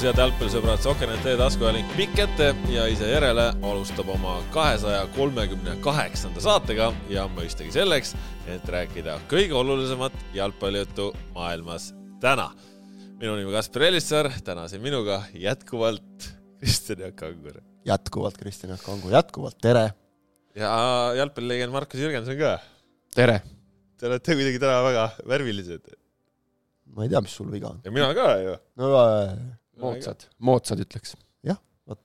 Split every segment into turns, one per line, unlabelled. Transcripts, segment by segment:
tervitus, head jalgpallisõbrad, Soker.net taskuajalink pikk ette ja ise järele alustab oma kahesaja kolmekümne kaheksanda saatega ja mõistagi selleks, et rääkida kõige olulisemat jalgpallijuttu maailmas täna. minu nimi Kaspar Elissaar, täna siin minuga jätkuvalt Kristjan Jaak Kangur.
jätkuvalt Kristjan Jaak Kangur, jätkuvalt tere!
ja jalgpallilegend Markus Jürgenson ka.
tere!
Te olete kuidagi täna väga värvilised
ma ei tea, mis sul viga on.
ja mina ka ju.
no
äh, moodsad, moodsad ütleks.
jah, vot.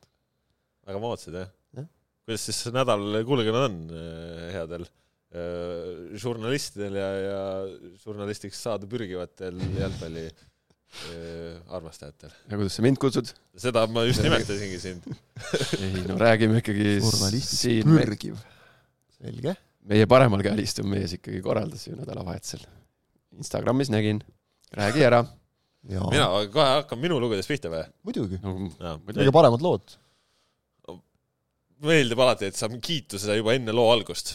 väga moodsad jah
ja.?
kuidas siis nädal kulgenud on äh, headel äh, žurnalistidel ja, ja žurnalistiks saada pürgivatel jalgpalli armastajatel.
ja kuidas sa mind kutsud?
seda ma just nimetasingi sind
ei no räägime ikkagi
žurnalist pürgiv. selge.
meie paremal käel istuv mees ikkagi korraldas ju nädalavahetusel. Instagramis nägin räägi ära.
Mina, kohe hakkan minu lugudest pihta või?
muidugi no,. kõige paremad lood.
meeldib alati, et saab kiituse juba enne loo algust.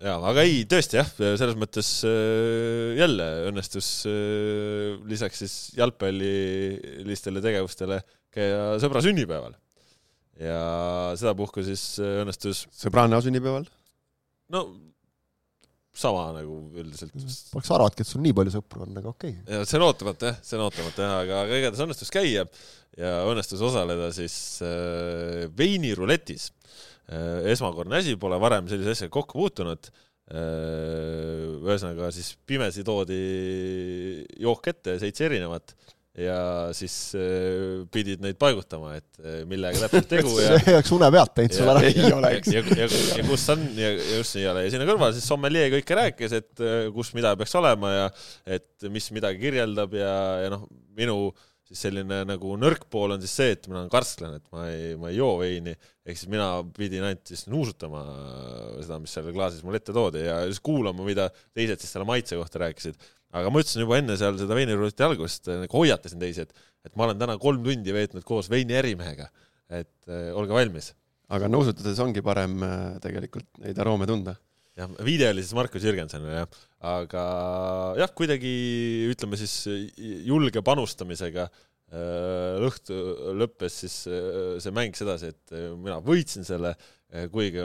jaa, aga ei, tõesti jah, selles mõttes äh, jälle õnnestus äh, lisaks siis jalgpallilistele tegevustele käia sõbra sünnipäeval. ja sedapuhku siis äh, õnnestus
sõbranna sünnipäeval?
no sama nagu üldiselt.
Poleks arvanudki, et sul nii palju sõpru on, aga okei okay..
see on ootamata jah, see on ootamata jah, aga, aga igatahes õnnestus käia ja õnnestus osaleda siis äh, veiniruletis äh,. esmakordne asi, pole varem sellise asjaga kokku puutunud äh,. ühesõnaga siis pimesi toodi jook ette, seitse erinevat ja siis äh, pidid neid paigutama, et äh, millega täpselt tegu
ja see oleks une pealt teinud sul ära.
ei oleks.
ja, ja, ja, ja kus on ja just nii ei ole ja sinna kõrvale siis sommeljee kõike rääkis, et äh, kus mida peaks olema ja et mis midagi kirjeldab ja, ja noh, minu siis selline nagu nõrk pool on siis see, et mina olen karstlane, et ma ei, ma ei joo veini, ehk siis mina pidin ainult siis nuusutama seda, mis seal klaasis mulle ette toodi ja siis kuulama, mida teised siis selle maitse kohta rääkisid aga ma ütlesin juba enne seal seda veinirulleti algust, nagu hoiatasin teisi, et, et ma olen täna kolm tundi veetnud koos veini ärimehega, et äh, olge valmis.
aga nuusutades ongi parem äh, tegelikult neid aroome tunda.
jah, viide oli siis Markus Jürgensonile jah, aga jah, kuidagi ütleme siis julge panustamisega äh, õhtu lõppes siis äh, see mäng sedasi, et mina võitsin selle, kuigi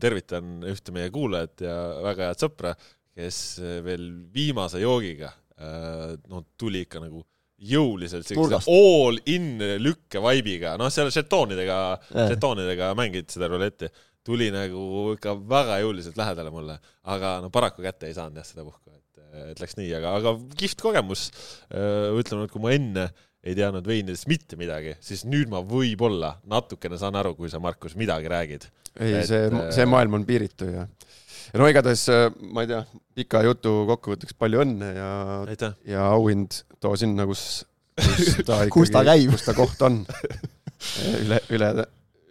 tervitan ühte meie kuulajat ja väga head sõpra, kes eh, veel viimase joogiga eh, no tuli ikka nagu jõuliselt sellise all in lükke vaibiga, noh, seal žetoonidega, žetoonidega mängid seda ruletti, tuli nagu ikka väga jõuliselt lähedale mulle, aga no paraku kätte ei saanud jah seda puhku, et, et läks nii, aga, aga kihvt kogemus. Eh, ütleme, et kui ma enne ei teadnud veinidest mitte midagi, siis nüüd ma võib-olla natukene saan aru, kui sa, Markus, midagi räägid.
ei, see, see maailm on piiritu ja no igatahes äh, ma ei tea, pika jutu kokkuvõtteks palju õnne ja, ja auhind too sinna, kus,
kus ta ikkagi kus ta käib,
kus ta koht on. üle, üle,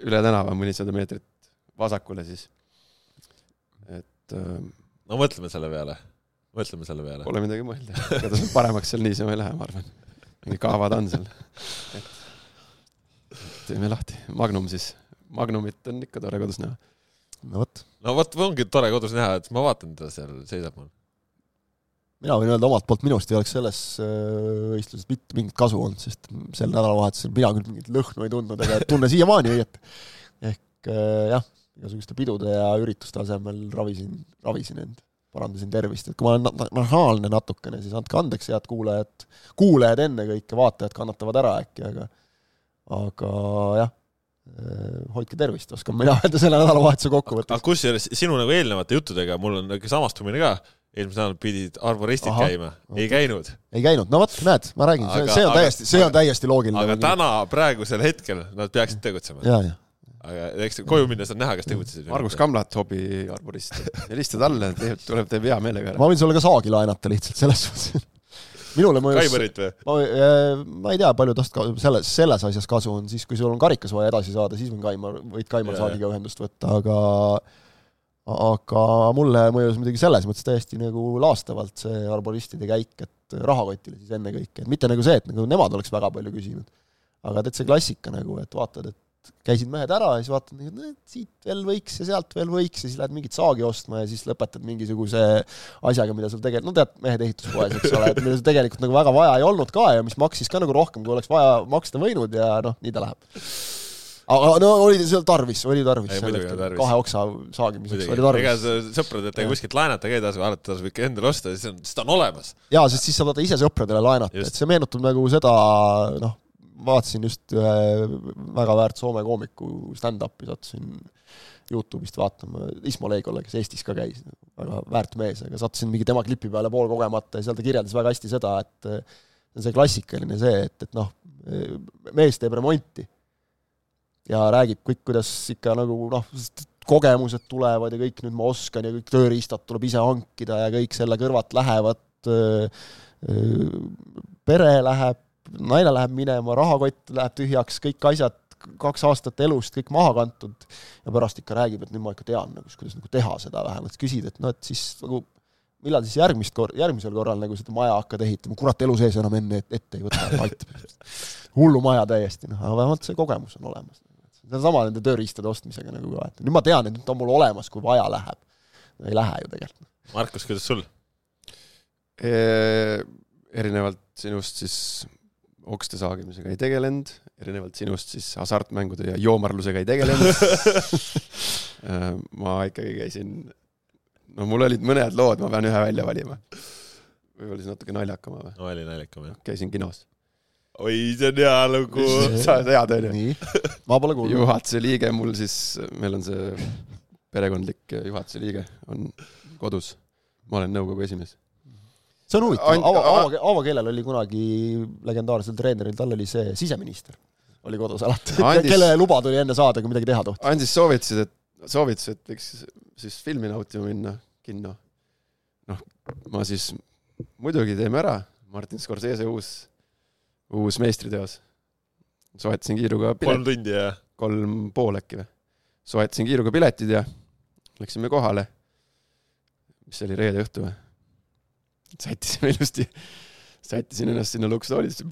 üle tänava mõnisada meetrit vasakule siis. et äh,.
no mõtleme selle peale, mõtleme selle peale.
Pole midagi mõelda, igatahes paremaks seal niisama ei lähe, ma arvan. mingi kaava ta on seal. teeme lahti, Magnum siis. Magnumit on ikka tore kodus näha
no vot.
no vot, ongi tore kodus näha, et ma vaatan, teda seal seisab mul.
mina võin öelda omalt poolt, minust ei oleks selles äh, võistluses mitte mingit kasu olnud, sest sel nädalavahetusel mina küll mingit lõhnu ei tundnud ega tunne siiamaani õieti. ehk äh, jah, igasuguste pidude ja ürituste asemel ravisin, ravisin end, parandasin tervist, et kui ma olen nahaalne natukene, siis andke andeks, head kuulajad, kuulajad ennekõike, vaatajad kannatavad ära äkki, aga aga jah hoidke tervist, oskan mina öelda selle nädalavahetuse kokkuvõttes.
aga kusjuures sinu nagu eelnevate juttudega mul on niisugune samastumine ka, eelmisel nädalal pidid arboristid Aha, käima okay., ei käinud.
ei käinud, no vot, näed, ma räägin, see, see on aga, täiesti, see on täiesti loogiline.
aga täna, praegusel hetkel nad peaksid tegutsema. aga eks koju minnes on näha, kas tegutsesid.
Margus Kamlat, hobiarborist, helistad alla, tuleb, teeb hea meelega ära.
ma võin sulle ka saagi laenata lihtsalt selles suhtes minule mõjus
Kaimerit või?
ma, äh, ma ei tea, palju tast ka selles, selles asjas kasu on, siis kui sul on karikas vaja edasi saada, siis võin Kaimar, võid Kaimar Saagiga ühendust võtta, aga aga mulle mõjus muidugi selles mõttes täiesti nagu laastavalt see arboristide käik, et rahakotile siis ennekõike, et mitte nagu see, et nagu nemad oleks väga palju küsinud, aga see klassika nagu, et vaatad, et käisid mehed ära ja siis vaatad, et siit veel võiks ja sealt veel võiks ja siis lähed mingit saagi ostma ja siis lõpetad mingisuguse asjaga, mida sul tegelikult, no tead, mehed ehituspoes, eks ole, et mida sul tegelikult nagu väga vaja ei olnud ka ja mis maksis ka nagu rohkem, kui oleks vaja maksta võinud ja noh, nii ta läheb aga no oli seal tarvis, oli tarvis. kahe oksa saagimiseks oli tarvis.
ega sõpradelt kuskilt laenata ka ei tasu, alati tasub ikka endale osta, siis on, siis ta on olemas.
jaa, sest siis saad ise sõpradele laenata, et see meenutab nagu seda, noh, vaatasin just ühe väga väärt Soome koomiku stand-up'i, sattusin Youtube'ist vaatama, Ismo Leigola, kes Eestis ka käis, väga väärt mees, aga sattusin mingi tema klipi peale poolkogemata ja seal ta kirjeldas väga hästi seda, et see on klassikaline see, et, et noh, mees teeb remonti ja räägib kõik, kuidas ikka nagu noh, kogemused tulevad ja kõik nüüd ma oskan ja kõik tööriistad tuleb ise hankida ja kõik selle kõrvalt lähevad, pere läheb naine läheb minema, rahakott läheb tühjaks, kõik asjad, kaks aastat elust kõik maha kantud ja pärast ikka räägib, et nüüd ma ikka tean nagu, kuidas nagu teha seda vähemalt, küsid, et noh, et siis nagu millal siis järgmist kor-, järgmisel korral nagu seda maja hakkad ehitama, kurat, elu sees enam enne ette, ette ei võta, aitab. hullumaja täiesti, noh, aga vähemalt see kogemus on olemas. sedasama nende tööriistade ostmisega nagu ka, et nüüd ma tean, et nüüd on mul olemas, kui vaja läheb. ei lähe ju tegelikult.
Markus, kuidas sul
erinevalt sinust siis okste saagimisega ei tegelenud, erinevalt sinust siis hasartmängude ja joomarlusega ei tegelenud äh, ma ikkagi käisin, no mul olid mõned lood, ma pean ühe välja valima. võib-olla siis natuke naljakama või?
no oli naljakam, jah.
käisin kinos.
oi, see on hea lugu.
sa oled hea, onju?
nii, ma pole kuulnud.
juhatuse liige mul siis, meil on see perekondlik juhatuse liige, on kodus. ma olen nõukogu esimees
see on huvitav, ava, ava, avakeelel oli kunagi legendaarsel treeneril, tal oli see siseminister, oli kodus alati andis, kelle luba tuli enne saada, kui midagi teha tohtis.
andis soovitused, et soovitus, et võiks siis filmi nautima minna kinno. noh, ma siis muidugi teeme ära, Martin Scorsese uus, uus meistriteos. soetasin kiiruga
pilet. kolm tundi ja?
kolm pool äkki või. soetasin kiiruga piletid ja läksime kohale. mis see oli, reede õhtu või? Sättisime ilusti, sättisin ennast sinna luksustoolisse.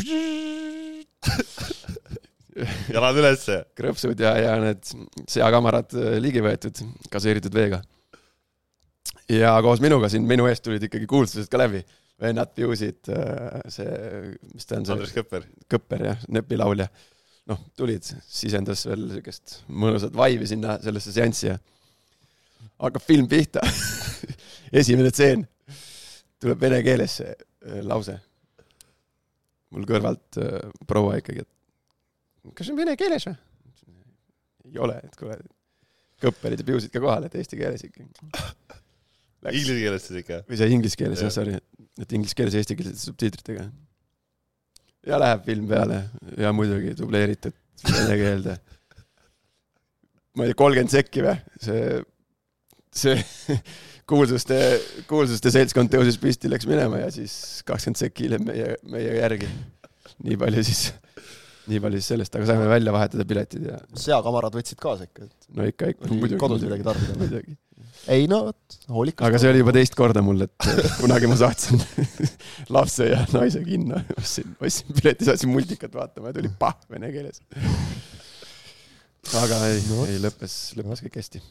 jalad ülesse.
krõpsud ja, ja need seakamarad äh, ligi võetud, gaseeritud veega. ja koos minuga siin minu eest tulid ikkagi kuulsused ka läbi. vennad Piusid, äh, see, mis ta on see?
Andres Kõpper.
Kõpper jah, nepilaulja. noh, tulid, sisendas veel siukest mõnusat vaivi sinna sellesse seanssi ja hakkab film pihta esimene tseen tuleb vene keeles see äh, lause. mul kõrvalt äh, proua ikkagi, et kas see on vene keeles või? ei ole, et kuule, kõpperid ja piusid ka kohal, et eesti keeles ikka.
Inglise keeles siis ikka?
või see inglise keeles jah, sorry, et inglise keeles eestikeelsete subtiitritega. ja läheb film peale ja muidugi dubleeritud vene keelde. ma ei tea, kolmkümmend sekki või, see, see kuulsuste, kuulsuste seltskond tõusis püsti, läks minema ja siis kakskümmend sekki hiljem meie, meie järgi. nii palju siis, nii palju siis sellest, aga saime välja vahetada piletid ja.
seakamarad võtsid kaasa ikka, et.
no ikka, ikka.
kodus midagi tarbida muidugi. ei no vot, hoolikas.
aga see oli juba teist korda mul, et kunagi ma saatsin lapse ja naise kinno, ostsin, ostsin pileti, saatsin multikat vaatama ja tuli pah vene keeles. aga ei no., ei lõppes, lõppes kõik hästi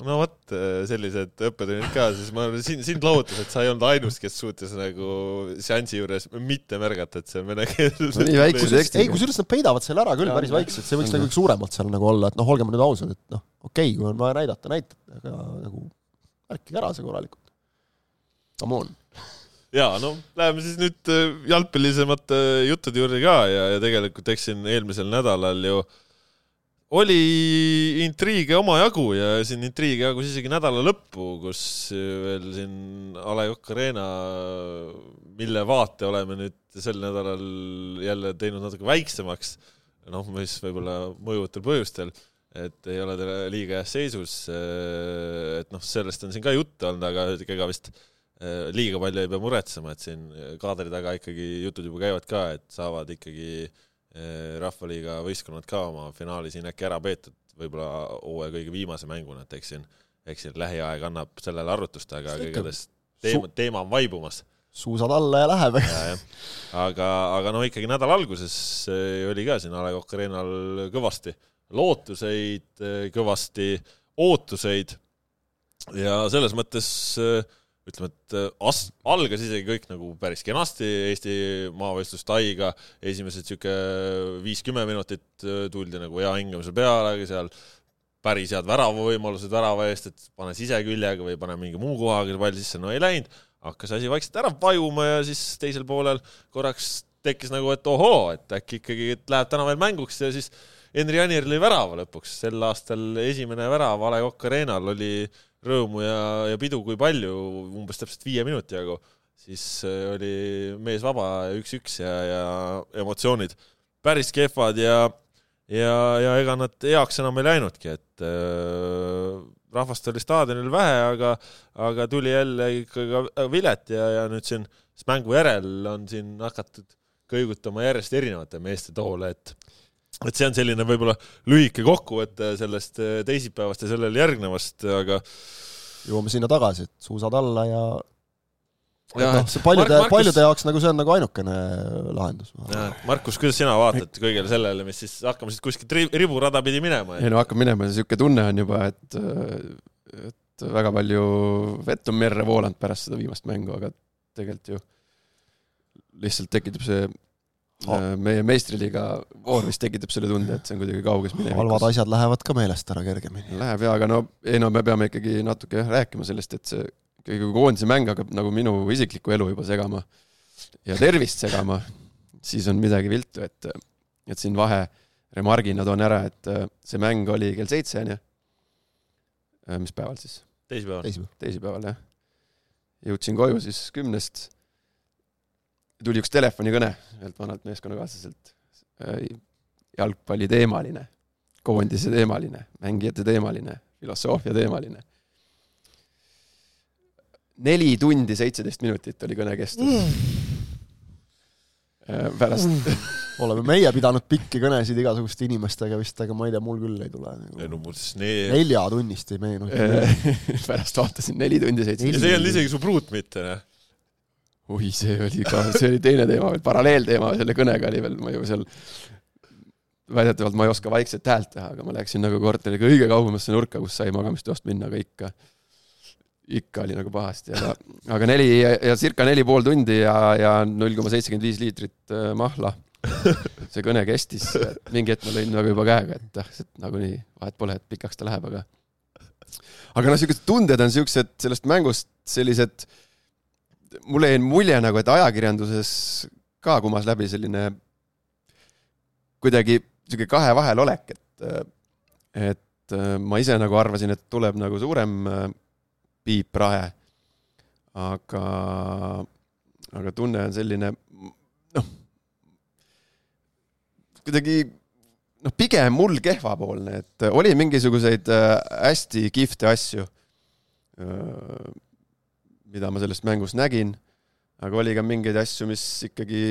no vot, äh, sellised õppetunnid ka, siis ma sind, sind lohutas, et sa ei olnud ainus, kes suutis nagu seansi juures mitte märgata, et see on vene keel
no,. nii väikse tekstiga.
ei, kusjuures nad peidavad selle ära küll ja, päris vaikselt, see võiks nagu suuremalt seal nagu olla, et noh, olgem nüüd ausad, et noh, okei okay,, kui on vaja näidata, näitate, aga nagu märkige ära see korralikult. Come on
ja no läheme siis nüüd äh, jalgpallisemate juttude juurde ka ja, ja tegelikult eks siin eelmisel nädalal ju äh, oli intriige omajagu ja siin intriige jagus isegi nädala lõppu, kus veel siin A Le Coq Arena, mille vaate oleme nüüd sel nädalal jälle teinud natuke väiksemaks, noh, mis võib-olla mõjuvatel põhjustel, et ei ole ta liiga heas seisus, et noh, sellest on siin ka juttu olnud, aga ega vist eh, liiga palju ei pea muretsema, et siin kaadri taga ikkagi jutud juba käivad ka, et saavad ikkagi äh, rahvaliiga võistkonnad ka oma finaali siin äkki ära peetud, võib-olla hooaja kõige viimase mänguna, et eks siin, eks siin lähiaeg annab sellele arvutust, aga igatahes teema, teema on vaibumas.
suusad alla ja läheb.
aga, aga noh, ikkagi nädala alguses eh, oli ka siin A Le Coq Arena'l kõvasti lootuseid kõvasti, ootuseid ja selles mõttes ütleme, et as-, algas isegi kõik nagu päris kenasti Eesti maavõistluste haiga, esimesed niisugune viis-kümme minutit tuldi nagu hea hingamise peale, seal. Päris head väravavõimalused värava eest, et pane siseküljega või pane mingi muu kohaga pall sisse, no ei läinud, hakkas asi vaikselt ära vajuma ja siis teisel poolel korraks tekkis nagu, et ohoo, et äkki ikkagi et läheb täna veel mänguks ja siis Henri Anier lõi värava lõpuks, sel aastal esimene värav A Le Coq Arena'l oli rõõmu ja, ja pidu kui palju, umbes täpselt viie minuti jagu, siis äh, oli mees vaba üks-üks ja, ja emotsioonid päris kehvad ja ja, ja ega nad heaks enam ei läinudki, et äh, rahvast oli staadionil vähe, aga, aga tuli jälle ikka vilet ja, ja nüüd siin mängu järel on siin hakatud kõigutama järjest erinevate meeste toole, et et see on selline võib-olla lühike kokkuvõte sellest äh, teisipäevast ja sellele järgnevast, aga
jõuame sinna tagasi, et suusad alla ja noh, see paljude, paljude jaoks nagu see on nagu ainukene lahendus.
Markus, kuidas sina vaatad kõigele sellele, mis siis hakkame siit kuskilt riburada pidi minema
ei no hakkab minema, niisugune tunne on juba, et, et väga palju vett on merre voolanud pärast seda viimast mängu, aga tegelikult ju lihtsalt tekitab see oh. meie meistriliiga voor vist tekitab selle tunde, et see on kuidagi kauges minevikus.
halvad asjad lähevad ka meelest ära kergemini.
Läheb jaa, aga no ei no me peame ikkagi natuke jah rääkima sellest, et see ikkagi koondise mäng hakkab nagu minu isiklikku elu juba segama ja tervist segama, siis on midagi viltu, et, et siin vahe remargina toon ära, et äh, see mäng oli kell seitse, onju. Äh, mis päeval siis?
teisipäeval.
teisipäeval, jah. jõudsin koju siis kümnest. Tuli üks telefonikõne ühelt vanalt meeskonnakaaslaselt. Äh, jalgpalli teemaline, koondise teemaline, mängijate teemaline, filosoofia teemaline neli tundi seitseteist minutit oli kõne kestus mm.. pärast mm.
oleme meie pidanud pikki kõnesid igasuguste inimestega vist, aga ma ei tea, mul küll ei tule
nagu. ei no mul siis nee...
neljatunnist ei meenu
pärast vaatasin neli tundi seitseteist.
ja see ei olnud isegi su pruut mitte, noh
oi, see oli ka, see oli teine teema veel, paralleelteema selle kõnega oli veel, ma ju seal väidetavalt ma ei oska vaikset häält teha, aga ma läksin nagu korteri kõige kaugemasse nurka, kus sai magamistoast minna, aga ikka ikka oli nagu pahasti, aga, aga neli ja circa neli pool tundi ja, ja null koma seitsekümmend viis liitrit äh, mahla. see kõne kestis, mingi hetk ma lõin nagu juba käega, et ah, nagunii vahet pole, et pikaks ta läheb, aga aga noh, siuksed tunded on siuksed sellest mängust sellised, mulle jäi mulje nagu, et ajakirjanduses ka kumas läbi selline kuidagi sihuke kahe vahel olek, et, et ma ise nagu arvasin, et tuleb nagu suurem Piip Rahe. aga, aga tunne on selline, noh, kuidagi noh, pigem mul kehvapoolne, et oli mingisuguseid äh, hästi kihvte asju, äh, mida ma sellest mängust nägin, aga oli ka mingeid asju, mis ikkagi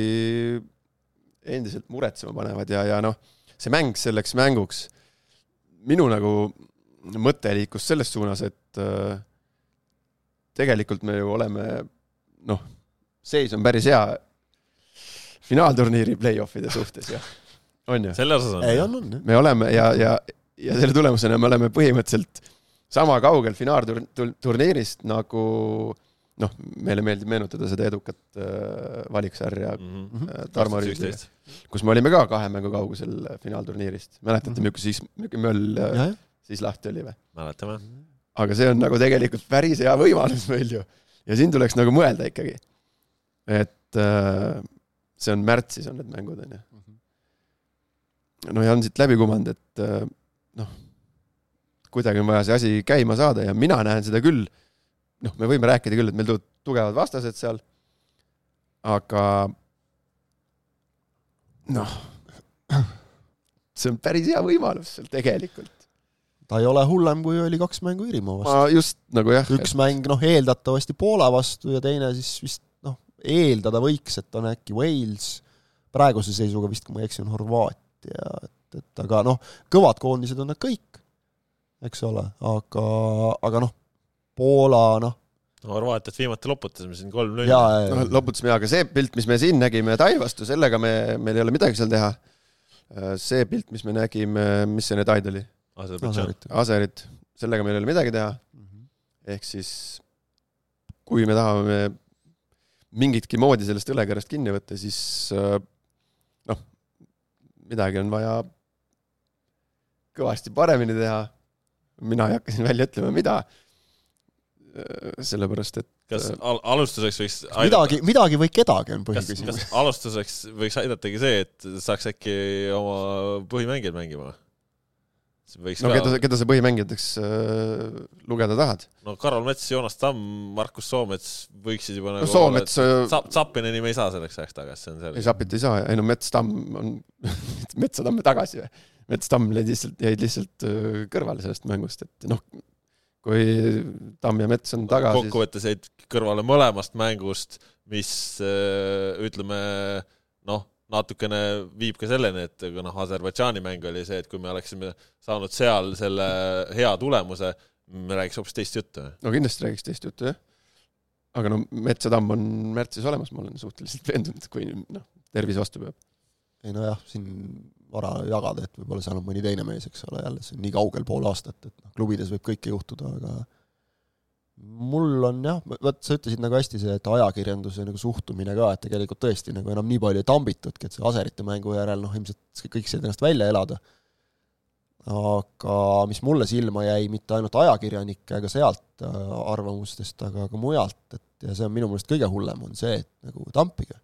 endiselt muretsema panevad ja, ja noh, see mäng selleks mänguks, minu nagu mõte liikus selles suunas, et äh, tegelikult me ju oleme noh, seis on päris hea finaalturniiri play-off'ide suhtes ja on ju?
selle osas on.
ei, on, on.
me oleme ja, ja, ja selle tulemusena me oleme põhimõtteliselt sama kaugel finaalturniirist nagu noh, meile meeldib meenutada seda edukat äh, valiksarja mm -hmm. Tarmo Rüütli, kus me olime ka kahe mängu kaugusel finaalturniirist. mäletate mm, -hmm. milline siis, milline möll äh, siis lahti oli või?
mäletame
aga see on nagu tegelikult päris hea võimalus meil ju. ja siin tuleks nagu mõelda ikkagi. et äh, see on märtsis on need mängud, on ju. no ja on siit läbi kumanud, et äh, noh, kuidagi on vaja see asi käima saada ja mina näen seda küll, noh, me võime rääkida küll, et meil tulevad tugevad vastased seal, aga noh, see on päris hea võimalus seal tegelikult
ta ei ole hullem, kui oli kaks mängu Iirimaa vastu.
just nagu jah.
üks et... mäng noh, eeldatavasti Poola vastu ja teine siis vist noh, eeldada võiks, et on äkki Wales, praeguse seisuga vist, kui ma ei eksi, on Horvaatia, et, et aga noh, kõvad koondised on nad kõik, eks ole, aga, aga noh, Poola noh,
no Horvaatiat viimati loputasime siin kolm-null.
no loputasime, aga see pilt, mis me siin nägime Tai vastu, sellega me, meil ei ole midagi seal teha see pilt, mis me nägime, mis see nüüd Aid oli?
Aserbaidžaan.
Aserit, sellega meil ei ole midagi teha,
Mhm.
ehk siis kui me tahame mingitki moodi sellest õlekõrrest kinni võtta, siis äh, noh, midagi on vaja kõvasti paremini teha. mina ei hakka siin välja ütlema, mida. sellepärast, et
kas al alustuseks võiks
midagi, midagi või kedagi on põhiküsimus
kas. alustuseks võiks aidatagi see, et saaks äkki oma põhimängijaid mängima? võiks
no
ka
keda, keda sa põhimängijateks äh, lugeda tahad?
no Karol Mets, Joonas Tamm, Markus Soomets võiksid juba
no
nagu
Soomets äh,
Zap-, Zappineni me ei saa selleks ajaks tagasi, see on
ei
selge.
Zapit ei saa, ei no Mets-Tamm on, Metsa-Tamm tagasi või? Mets-Tamm jäid lihtsalt, jäid lihtsalt kõrvale sellest mängust, et noh, kui Tamm ja Mets on taga, siis
kokkuvõttes jäid kõrvale mõlemast mängust, mis äh, ütleme noh, natukene viib ka selleni, et kui noh, Aserbaidžaani mäng oli see, et kui me oleksime saanud seal selle hea tulemuse, me räägiks hoopis teist juttu.
no kindlasti räägiks teist juttu, jah. aga no Mets-Tamm on märtsis olemas, ma olen suhteliselt veendunud, kui noh, tervis vastu peab.
ei nojah, siin vara jagada, et võib-olla seal on mõni teine mees, eks ole, jälle see on nii kaugel pool aastat, et noh, klubides võib kõike juhtuda, aga mul on jah, vot sa ütlesid nagu hästi see, et ajakirjanduse nagu suhtumine ka, et tegelikult tõesti nagu enam nii palju ei tambitudki, et see aserite mängu järel noh, ilmselt kõik said ennast välja elada. aga mis mulle silma jäi, mitte ainult ajakirjanike ega sealt äh, arvamustest, aga ka mujalt, et ja see on minu meelest kõige hullem, on see, et nagu tampige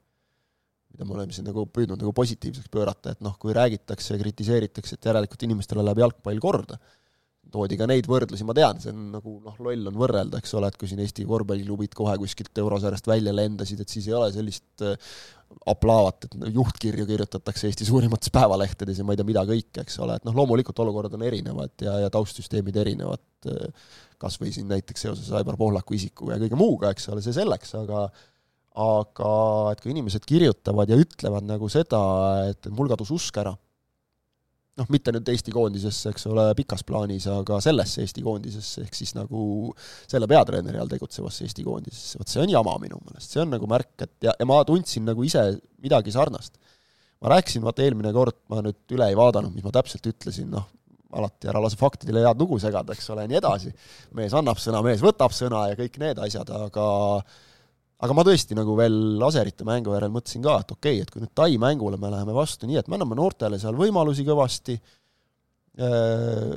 mida me oleme siin nagu püüdnud nagu positiivseks pöörata, et noh, kui räägitakse ja kritiseeritakse, et järelikult inimestele läheb jalgpall korda, toodi ka neid võrdlusi, ma tean, see on nagu noh, loll on võrrelda, eks ole, et kui siin Eesti korvpalliklubid kohe kuskilt eurosarjast välja lendasid, et siis ei ole sellist äh, aplaavat, et juhtkirju kirjutatakse Eesti suurimates päevalehtedes ja ma ei tea, mida kõike, eks ole, et noh, loomulikult olukorrad on erinevad ja, ja taustsüsteemid erinevad, kas või siin näiteks seoses Aivar Pohlaku isikuga ja kõige muuga, eks ole, see selleks, aga aga et kui inimesed kirjutavad ja ütlevad nagu seda, et mul kadus usk ära, noh, mitte nüüd Eesti koondisesse, eks ole, pikas plaanis, aga sellesse Eesti koondisesse, ehk siis nagu selle peatreeneri all tegutsevasse Eesti koondisesse, vot see on jama minu meelest, see on nagu märk, et ja, ja ma tundsin nagu ise midagi sarnast. ma rääkisin, vaata eelmine kord, ma nüüd üle ei vaadanud, mis ma täpselt ütlesin, noh, alati ära lase faktidele head lugu segada, eks ole, ja nii edasi. mees annab sõna, mees võtab sõna ja kõik need asjad, aga aga ma tõesti nagu veel laserite mängu järel mõtlesin ka, et okei okay,, et kui nüüd Tai mängule me läheme vastu nii, et me anname noortele seal võimalusi kõvasti äh,,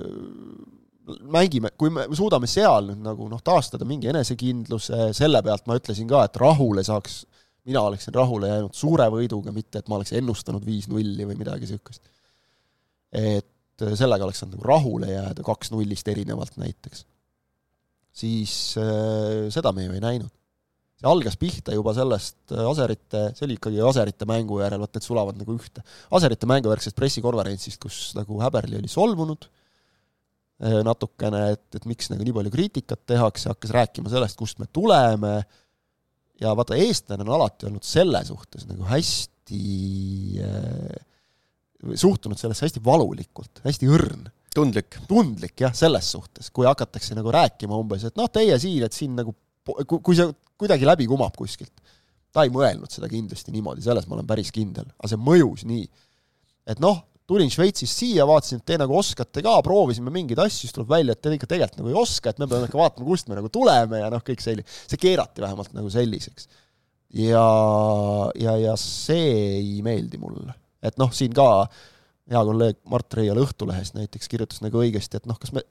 mängime, kui me suudame seal nüüd nagu noh, taastada mingi enesekindluse, selle pealt ma ütlesin ka, et rahule saaks, mina oleksin rahule jäänud suure võiduga, mitte et ma oleks ennustanud viis-nulli või midagi niisugust. et sellega oleks saanud nagu rahule jääda kaks nullist erinevalt näiteks. siis äh, seda me ju ei näinud see algas pihta juba sellest Aserite, see oli ikkagi Aserite mängu järel, vaata et sulavad nagu ühte. Aserite mängujärgsest pressikonverentsist, kus nagu Häberli oli solvunud natukene, et, et miks nagu nii palju kriitikat tehakse, hakkas rääkima sellest, kust me tuleme ja vaata, eestlane on alati olnud selle suhtes nagu hästi äh, suhtunud sellesse hästi valulikult, hästi õrn
tundlik.
tundlik jah, selles suhtes, kui hakatakse nagu rääkima umbes, et noh, teie siin, et siin nagu kui, see kuidagi läbi kumab kuskilt. ta ei mõelnud seda kindlasti niimoodi, selles ma olen päris kindel, aga see mõjus nii. et noh, tulin Šveitsist siia, vaatasin, et te nagu oskate ka, proovisime mingeid asju, siis tuleb välja, et te ikka tegelikult nagu ei oska, et me peame ikka vaatama, kust me nagu tuleme ja noh, kõik selline, see keerati vähemalt nagu selliseks. ja, ja, ja see ei meeldi mulle. et noh, siin ka hea kolleeg Mart Reial Õhtulehest näiteks kirjutas nagu õigesti, et noh, kas me,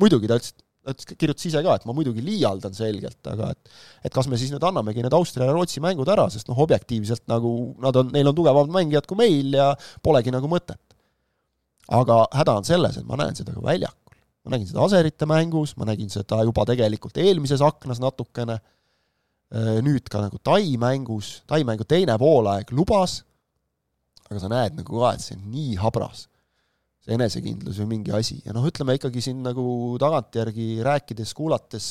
muidugi ta ütles, ta ütles, kirjutas ise ka, et ma muidugi liialdan selgelt, aga et et kas me siis nüüd annamegi need Austria ja Rootsi mängud ära, sest noh, objektiivselt nagu nad on, neil on tugevamad mängijad kui meil ja polegi nagu mõtet. aga häda on selles, et ma näen seda ka väljakul. ma nägin seda Aserite mängus, ma nägin seda juba tegelikult eelmises aknas natukene, nüüd ka nagu Tai mängus, Tai mängu teine poolaeg lubas, aga sa näed nagu ka, et see on nii habras see enesekindlus või mingi asi. Ja noh, ütleme ikkagi siin nagu tagantjärgi rääkides, kuulates,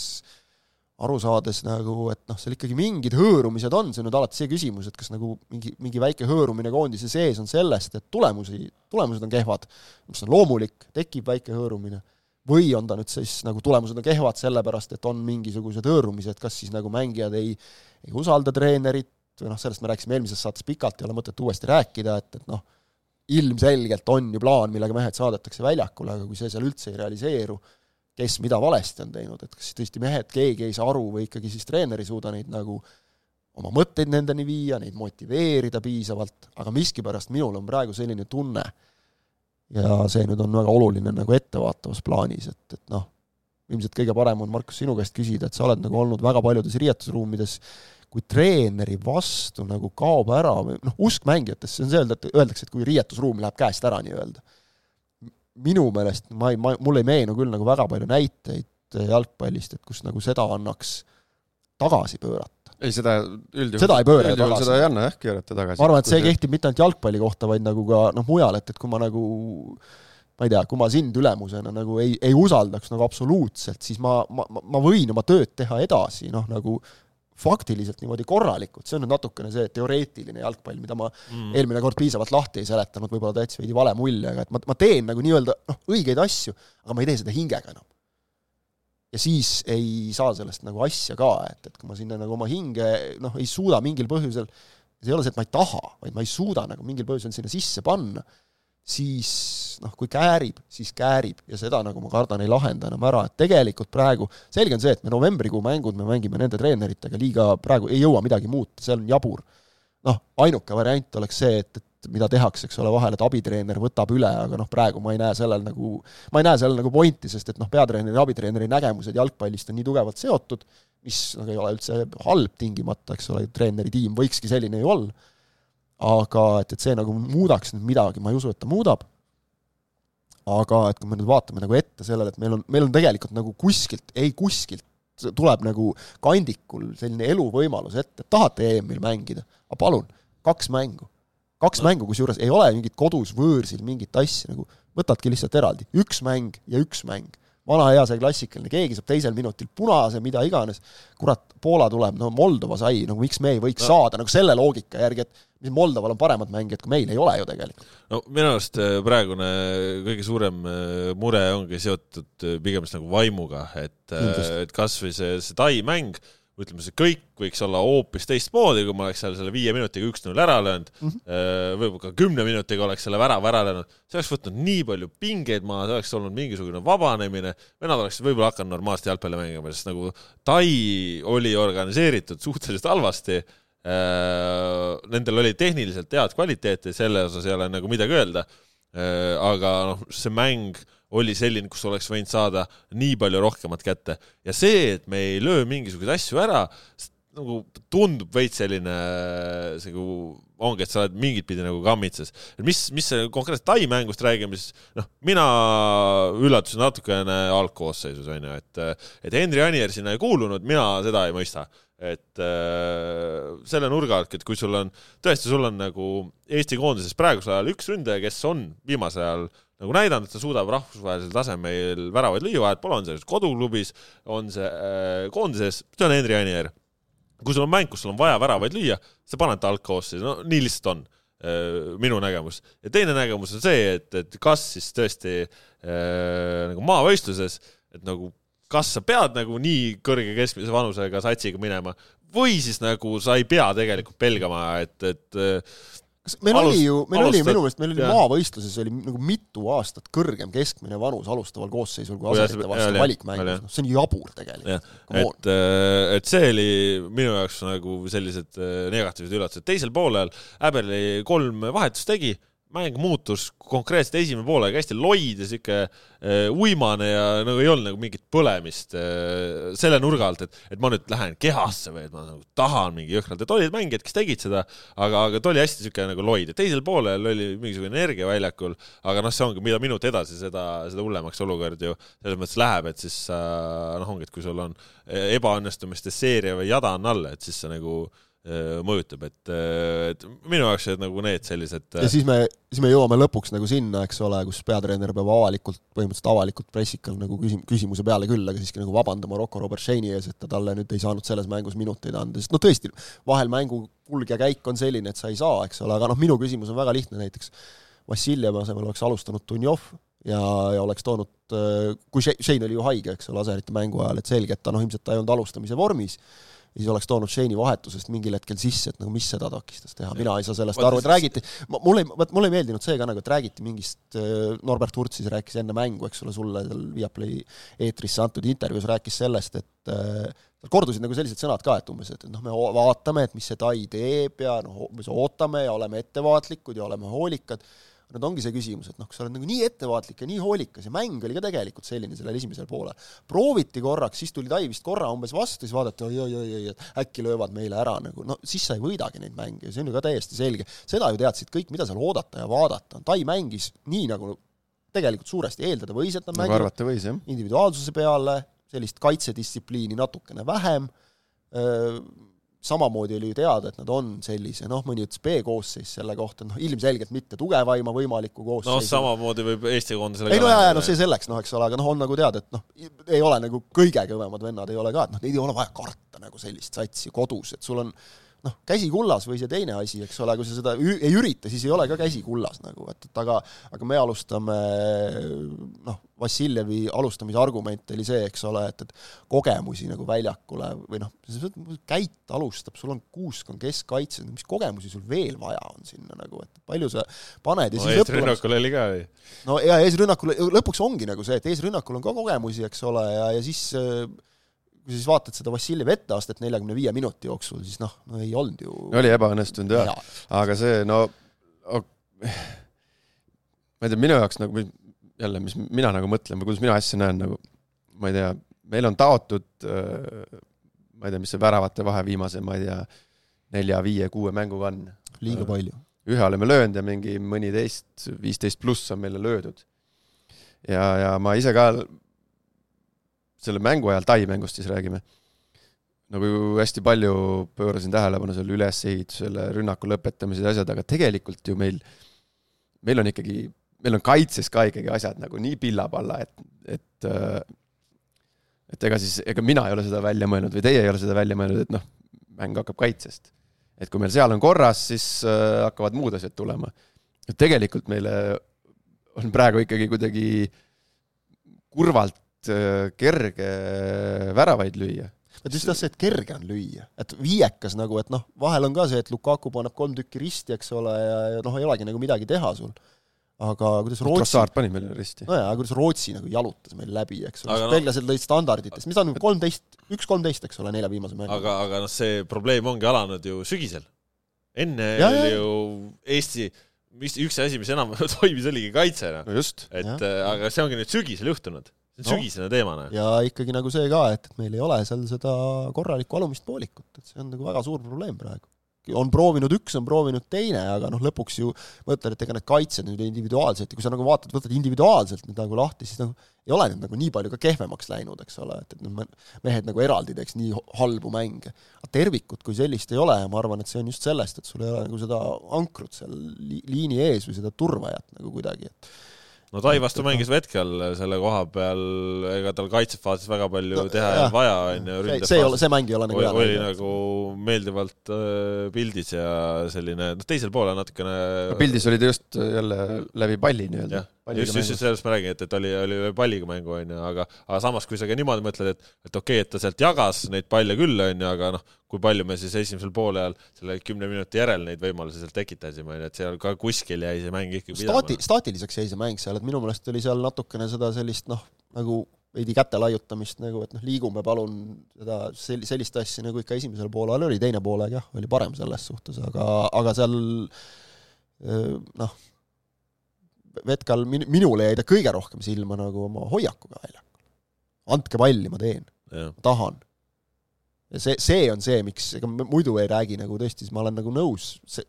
aru saades nagu, et noh, seal ikkagi mingid hõõrumised on, see on nüüd alati see küsimus, et kas nagu mingi, mingi väike hõõrumine koondise sees on sellest, et tulemusi, tulemused on kehvad, mis on loomulik, tekib väike hõõrumine, või on ta nüüd siis nagu tulemused on kehvad sellepärast, et on mingisugused hõõrumised, kas siis nagu mängijad ei, ei usalda treenerit või noh, sellest me rääkisime eelmises saates pikalt, ei ole mõtet uuesti rääkida, et, et noh, ilmselgelt on ju plaan, millega mehed saadetakse väljakule, aga kui see seal üldse ei realiseeru, kes mida valesti on teinud, et kas tõesti mehed, keegi ei saa aru või ikkagi siis treener ei suuda neid nagu oma mõtteid nendeni viia, neid motiveerida piisavalt, aga miskipärast minul on praegu selline tunne, ja see nüüd on väga oluline nagu ettevaatavas plaanis, et, et noh, ilmselt kõige parem on, Markus, sinu käest küsida, et sa oled nagu olnud väga paljudes riietusruumides, kui treeneri vastu nagu kaob ära noh, usk mängijatesse, see on see, öelda, et öeldakse, et kui riietusruum läheb käest ära nii-öelda. minu meelest ma ei, ma, mul ei meenu küll nagu väga palju näiteid jalgpallist, et kus nagu seda annaks tagasi pöörata
ei, seda üldjuhul,
seda ei pööra
tagasi. seda ei anna jah, keerata tagasi.
ma arvan, et see kehtib mitte ainult jalgpalli kohta, vaid nagu ka noh, mujal, et, et kui ma nagu ma ei tea, kui ma sind ülemusena nagu ei, ei usaldaks nagu absoluutselt, siis ma, ma, ma võin oma tööd teha edasi, noh nagu faktiliselt niimoodi korralikult, see on nüüd natukene see teoreetiline jalgpall, mida ma mm. eelmine kord piisavalt lahti ei seletanud, võib-olla ta jättis veidi vale mulje, aga et ma, ma teen nagu nii-öelda noh, õigeid asju, aga ma ei tee seda hingega enam ja siis ei saa sellest nagu asja ka, et, et kui ma sinna nagu oma hinge noh, ei suuda mingil põhjusel, see ei ole see, et ma ei taha, vaid ma ei suuda nagu mingil põhjusel sinna sisse panna, siis noh, kui käärib, siis käärib. Ja seda nagu ma kardan, ei lahenda enam ära, et tegelikult praegu selge on see, et me novembrikuu mängud me mängime nende treeneritega liiga praegu ei jõua midagi muuta, see on jabur. noh, ainuke variant oleks see, et, et mida tehakse, eks ole, vahel, et abitreener võtab üle, aga noh, praegu ma ei näe sellel nagu, ma ei näe sellel nagu pointi, sest et noh, peatreeneri ja abitreeneri nägemused jalgpallist on nii tugevalt seotud, mis noh, ei ole üldse halb tingimata, eks ole, treeneri tiim võikski selline ju olla, aga et, et see nagu muudaks nüüd midagi, ma ei usu, et ta muudab, aga et kui me nüüd vaatame nagu ette sellele, et meil on, meil on tegelikult nagu kuskilt, ei kuskilt, tuleb nagu kandikul selline eluvõimalus ette, et tahate EM-il mängida, aga palun, kaks mängu. Kaks mängu, kusjuures ei ole mingit kodus võõrsil mingit asja nagu, võtadki lihtsalt eraldi, üks mäng ja üks mäng. Vana hea see klassikaline, keegi saab teisel minutil punase, mida iganes, kurat, Poola tuleb, no Moldova sai, no miks me ei võiks no. saada nagu selle loogika järgi, et mis Moldoval on paremad mängijad kui meil, ei ole ju tegelikult.
no minu arust äh, praegune kõige suurem äh, mure ongi seotud äh, pigem nagu vaimuga, et, et kas või see, see Tai mäng ütleme, see kõik võiks olla hoopis teistmoodi, kui ma oleks seal selle viie minutiga üks-null ära löönud. Mm -hmm., võib-olla ka kümne minutiga oleks selle värava ära löönud, see oleks võtnud nii palju pingeid maha, see oleks olnud mingisugune vabanemine, vennad oleksid võib-olla hakanud normaalselt jalgpalli mängima, sest nagu Tai oli organiseeritud suhteliselt halvasti. Äh,, nendel oli tehniliselt head kvaliteeti, selle osas ei ole nagu midagi öelda. Äh,, aga noh, see mäng oli selline, kus oleks võinud saada nii palju rohkemat kätte. ja see, et me ei löö mingisuguseid asju ära, nagu tundub veits selline, see nagu ongi, et sa oled mingit pidi nagu kammitses. et mis, mis see konkreetselt Tai mängust räägime, siis noh, mina üllatusin natukene algkoosseisus, on ju, et et Henri Anier sinna ei kuulunud, mina seda ei mõista. et äh, selle nurga alt, et kui sul on, tõesti, sul on nagu Eesti koondises praegusel ajal üks ründaja, kes on viimasel ajal nagu näidanud, et ta suudab rahvusvahelisel tasemel väravaid lüüa, vahet pole, on see koduklubis, on see äh, koondises, see on Henri Anier. kui sul on mäng, kus sul on vaja väravaid lüüa, sa paned ta algkoosseisu, no nii lihtsalt on äh,, minu nägemus. ja teine nägemus on see, et, et kas siis tõesti äh, nagu maavõistluses, et nagu kas sa pead nagu nii kõrge keskmise vanusega satsiga minema või siis nagu sa ei pea tegelikult pelgama, et, et
kas meil Alust, oli ju, meil alustad, oli minu meelest, meil oli jah. maavõistluses oli nagu mitu aastat kõrgem keskmine vanus alustaval koosseisul kui aserite vastu valikmängus, noh see on jabur tegelikult.
et, äh, et see oli minu jaoks nagu sellised äh, negatiivsed üllatused, teisel poolel Äberli kolm vahetust tegi mäng muutus konkreetselt esimene poolega hästi loid ja sihuke äh, uimane ja nagu ei olnud nagu mingit põlemist äh, selle nurga alt, et, et ma nüüd lähen kehasse või et ma nagu tahan mingi jõhkralt, et olid mängijad, kes tegid seda, aga, aga ta oli hästi sihuke nagu loid. Ja teisel poolel oli mingisugune energia väljakul, aga noh, see ongi, mida minut edasi, seda, seda hullemaks olukord ju selles mõttes läheb, et siis noh, ongi, et kui sul on ebaõnnestumiste seeria või jada on all, et siis sa nagu mõjutab, et, äh, et minu jaoks olid nagu need sellised
ja siis me, siis me jõuame lõpuks nagu sinna, eks ole, kus peatreener peab avalikult, põhimõtteliselt avalikult pressikal nagu küsim-, küsimuse peale küll, aga siiski nagu vabandama Rocco Robertšeini ees, et ta talle nüüd ei saanud selles mängus minuteid anda, sest no tõesti, vahel mängu kulg ja käik on selline, et sa ei saa, eks ole, aga noh, minu küsimus on väga lihtne, näiteks Vassiljevi asemel oleks alustanud Dunjov ja, ja oleks toonud, kui Shane oli ju haige, eks ole, aserite mängu ajal, et selge, et ta noh, ilmselt ta ei olnud alustamise vormis ja siis oleks toonud Shane'i vahetusest mingil hetkel sisse, et nagu mis seda takistas teha, mina ei saa sellest
Vaata
aru, et räägiti, mulle ei, vot mulle ei meeldinud see ka nagu, et räägiti mingist, äh, Norbert Hurt siis rääkis enne mängu, eks ole, sulle seal Viaplay eetrisse antud intervjuus rääkis sellest, et äh, tal kordusid nagu sellised sõnad ka, et umbes, et noh, me vaatame, et mis see Tai teeb ja noh, umbes ootame ja oleme ettevaatlikud ja oleme hoolikad, nüüd ongi see küsimus, et noh, kui sa oled nagu nii ettevaatlik ja nii hoolikas ja mäng oli ka tegelikult selline sellel esimesel poolel, prooviti korraks, siis tuli Tai vist korra umbes vastu, siis vaadati oi-oi-oi, et äkki löövad meile ära nagu, no siis sa ei võidagi neid mänge ja see on ju ka täiesti selge. seda ju teadsid kõik, mida seal oodata ja vaadata, Tai mängis nii, nagu tegelikult suuresti eeldada võis, et nad
nagu
mängivad
arvata võis, jah.
individuaalsuse peale, sellist kaitsedistsipliini natukene vähem, samamoodi oli ju teada, et nad on sellise, noh, mõni ütles B-koosseis selle kohta, noh, ilmselgelt mitte tugevaima võimaliku
noh,
koosseisu
samamoodi võib Eesti koondisele
ei no jaa, jaa, no see selleks, noh, eks ole, aga noh, on nagu teada, et noh, ei ole nagu kõige kõvemad vennad ei ole ka, et noh, neid ei ole vaja karta nagu sellist satsi kodus, et sul on noh, käsi kullas või see teine asi, eks ole, kui sa seda ei ürita, siis ei ole ka käsi kullas nagu, et, et aga aga me alustame noh, Vassiljevi alustamise argument oli see, eks ole, et, et kogemusi nagu väljakule või noh, käit alustab, sul on kuuskond keskkaitses, mis kogemusi sul veel vaja on sinna nagu, et palju sa paned ja
no
siis lõppu
eesrünnakul oli ka ju.
no ja eesrünnakul, lõpuks ongi nagu see, et eesrünnakul on ka kogemusi, eks ole, ja, ja siis äh, kui sa siis vaatad seda Vassiljevi etteastet neljakümne viie minuti jooksul, siis noh, no ei olnud ju
oli ebaõnnestunud jah,
hea.
aga see no ok- ma ei tea, minu jaoks nagu jälle, mis mina nagu mõtlen või kuidas mina asja näen nagu ma ei tea, meil on taotud äh, ma ei tea, mis see väravate vahe viimase, ma ei tea, nelja-viie-kuue mänguga on.
liiga palju.
ühe oleme löönud ja mingi mõniteist, viisteist pluss on meile löödud. ja, ja ma ise ka selle mängu ajal, Tai mängust siis räägime, nagu hästi palju pöörasin tähelepanu selle ülesehitusele, rünnaku lõpetamised ja asjad, aga tegelikult ju meil, meil on ikkagi, meil on kaitses ka ikkagi asjad nagu nii pillapalla, et, et äh, et ega siis, ega mina ei ole seda välja mõelnud või teie ei ole seda välja mõelnud, et noh, mäng hakkab kaitsest et kui meil seal on korras, siis äh, hakkavad muud asjad tulema. tegelikult meile on praegu ikkagi kuidagi kurvalt kerge väravaid lüüa.
et just see, et kerge on lüüa, et viiekas nagu, et noh, vahel on ka see, et Lukaku paneb kolm tükki risti, eks ole, ja, ja noh, ei olegi nagu midagi teha sul. aga kuidas Rootsi,
Trossard pani meile risti.
nojah, aga kuidas Rootsi nagu jalutas meil läbi, eks ole
noh-
belglased lõid standarditest, mis on, kolmteist, üks kolmteist, eks ole, nelja viimase mängu.
aga, aga noh, see probleem ongi alanud ju sügisel. enne
Ja,
oli
ja.
ju Eesti, mis üks asi, mis enam toimis, oligi kaitse, noh.
no just,
et
Jah.
äh, aga see ongi nüüd sügisel juhtunud. See on
No.
sügisene teema, noh.
ja ikkagi nagu see ka, et, et meil ei ole seal seda korralikku alumist poolikut, et see on nagu väga suur probleem praegu. on proovinud üks, on proovinud teine, aga noh, lõpuks ju mõtled, et ega need kaitsjad nüüd individuaalselt ja kui sa nagu vaatad, võtad individuaalselt nüüd nagu lahti, siis nagu ei ole need nagu nii palju ka kehvemaks läinud, eks ole, et, et need mehed nagu eraldi teeks nii halbu mänge. aga tervikut kui sellist ei ole ja ma arvan, et see on just sellest, et sul ei ole nagu seda ankrut seal li liini ees või seda turvajat nagu kuidagi, et
no Tai vastu mängis Vetkel selle koha peal, ega tal kaitsefaasis väga palju
No,
no, teha ei olnud vaja, onju.
see, see ei ole, see mäng ei ole nagu hea
oli nagu meeldivalt äh, pildis ja selline, noh teisel poolel natukene
pildis oli ta just jälle läbi palli nii-öelda
just, just, sellest ma räägin, et, et oli, oli palliga mängu, onju, aga aga samas, kui sa ka niimoodi mõtled, et et okei okay,, et ta sealt jagas neid palle küll, onju, aga noh, kui palju me siis esimesel poolel selle kümne minuti järel neid võimalusi sealt tekitasime, onju, et seal ka kuskil jäi see mäng ikkagi
staati-,
pidama.
staatiliseks jäi see mäng seal, et minu meelest oli seal natukene seda sellist noh, nagu veidi käte laiutamist nagu, et noh, liigume palun seda sel-, sellist asja nagu ikka esimesel poolel oli, teine poolaeg jah, oli parem selles suhtes, aga, aga seal noh, Vetkal, min-, minule jäi ta kõige rohkem silma nagu oma hoiakuga väljakul. andke palli, ma teen, ma tahan. ja see, see on see, miks, ega me muidu ei räägi nagu tõesti, siis ma olen nagu nõus see,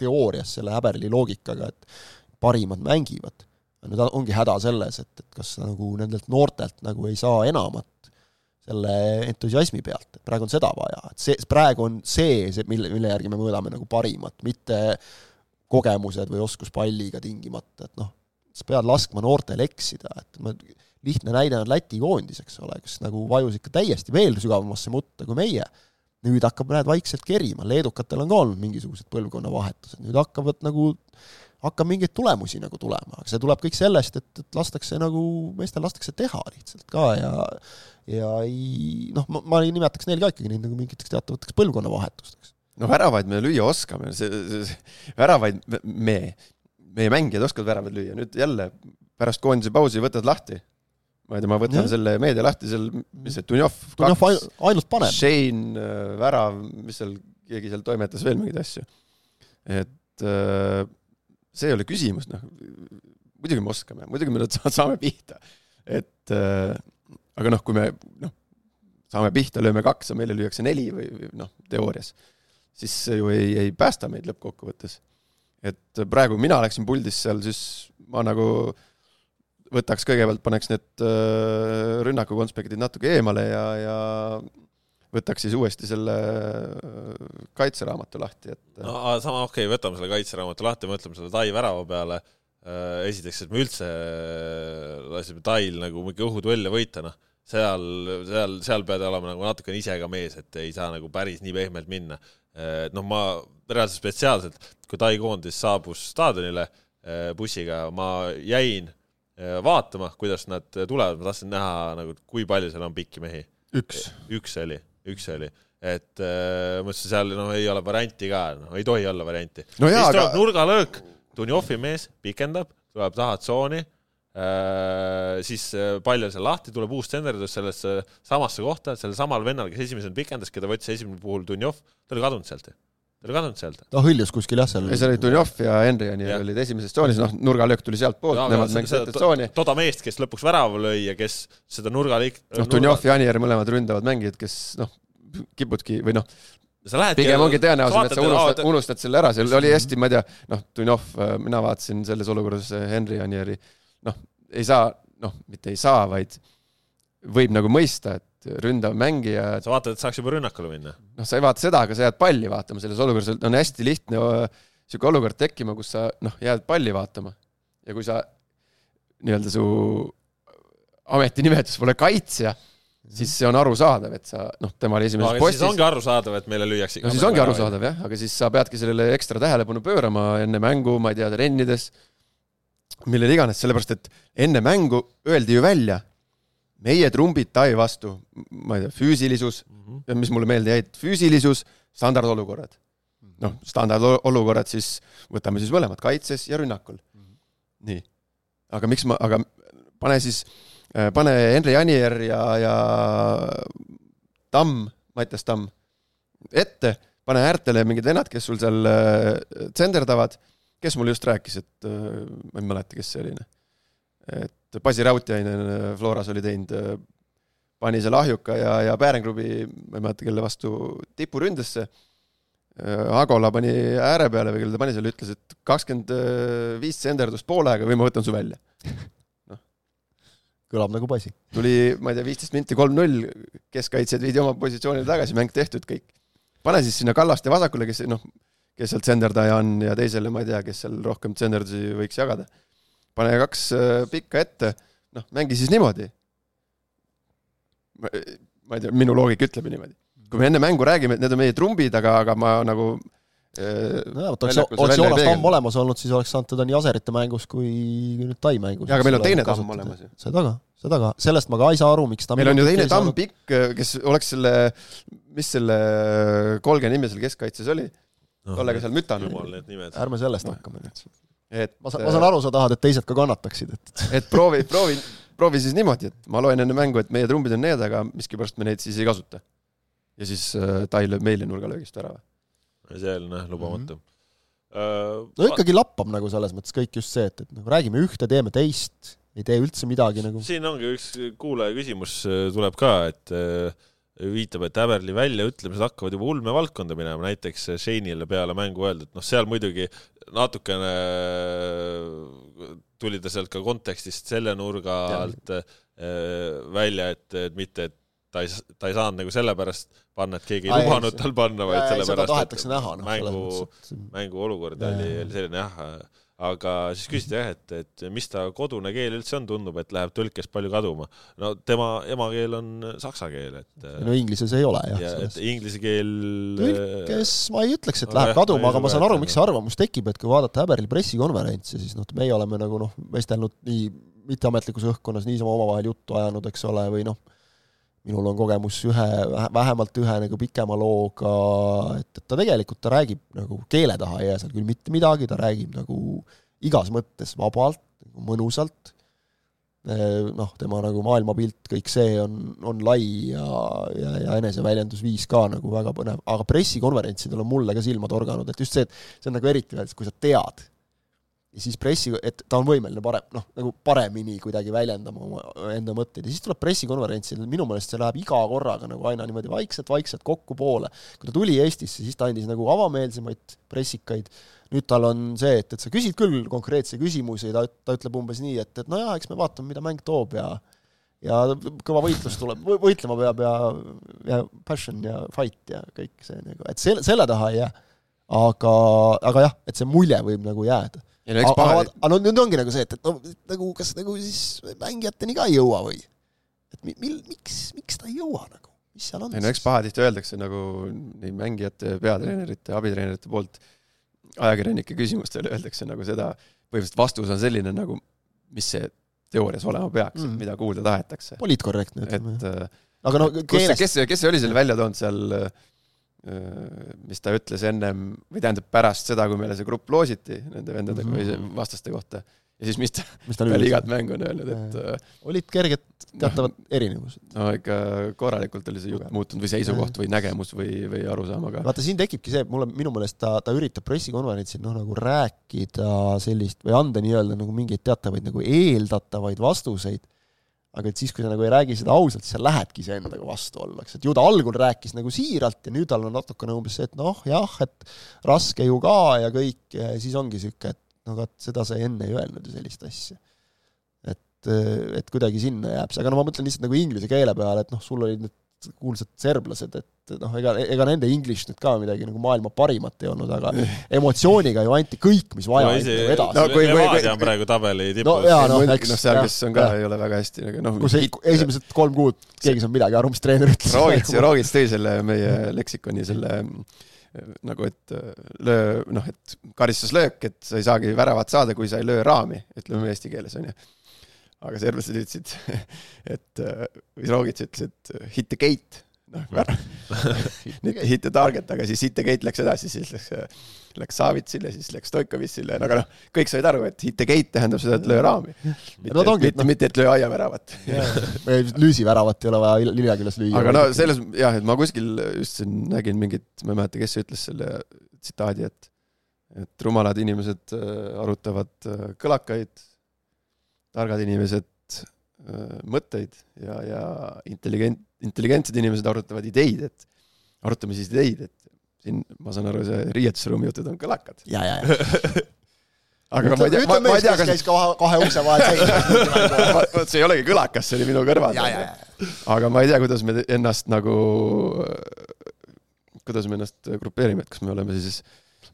teoorias selle Häberli loogikaga, et parimad mängivad. nüüd ongi häda selles, et, et kas nagu nendelt noortelt nagu ei saa enamat selle entusiasmi pealt, et praegu on seda vaja, et see, praegu on see, see, mille, mille järgi me mõõdame nagu parimat, mitte kogemused või oskus palliga tingimata, et noh, sa pead laskma noortel eksida, et ma lihtne näide on Läti koondis, eks ole, kes nagu vajus ikka täiesti veel sügavamasse mutta kui meie. nüüd hakkab, näed, vaikselt kerima, leedukatel on ka olnud mingisugused põlvkonnavahetused, nüüd hakkavad nagu, hakkab mingeid tulemusi nagu tulema, aga see tuleb kõik sellest, et, et lastakse nagu, meestel lastakse teha lihtsalt ka ja ja ei noh, ma, ma nimetaks neil ka ikkagi neid nagu mingiteks teatavateks põlvkonnavahetusteks.
No väravaid me lüüa oskame, see, see, väravaid me, meie mängijad oskavad väravaid lüüa, nüüd jälle pärast koondise pausi võtad lahti ma ei tea, ma võtan ja. selle meedia lahti, seal, mis see, Dunjov
Dunjov ainult paneb.
Shane, äh, Värav, mis seal, keegi seal toimetas veel mingeid asju. et äh, see ei ole küsimus, noh, muidugi me oskame, muidugi me saame pihta. et äh, aga noh, kui me noh, saame pihta, lööme kaks ja meile lüüakse neli või, või noh, teoorias, siis see ju ei, ei päästa meid lõppkokkuvõttes. et praegu mina läksin puldis seal, siis ma nagu võtaks kõigepealt, paneks need äh, rünnaku konspektid natuke eemale ja, ja võtaks siis uuesti selle äh, kaitseraamatu lahti, et.
Äh, no sama, okei okay,, võtame selle kaitseraamatu lahti, mõtleme selle Tai värava peale. esiteks, et me üldse lasime Tail nagu mingi õhuduelle võita, noh, seal, seal, seal pead olema nagu natukene ise ka mees, et ei saa nagu päris nii pehmelt minna. Et noh, ma reaalselt spetsiaalselt, kui Tai koondis saabus staadionile bussiga, ma jäin Äh, vaatama, kuidas nad tulevad, ma tahtsin näha nagu, kui palju seal on pikki mehi.
üks.
üks oli, üks oli, et äh, mõtlesin seal noh, ei ole varianti ka, noh ei tohi olla varianti
no. siis
tuleb aga... nurgalöök, Dunjovi mees pikendab, tuleb taha tsooni äh,, siis äh, pall on seal lahti, tuleb uus tsenderdus sellesse samasse kohta, sellel samal vennal, kes esimesena pikendas, keda võttis esimene puhul Dunjov, ta oli kadunud sealt ju ta oli kadunud sealt.
ta hõljus kuskil jah, seal.
ei, seal oli Dunjov ja Henry ja ja. olid esimeses tsoonis, noh, nurgalöök tuli sealtpoolt, nemad mängisid ette tsooni.
toda meest, kes lõpuks värava lõi ja kes seda nurgaliik-.
noh, Dunjov ja Anier mõlemad ründavad mängijad, kes noh, kipudki või noh, pigem ongi tõenäoline, et sa unustad, unustad selle ära, seal oli hästi, ma ei tea, noh, Dunjov, äh, mina vaatasin selles olukorras äh, Henry Anieri, noh, ei saa, noh, mitte ei saa, vaid võib nagu mõista, et ründav mängija.
sa vaatad, et saaks juba rünnakule minna?
noh, sa ei vaata seda, aga sa jääd palli vaatama selles olukorras, on hästi lihtne niisugune olukord tekkima, kus sa noh, jääd palli vaatama. ja kui sa nii-öelda su ametinimetus pole kaitsja, siis see on arusaadav, et sa noh, tema oli esimeses
no, postis. siis ongi arusaadav, et meile lüüakse.
no siis ongi arusaadav jah, aga siis sa peadki sellele ekstra tähelepanu pöörama enne mängu, ma ei tea, trennides, millele iganes, sellepärast et enne mängu öeldi ju välja, meie trumbid Tai vastu, ma ei tea, füüsilisus mm, -hmm. mis mulle meelde jäid, füüsilisus, standardolukorrad. noh, standardolukorrad siis, võtame siis mõlemad, kaitses ja rünnakul mm. -hmm. nii. aga miks ma, aga pane siis, äh, pane Henri Anier ja, ja Tamm, Mattias Tamm ette, pane äärtele mingid vennad, kes sul seal äh, tsenderdavad, kes mulle just rääkis, et äh, ma ei mäleta, kes see oli, noh. et Basi Rautiainen äh, Floras oli teinud, äh, pani seal ahjuka ja, ja Päärengrubi, ma ei mäleta, kelle vastu, tipuründesse. Agola pani ääre peale või kelle ta pani seal, ütles, et kakskümmend viis tsenderdust poolega või ma võtan su välja.
noh. kõlab nagu Basi.
tuli, ma ei tea, viisteist minti kolm-null, keskkaitsjad viidi oma positsioonile tagasi, mäng tehtud, kõik. pane siis sinna Kallaste vasakule, kes noh, kes seal tsenderdaja on ja teisele ma ei tea, kes seal rohkem tsenderdusi võiks jagada pane kaks äh, pikka ette, noh, mängi siis niimoodi. ma ei tea, minu loogika ütleb niimoodi. kui me enne mängu räägime, et need on meie trumbid, aga, aga ma nagu
äh, nojah, vot oleks, oleks Joonas Tamm olemas olnud, siis oleks saanud teda nii Aserite mängus kui nüüd Tai mängus.
jaa, aga meil on teine Tamm olemas ju.
seda ka, seda ka, sellest ma ka ei saa aru, miks ta
meil on ju teine Tamm pikk, kes oleks selle, mis selle kolge nimi seal keskkaitses oli no,? tollega seal mütanud.
ärme sellest hakkame nüüd et ma saan, ma saan aru, sa tahad, et teised ka kannataksid, et
et proovi, proovi, proovi siis niimoodi, et ma loen enne mängu, et meie trumbid on need, aga miskipärast me neid siis ei kasuta. ja siis äh, Tai lööb meile nurgalöögist ära.
see on jah lubamatu mm. -hmm.
No ikkagi lappab nagu selles mõttes kõik just see, et, et nagu räägime ühte, teeme teist, ei tee üldse midagi nagu.
siin ongi üks kuulaja küsimus äh, tuleb ka, et uh, viitab, et Äberli väljaütlemised hakkavad juba ulmevaldkonda minema, näiteks Shane'ile peale mängu öelda, et noh, seal muidugi natukene tuli ta sealt ka kontekstist selle nurga alt äh, välja, et, et mitte, et ta ei, ta ei saanud nagu sellepärast panna, et keegi ei lubanud tal panna, vaid sellepärast,
et näha,
no, mängu, mängu olukord oli, oli selline jah, aga siis küsiti jah, et, et mis ta kodune keel üldse on, tundub, et läheb tõlkes palju kaduma. no tema emakeel on saksa keel, et
no inglises ei ole jah
ja et inglise keel
tõlkes ma ei ütleks, et läheb
jah,
kaduma, aga ma saan aru, miks see arvamus tekib, et kui vaadata Häberli pressikonverentsi, siis noh, meie oleme nagu noh, vestelnud nii mitteametlikus õhkkonnas niisama omavahel juttu ajanud, eks ole, või noh, minul on kogemus ühe, vähemalt ühe nagu pikema looga, et, et ta tegelikult, ta räägib nagu keele taha ei jää seal küll mitte midagi, ta räägib nagu igas mõttes vabalt, mõnusalt, noh, tema nagu maailmapilt, kõik see on, on lai ja, ja, ja eneseväljendusviis ka nagu väga põnev, aga pressikonverentsidel on mulle ka silma torganud, et just see, et see on nagu eriti veel, kui sa tead siis pressi, et ta on võimeline parem, noh, nagu paremini kuidagi väljendama oma enda mõtteid ja siis tuleb pressikonverentsil, minu meelest see läheb iga korraga nagu aina niimoodi vaikselt-vaikselt kokku poole. kui ta tuli Eestisse, siis ta andis nagu avameelsemaid pressikaid, nüüd tal on see, et, et sa küsid küll konkreetse küsimuse ja ta, ta ütleb umbes nii, et, et nojah, eks me vaatame, mida mäng toob ja ja kõva võitlus tuleb, võitlema peab ja, ja passion ja fight ja kõik see nagu, et selle, selle taha ei jää. aga, aga jah, et see mulje võib nagu jääda aga, aga,, aga no nüüd ongi nagu see, et, et no nagu kas nagu siis mängijateni ka ei jõua või? et mi- mil-, miks, miks ta ei jõua nagu, mis seal on
ei no eks pahatihti öeldakse nagu nii mängijate, peatreenerite, abitreenerite poolt ajakirjanike küsimustele öeldakse nagu seda, põhimõtteliselt vastus on selline nagu, mis see teoorias olema peaks mm., mida kuulda tahetakse.
poliitkorrektne,
et
ütleme.
äh,
aga no
kus,
keeles,
kes, kes see oli selle välja toonud seal, mis ta ütles ennem või tähendab pärast seda, kui meile see grupp loositi nende vendadega mm -hmm. või vastaste kohta. Ja siis mis ta
mis ta
peale
nüüd
igat mängu on öelnud, et äh,
olid kerged teatavad erinevused.
no ikka korralikult oli see jutt muutunud või seisukoht või nägemus või, või arusaam, aga
vaata, siin tekibki see, mulle, minu meelest ta, ta üritab pressikonverentsil noh, nagu rääkida sellist või anda nii-öelda nagu mingeid teatavaid nagu eeldatavaid vastuseid, aga et siis, kui sa nagu ei räägi seda ausalt, siis sa lähedki iseendaga vastuollu, eks, et ju ta algul rääkis nagu siiralt ja nüüd tal on natukene umbes see, et noh, jah, et raske ju ka ja kõik. Ja siis ongi niisugune, et no vot, seda sa enne ei öelnud ju sellist asja. et, et kuidagi sinna jääb see, aga no ma mõtlen lihtsalt nagu inglise keele peale, et noh, sul olid need kuulsad serblased, et noh, ega, ega nende english nüüd ka midagi nagu maailma parimat ei olnud, aga emotsiooniga ju anti kõik, mis vaja
no isi
nagu edasi
No
no,,
kui- kui-
Levadia
kui-
on praegu tabeli tipus
No jaa,
noh
noh,
no,
eks,
no seal, kes on ka, ei ole väga hästi nagu noh,
kus ei, esimesed kolm kuud keegi ei saanud midagi aru, mis treener ütles.
Roogits, Roogits tõi selle meie leksikoni selle nagu, et löö, noh, et karistuslöök, et sa ei saagi väravat saada, kui sa ei löö raami, ütleme eesti keeles onju. Aga serblased ütlesid, et äh, või Roogits ütles, et hit the gate, noh, mitte hit the target, aga siis hit the gate läks edasi, siis läks, läks Savitsile, siis läks Stoikovitšile, aga noh, kõik said aru, et hit the gate tähendab seda, et löö raami. mitte
No
mitte,
noh-
mitte, et löö aiaväravat.
lüüsiväravat ei ole vaja Lillekülas lüüa.
aga no selles jah, et ma kuskil just siin nägin mingit, ma ei mäleta, kes ütles selle tsitaadi, et et rumalad inimesed äh, arutavad äh, kõlakaid, targad inimesed mõtteid ja, ja intelligent, intelligentsed inimesed arutavad ideid, et arutame siis ideid, et siin ma saan aru, see riietusruumi jutud on kõlakad.
ja, ja, ja.
aga ma ei tea, ma, ma ei tea, kas
käis ka kahe, kahe ukse vahel seisma.
vot see ei olegi kõlakas, see oli minu kõrval aga ma ei tea, kuidas me ennast nagu, kuidas me ennast grupeerime, et kas me oleme siis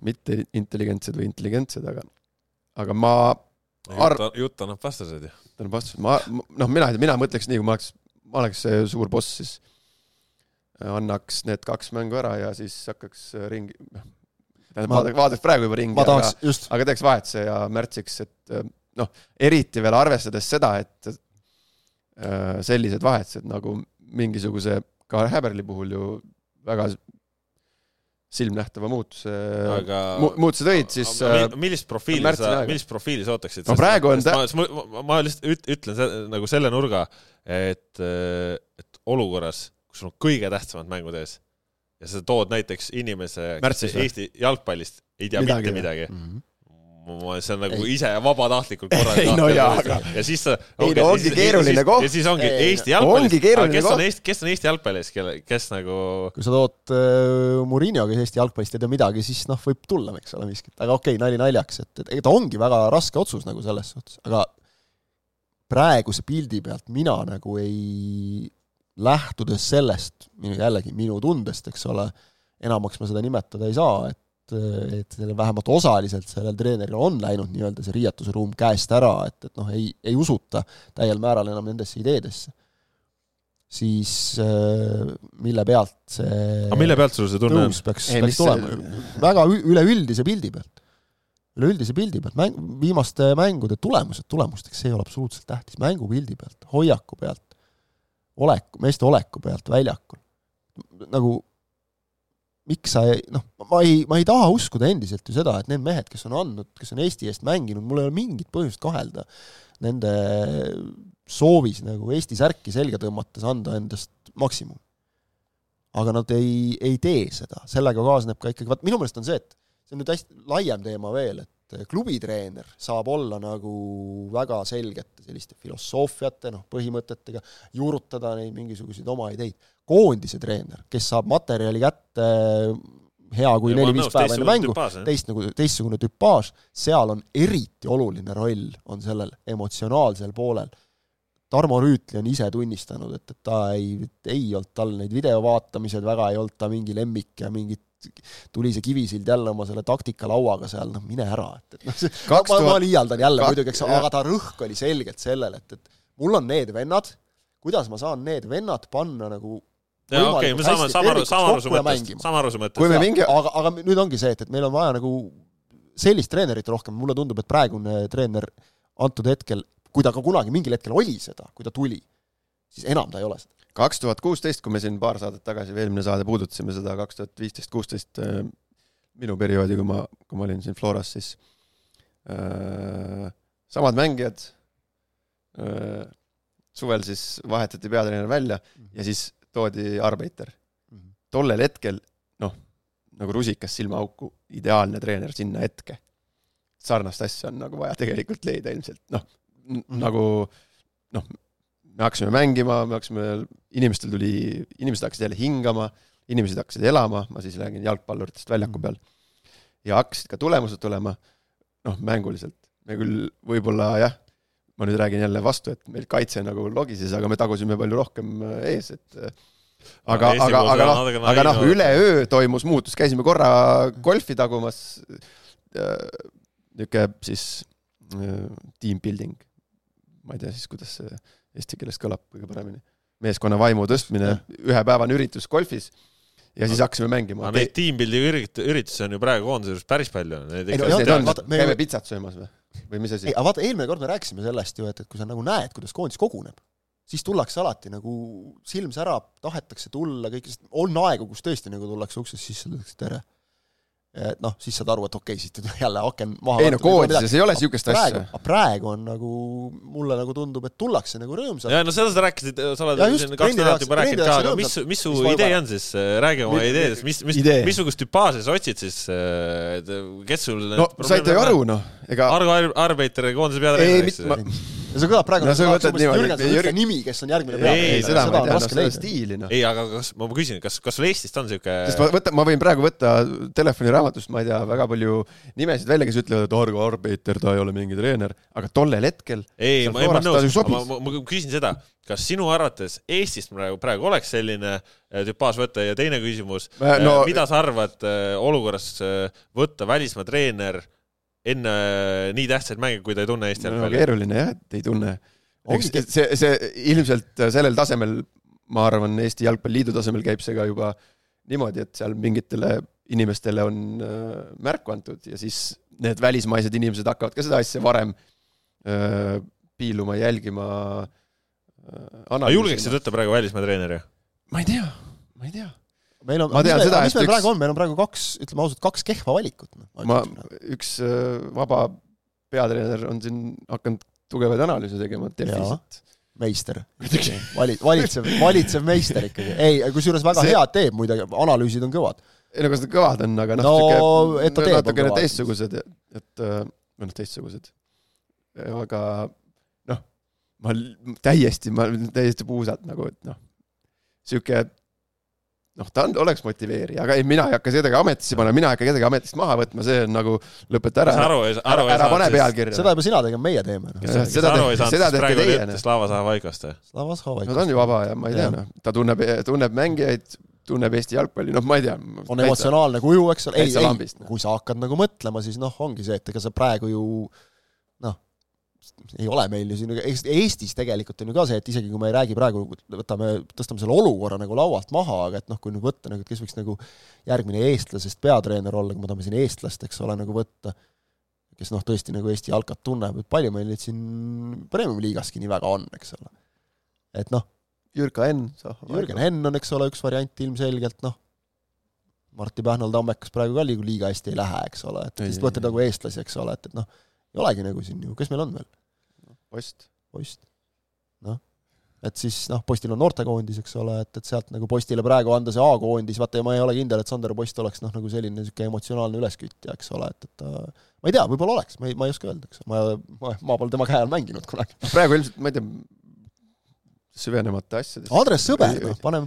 mitte intelligentsed või intelligentsed, aga, aga ma Ar-
jutt, annab vastuseid ju.
tähendab vastus, ma, noh, mina, mina mõtleks nii, kui ma oleks, ma oleks see suur boss, siis annaks need kaks mängu ära ja siis hakkaks ringi, noh, tähendab,
Ma-
vaadaks, vaadaks praegu juba ringi, aga
just,
aga teeks vahetuse ja märtsiks, et noh, eriti veel arvestades seda, et äh, sellised vahetused nagu mingisuguse ka Häberli puhul ju väga silmnähtava muutuse
aga
mu, muutuse tõid, siis äh,
millist profiili sa, millist profiili sa ootaksid?
No praegu on ta-
ma, ma, ma lihtsalt üt, ütlen se, nagu selle nurga, et, et olukorras, kus on kõige tähtsamad mängud ees ja sa tood näiteks inimese, kes? Eesti jalgpallist ei tea
Midagi
mitte midagi,
Mhm.
ma, see on nagu
Ei.
ise vabatahtlikult korraga
Ei, no jaa, aga-
ja siis sa
Ei, no ongi keeruline koht.
ja siis ongi
Ei,
Eesti jalgpallis kes on. Eesti, kes on Eesti jalgpallis, kelle, kes nagu
kui sa tood äh, Murillo, kes Eesti jalgpallist ei tea midagi, siis noh, võib tulla, eks ole, miskit, aga okei okay,, nali naljaks, et, et ega ta ongi väga raske otsus nagu selles suhtes, aga praeguse pildi pealt mina nagu ei, lähtudes sellest, jällegi minu tundest, eks ole, enamaks ma seda nimetada ei saa, et et selle vähemalt osaliselt sellel treeneril on läinud nii-öelda see riietusruum käest ära, et, et noh, ei, ei usuta täiel määral enam nendesse ideedesse, siis äh, mille pealt see
aga mille pealt sul see tunne on?
peaks, peaks tulema
see-,
väga üleüldise pildi pealt. üleüldise pildi pealt, mäng, viimaste mängude tulemused tulemusteks, see ei ole absoluutselt tähtis, mängupildi pealt, hoiaku pealt, oleku, meeste oleku pealt väljakul. nagu miks sa ei, noh, ma ei, ma ei taha uskuda endiselt ju seda, et need mehed, kes on andnud, kes on Eesti eest mänginud, mul ei ole mingit põhjust kahelda nende soovis nagu Eesti särki selga tõmmates anda endast maksimum. aga nad ei, ei tee seda, sellega kaasneb ka ikkagi, vaat minu meelest on see, et see on nüüd hästi laiem teema veel, et klubitreener saab olla nagu väga selgete selliste filosoofiate, noh, põhimõtetega, juurutada neid mingisuguseid oma ideid. koondise treener, kes saab materjali kätte hea kui neli-viis päeva enne mängu, teist nagu, teistsugune tüpaaž, seal on eriti oluline roll, on sellel emotsionaalsel poolel. Tarmo Rüütli on ise tunnistanud, et, et ta ei, ei olnud tal neid videovaatamised väga, ei olnud ta mingi lemmik ja mingit tuli see Kivisild jälle oma selle taktikalauaga seal, noh mine ära, et, et noh, see ma, ma, ma liialdan jälle
Kak-
muidugi, eks, aga ta rõhk oli selgelt sellel, et, et mul on need vennad, kuidas ma saan need vennad panna nagu
jaa, okei, me saame, saame aru, saame aru su mõttest, saame aru su mõttest
Kui me
Ja,
mingi-
aga, aga nüüd ongi see, et, et meil on vaja nagu sellist treenerit rohkem, mulle tundub, et praegune treener antud hetkel, kui ta ka kunagi mingil hetkel oli seda, kui ta tuli, siis enam ta ei ole seda.
Kaks tuhat kuusteist, kui me siin paar saadet tagasi või eelmine saade puudutasime seda kaks tuhat viisteist, kuusteist minu perioodi, kui ma, kui ma olin siin Floras, siis äh, samad mängijad äh,, suvel siis vahetati peatreener välja ja siis toodi Arbeiter. tollel hetkel noh, nagu rusikas silmaauku, ideaalne treener sinna hetke. sarnast asja on nagu vaja tegelikult leida ilmselt, noh nagu noh, me hakkasime mängima, me hakkasime, inimestel tuli, inimesed hakkasid jälle hingama, inimesed hakkasid elama, ma siis räägin jalgpalluritest väljaku peal. ja hakkasid ka tulemused tulema, noh, mänguliselt. me küll võib-olla jah, ma nüüd räägin jälle vastu, et meil kaitse nagu logises, aga me tagusime palju rohkem äh, ees, et äh, aga, aga,
puhul
aga noh, aga noh, üleöö toimus muutus, käisime korra golfi tagumas, niisugune siis äh, team building, ma ei tea siis, kuidas see eesti keeles kõlab kõige paremini, meeskonna vaimu tõstmine, ühepäevane üritus golfis ja siis hakkasime mängima
aga. neid tiimbildi ürit-, üritusi on ju praegu koondise juures päris palju.
Käime pitsat söömas või, või mis asi
aga vaata, eelmine kord me rääkisime sellest ju, et, et kui sa nagu näed, kuidas koondis koguneb, siis tullakse alati nagu silm särab, tahetakse tulla, kõik, on aegu, kus tõesti nagu tullakse uksest sisse, öeldakse tere. Et noh, siis saad aru, et okei nüüd jälle aken maha.
ei no koondises ei ole niisugust asja.,
aga praegu on nagu, mulle nagu tundub, et tullakse nagu rõõmsalt.
ja no seda sa rääkisid, sa oled
Ja just,
siin kaks nädalat juba rääkinud ka, aga
on
mis, mis su idee on siis, räägi oma ideedest, mis, mis missugust tüpaaži sa otsid siis, et kes sul
no saite ju aru, noh, ega
Argo Ar- Arbeiter koondise
ei,
peatreeneriks
mit-, ma,
ja see kõlab praegu
No
nagu
sa
tahaks
võtad niimoodi,
Jürgen Sõõrse
Jürgen-
nimi, kes on järgmine
Ei,
peatreener.
ei, seda ma ei tea, seda stiili, noh.
ei, aga kas, ma küsin, kas, kas sul Eestist on siuke
sest ma võtan, ma võin praegu võtta telefoniraamatust, ma ei tea, väga palju nimesid välja, kes ütlevad, et Argo Arbeiter, ta ei ole mingi treener, aga tollel hetkel
ei, ma, ei ma nõus, ma, ma, ma küsin seda, kas sinu arvates Eestist praegu, praegu oleks selline äh, tüpaaž võtta ja teine küsimus
Äh,
no,
no-,
mida sa arvad äh, olukorras äh, võtta välismaa treener enne äh, nii tähtsaid mänge, kui ta ei tunne Eesti
no,
jalgpalli?
keeruline jah, et ei tunne. eks see, see ilmselt sellel tasemel, ma arvan, Eesti Jalgpalliliidu tasemel käib see ka juba niimoodi, et seal mingitele inimestele on äh, märku antud ja siis need välismaised inimesed hakkavad ka seda asja varem äh, piiluma, jälgima äh,.
julgeksid võtta praegu välismaa treeneri?
ma ei tea, ma ei tea.
Meil on, mis
tean
meil,
seda,
mis meil
üks-
praegu on, meil on praegu kaks, ütleme ausalt, kaks kehva valikut. noh.
ma, üks äh, vaba peatreener on siin hakanud tugevaid analüüse tegema Delfis et
meister, vali-, valitsev, valitsev meister ikkagi. ei, kusjuures väga
See-
head teeb muidugi, analüüsid on kõvad.
ei no kas nad kõvad on, aga noh
No,
natukene teistsugused, et äh, või noh, teistsugused. aga noh, ma täiesti, ma täiesti puusalt nagu, et noh, sihuke noh, ta on, oleks motiveerija, aga ei, mina ei hakka kedagi ametisse panema, mina ei hakka kedagi ametist maha võtma, see on nagu lõpeta ära
aru ei saa, aru
ära,
ei
ära pane
saa.
pealkirja.
seda juba sina tegema, meie teeme.
sa
seda seda
siis
teete teie, noh.
Slava Zahhovaikost või?
Slavas Havai.
no ta on ju vaba ja ma ei tea, noh, ta tunneb, tunneb mängijaid, tunneb Eesti jalgpalli, noh, ma ei tea.
on emotsionaalne kuju, eks ole, ei, ei
noh.
kui sa hakkad nagu mõtlema, siis noh, ongi see, et ega sa praegu ju noh, ei ole meil ju siin, Eestis tegelikult on ju ka see, et isegi kui me ei räägi praegu, võtame, tõstame selle olukorra nagu laualt maha, aga et noh, kui nüüd võtta nagu, et kes võiks nagu järgmine eestlasest peatreener olla, kui me tahame siin eestlast, eks ole, nagu võtta, kes noh, tõesti nagu Eesti jalkat tunneb, et palju meil neid siin Premium-liigaski nii väga on, eks ole. et noh,
Jürka Enn.
Jürgen Henn on, eks ole, üks variant ilmselgelt, noh, Martti Pähnal Tammekas praegu ka liiga hästi ei lähe, eks ole, et lihtsalt
ei.
nagu eestlasi, eks ole, et, et noh, ei olegi nagu siin ju, kes meil on veel?
post.
post. noh, et siis noh, postil on noortekoondis, eks ole, et, et sealt nagu postile praegu anda see A-koondis, vaata ja ma ei ole kindel, et Sander Post oleks noh, nagu selline niisugune emotsionaalne üleskütja, eks ole, et, et ta ma ei tea, võib-olla oleks, ma ei, ma ei oska öelda, eks, ma, ma, ma pole tema käe all mänginud kunagi.
praegu ilmselt, ma ei tea, süvenemata asjadesse.
Andres Sõber, noh, paneme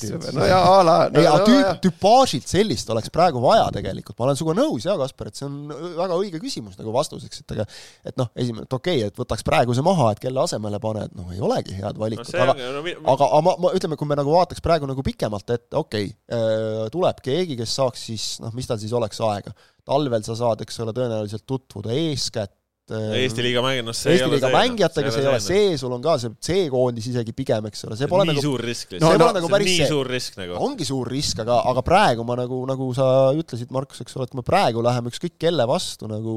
Sõber, no ja a la.
ei, aga tüüp, tüpaažilt sellist oleks praegu vaja tegelikult, ma olen sinuga nõus jaa, Kaspar, et see on väga õige küsimus nagu vastuseks, et aga et noh, esimene, et okei okay,, et võtaks praeguse maha, et kelle asemele paned, noh, ei olegi head
no
valikut,
see
aga
no mi-
aga, aga ma, ma ütleme, kui me nagu vaataks praegu nagu pikemalt ette, okei okay,, tuleb keegi, kes saaks siis noh, mis tal siis oleks aega, talvel sa saad, eks ole, tõenäoliselt tutvuda eeskätt äh,
Eesti liiga mängijad, noh see
Eesti liiga mängijatega, see ei ole
see.
see, sul on ka see C-koondis isegi pigem, eks ole, see pole
nii
nagu
suur risk
see
lihtsalt
pole nagu päris
nii
see-
suur risk nagu.
ongi suur risk, aga, aga praegu ma nagu, nagu sa ütlesid, Markus, eks ole, et kui me praegu läheme ükskõik kelle vastu nagu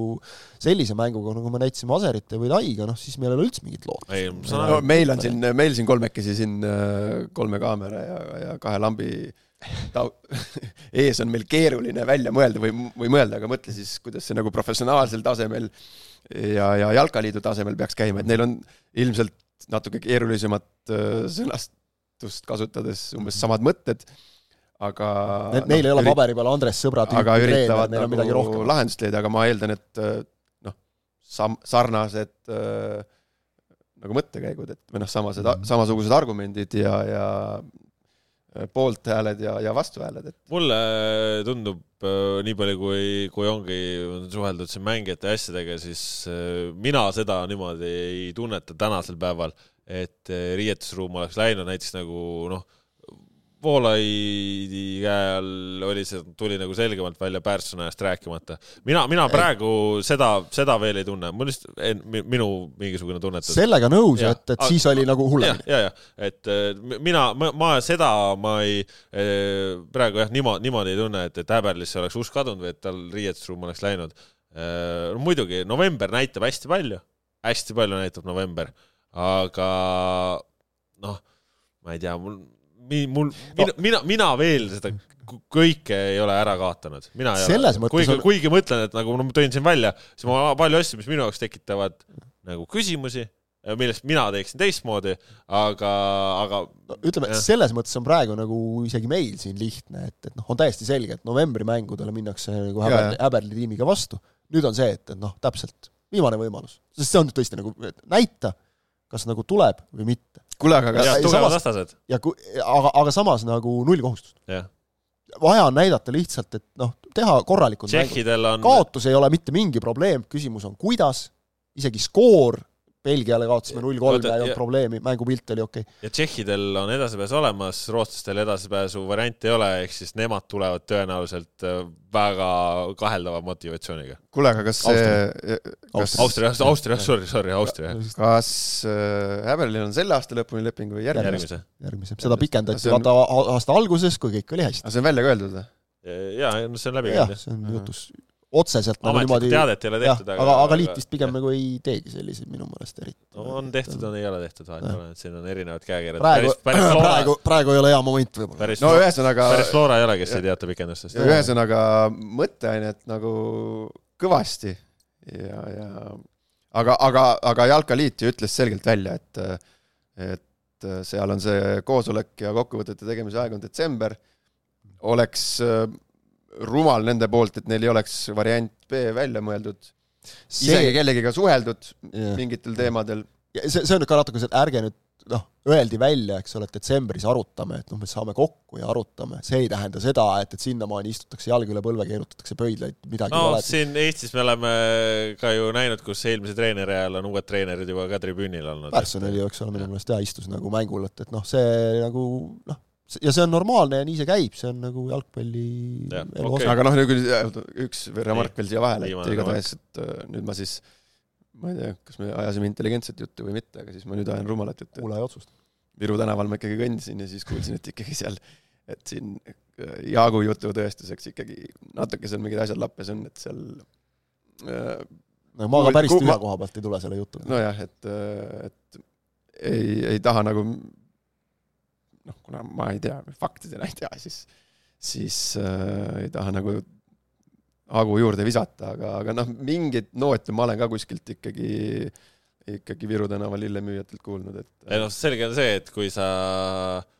sellise mänguga, nagu me näitasime Aserite või Taiga, noh siis meil ei ole üldse mingit lootust.
no meil on siin, meil siin kolmekesi siin äh, kolme kaamera ja, ja kahe lambi tau-, ees on meil keeruline välja mõelda või, või mõelda, aga mõtle siis, kuidas see nagu professionaalsel tasemel ja, ja jalkaliidu tasemel peaks käima, et neil on ilmselt natuke keerulisemat äh, sõnastust kasutades umbes samad mõtted, aga
Neil ei ole
ürit-
paberi peal Andres Sõbra
aga
treener,
üritavad
neil on midagi
nagu
rohkem.
lahendust leida, aga ma eeldan, et äh, noh, sam-, sarnased äh, nagu mõttekäigud, et või noh, samased, samasugused argumendid ja, ja poolthääled ja, ja vastuhääled, et
mulle tundub äh, nii palju, kui, kui ongi suheldud siin mängijate ja asjadega, siis äh, mina seda niimoodi ei tunneta tänasel päeval, et äh, riietusruum oleks läinud näiteks nagu noh, Voolaidi käe all oli see, tuli nagu selgemalt välja Pärssonajast rääkimata. mina, mina praegu seda, seda veel ei tunne, mul lihtsalt, minu mingisugune tunnetus.
sellega nõus, et, et
aga-
siis oli nagu hullemini.,
ja, ja et äh, mina, ma, ma seda ma ei, praegu jah, niimoodi, niimoodi ei tunne, et, et Häberlisse oleks usk kadunud või et tal riietusruum oleks läinud. no muidugi, november näitab hästi palju, hästi palju näitab november, aga noh, ma ei tea, mul, mul, mina, mina, mina veel seda kõike ei ole ära kaotanud, mina ei
Selles
ole, kuigi
on-
kuigi ma ütlen, et nagu ma tõin siin välja, siis ma palju asju, mis minu jaoks tekitavad nagu küsimusi, millest mina teeksin teistmoodi, aga, aga
no, ütleme, selles mõttes on praegu nagu isegi meil siin lihtne, et, et noh, on täiesti selge, et novembri mängudele minnakse nagu
Ja,
Häberli, tiimiga vastu. nüüd on see, et, et noh, täpselt viimane võimalus, sest see on tõesti nagu näita, kas nagu tuleb või mitte.
kuule, aga
ja tugevad vastased,
ja kui, aga, aga samas nagu null kohustust. vaja on näidata lihtsalt, et noh, teha korralikud mängud.
on,
kaotus ei ole mitte mingi probleem, küsimus on kuidas, isegi skoor, Belgiale kaotasime null kolm ja ei olnud probleemi, mängupilt oli okei okay..
ja tšehhidel on edasipääs olemas, rootslastel edasipääsu varianti ei ole, ehk siis nemad tulevad tõenäoliselt äh, väga kaheldava motivatsiooniga.
kuule, aga kas see, kas,
Austria, Austria, sorry, sorry, Austria,
kas äh, Häberlil on selle aasta lõpuni leping või järgmine aasta?
järgmise.
järgmise, seda pikendati
See on-
aasta alguses, kui kõik oli hästi.
aga see on välja ka öeldud või?
ja, no see on läbi
jah,
käinud,
see on
Jah.
jutus otseselt nagu niimoodi
teadet ei ole
jah,
tehtud,
aga, aga liit vist pigem nagu ei teegi selliseid minu meelest eriti.
no on tehtud, on, ei ole tehtud, vahet ei
Jah.
ole, et siin on erinevad käekirjad.
praegu
Flora,
praegu, praegu ei ole hea moment võib-olla.
päris
no ühesõnaga,
päris Flora ei ole, kes ei teata pikendustest.
ühesõnaga mõtteainet nagu kõvasti ja, ja aga, aga, aga Jalkaliit ju ütles selgelt välja, et et seal on see koosolek ja kokkuvõtete tegemise aeg on detsember, oleks rumal nende poolt, et neil ei oleks variant B välja mõeldud, isegi
see,
kellegiga suheldud
Jah.
mingitel teemadel.
see, see on ka natuke see, et ärge nüüd noh, öeldi välja, eks ole, et detsembris arutame, et noh, me saame kokku ja arutame, see ei tähenda seda, et, et sinnamaani istutakse jalg üle põlve, keerutatakse pöidlaid, midagi
no
ei ole.
siin Eestis me oleme ka ju näinud, kus eelmise treeneri ajal on uued treenerid juba ka tribüünil olnud.
Pärson oli ju, eks ole, minu meelest jah, istus nagu mängul, et, et noh, see nagu noh, ja see on normaalne ja nii see käib, see on nagu jalgpalli
okei.
osa.
aga noh, nüüd üks remark veel siia vahele, et igatahes, et äh, nüüd ma siis ma ei tea, kas me ajasime intelligentset juttu või mitte, aga siis ma nüüd ajan rumalat juttu.
kuulaja otsus.
Viru tänaval ma ikkagi kõndisin ja siis kuulsin, et ikkagi seal, et siin äh, Jaagu jutu tõestuseks ikkagi natuke seal mingid asjad lappes on, et seal äh,
no ma ka päris tühja koha pealt ei tule selle jutuga.
nojah, et, et ei, ei taha nagu noh, kuna ma ei tea, faktidena ei tea, siis, siis äh, ei taha nagu hagu juurde visata, aga, aga noh, mingeid noote ma olen ka kuskilt ikkagi, ikkagi Viru tänava lillemüüjatelt kuulnud, et
ei noh, selge on see, et kui sa noh,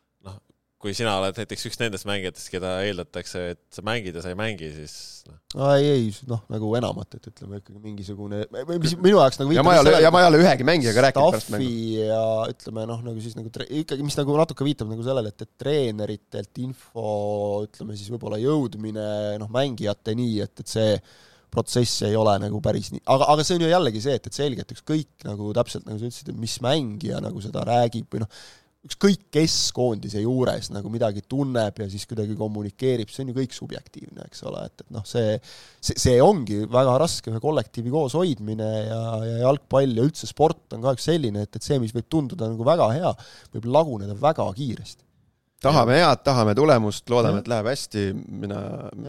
kui sina oled näiteks üks nendest mängijatest, keda eeldatakse, et sa mängid ja sa ei mängi, siis noh,
ei, ei noh, nagu enamat, et ütleme ikkagi mingisugune, mis minu jaoks nagu
ja ma ei ole, ja ma ei ole ühegi mängijaga rääkinud pärast mängu.
ja ütleme noh, nagu siis nagu ikkagi, mis nagu natuke viitab nagu sellele, et, et treeneritelt info ütleme siis võib-olla jõudmine noh, mängijateni, et, et see protsess ei ole nagu päris nii, aga, aga see on ju jällegi see, et, et selge, et ükskõik nagu täpselt nagu sa ütlesid, et mis mängija nagu seda räägib või noh, ükskõik kes koondise juures nagu midagi tunneb ja siis kuidagi kommunikeerib, see on ju kõik subjektiivne, eks ole, et, et noh, see see, see ongi väga raske ühe kollektiivi kooshoidmine ja, ja jalgpall ja üldse sport on kahjuks selline, et, et see, mis võib tunduda nagu väga hea, võib laguneda väga kiiresti.
Tahame head, tahame tulemust, loodame, et läheb hästi, mina,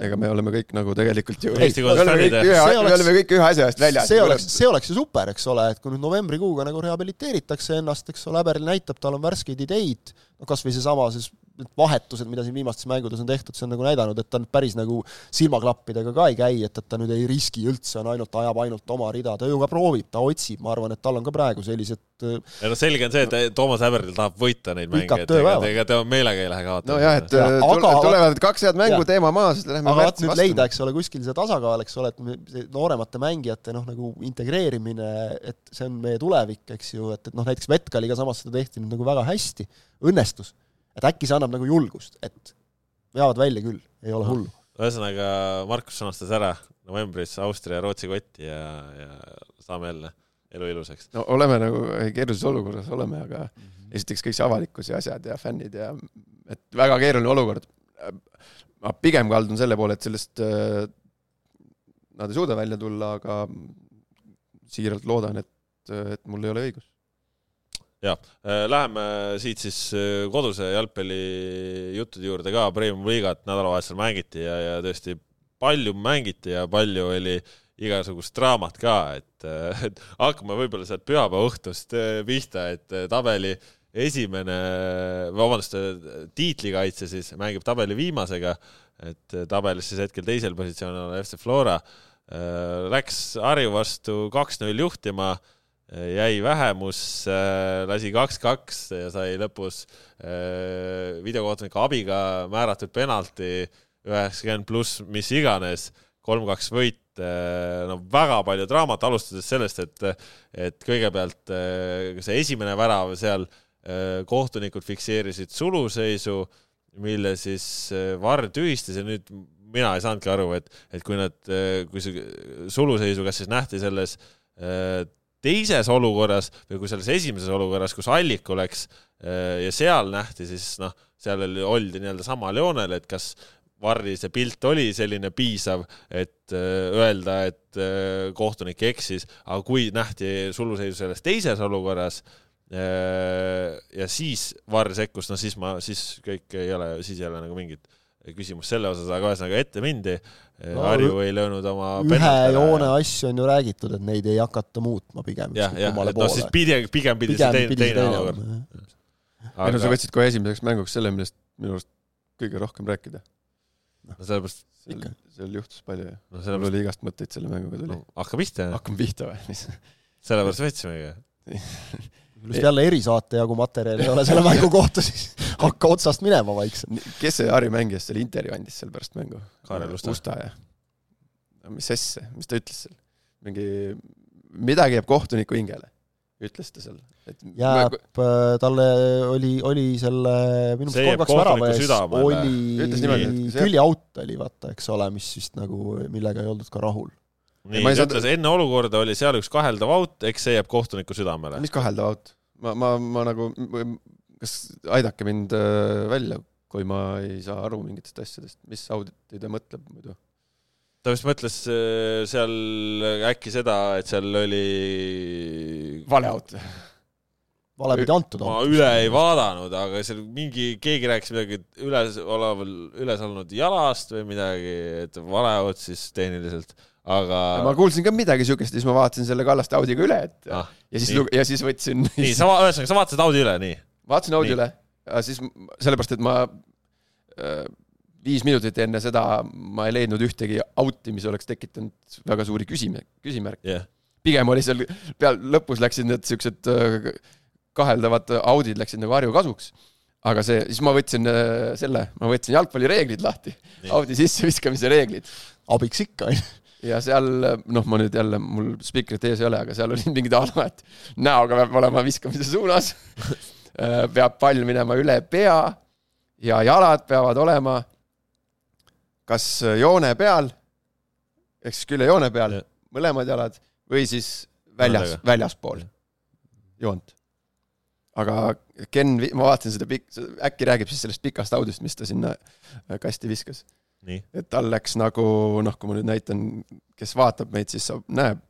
ega me oleme kõik nagu tegelikult ju
Eesti
me oleme kõik
kodus
ühe,
See
me oleme kõik ühe asja eest väljas.
see oleks, see oleks ju super, eks ole, et kui nüüd novembrikuuga nagu rehabiliteeritakse ennast, eks ole, Häberil näitab, tal on värskeid ideid, no kas või seesama siis need vahetused, mida siin viimastes mängudes on tehtud, see on nagu näidanud, et ta nüüd päris nagu silmaklappidega ka ei käi, et, et ta nüüd ei riski üldse, on ainult, ajab ainult oma rida, ta ju ka proovib, ta otsib, ma arvan, et tal on ka praegu sellised äh,
ja noh, selge on see, et Toomas Häberil tahab võita neid mänge, et ega, ega tema meelega ei lähe kaotama.
nojah, et
Ja,
äh,
aga-
tulevad kaks head mängu, teema maas, lähme
aga vaat nüüd leida,
vastu.
eks ole, kuskil see tasakaal, eks ole, et nooremate mängijate noh, nagu integreerimine, et see on meie tulevik, eks ju, et, et noh, näiteks Vetkaliga samas seda tehti nüüd nagu väga hästi, õnnestus. Et äkki see annab nagu julgust, et veavad välja küll, ei ole hullu.
ühesõnaga, Markus sõnastas ära novembris Austria ja Rootsi kotti ja, ja saame jälle elu ilusaks.
no oleme nagu keerulises olukorras oleme, aga
Mhm.
esiteks kõik see avalikkus ja asjad ja fännid ja et väga keeruline olukord. ma pigem kaldun selle poole, et sellest äh, nad ei suuda välja tulla, aga siiralt loodan, et, et mul ei ole õigus.
jah, läheme siit siis äh, koduse jalgpalli juttude juurde ka, Premium-liigat nädalavahetusel mängiti ja, ja tõesti palju mängiti ja palju oli igasugust draamat ka, et, et hakkame võib-olla sealt pühapäeva õhtust äh, pihta, et äh, tabeli esimene, vabandust, tiitlikaitse siis mängib tabeli viimasega, et äh, tabelis siis hetkel teisel positsioonil on FC Flora, läks Harju vastu kaks-null juhtima jäi vähemus, lasi kaks-kaks ja sai lõpus äh, videokohtuniku abiga määratud penalti üheksakümmend pluss mis iganes, kolm-kaks võit, no väga palju draamat, alustades sellest, et, et kõigepealt äh, see esimene värav seal äh, kohtunikud fikseerisid suluseisu, mille siis äh, VAR tühistas ja nüüd mina ei saanudki aru, et, et kui nad, kui see suluseisu kas siis nähti selles äh, teises olukorras või kui selles esimeses olukorras, kus Alliku läks äh, ja seal nähti, siis noh, seal oli, oldi nii-öelda samal joonel, et kas Varri see pilt oli selline piisav, et äh, öelda, et äh, kohtunik eksis, aga kui nähti suluseisu selles teises olukorras ja siis Varr sekkus, no siis ma, siis kõik ei ole, siis ei ole nagu mingit küsimust selle osas, aga ühesõnaga ette mindi.
No,
Harju ei löönud oma
ühe joone asju on ju räägitud, et neid ei hakata muutma pigem
jah, jah, et noh, siis pigem, pigem pidi see
pigem see
teine
teine
olukord.
ei no sa võtsid kohe esimeseks mänguks selle, millest minu arust kõige rohkem rääkida.
no sellepärast,
ikka.
seal juhtus palju ja
no
mul oli igast mõtteid selle mänguga tuli
no hakka pihta,
hakkame pihta või?
sellepärast võtsimegi.
just jälle erisaate jagu materjali ei ole selle mängu kohta, siis hakka otsast minema vaikselt.
kes see Harju mängijast selle intervjuu andis seal pärast mängu?
Kaarel Usta.
Usta, jah. mis asja, mis ta ütles seal? mingi, midagi jääb kohtuniku hingele, ütles ta seal. et
jääb, talle oli, oli selle minu meelest kolm-kaks värava ees oli
et see-
külje out oli vaata, eks ole, mis vist nagu, millega ei oldud ka rahul.
nii,
ma
ta ütles enne olukorda oli seal üks kaheldav out, eks see jääb kohtuniku südamele.
mis kaheldav out? ma, ma, ma nagu, kas aidake mind äh, välja, kui ma ei saa aru mingitest asjadest, mis auditi ta mõtleb muidu.
ta vist mõtles äh, seal äkki seda, et seal oli
vale aut.
valepidi antud
ma
on.
üle ei vaadanud, aga seal mingi, keegi rääkis midagi üles oleval, üles olnud jalast või midagi, et vale ots siis tehniliselt, aga
ma kuulsin ka midagi siukest ja siis ma vaatasin selle Kallaste Audiga üle, et
ah,
ja siis ja siis võtsin,
nii, sa, ühesõnaga, sa vaatasid Audi üle, nii?
vaatasin Audi
Nii.
üle siis sellepärast, et ma äh, viis minutit enne seda ma ei leidnud ühtegi auti, mis oleks tekitanud väga suuri küsime-, küsimärke.
jah,
pigem oli seal peal, lõpus läksid need siuksed äh, kaheldavad Audid läksid nagu Harju kasuks. aga see, siis ma võtsin äh, selle, ma võtsin jalgpallireeglid lahti. Audi sisseviskamise reeglid
abiks ikka, onju.
Ja seal, noh, ma nüüd jälle, mul spikrit ees ei ole, aga seal olid mingid ala, et näoga peab olema viskamise suunas. peab pall minema üle pea ja jalad peavad olema kas joone peal ehk siis küljejoone peal
Jah.,
mõlemad jalad või siis väljas väljaspool joont. aga Ken, ma vaatasin seda pikk, äkki räägib siis sellest pikast audist, mis ta sinna äh, kasti viskas et tal läks nagu noh, kui ma nüüd näitan, kes vaatab meid, siis saab, näeb,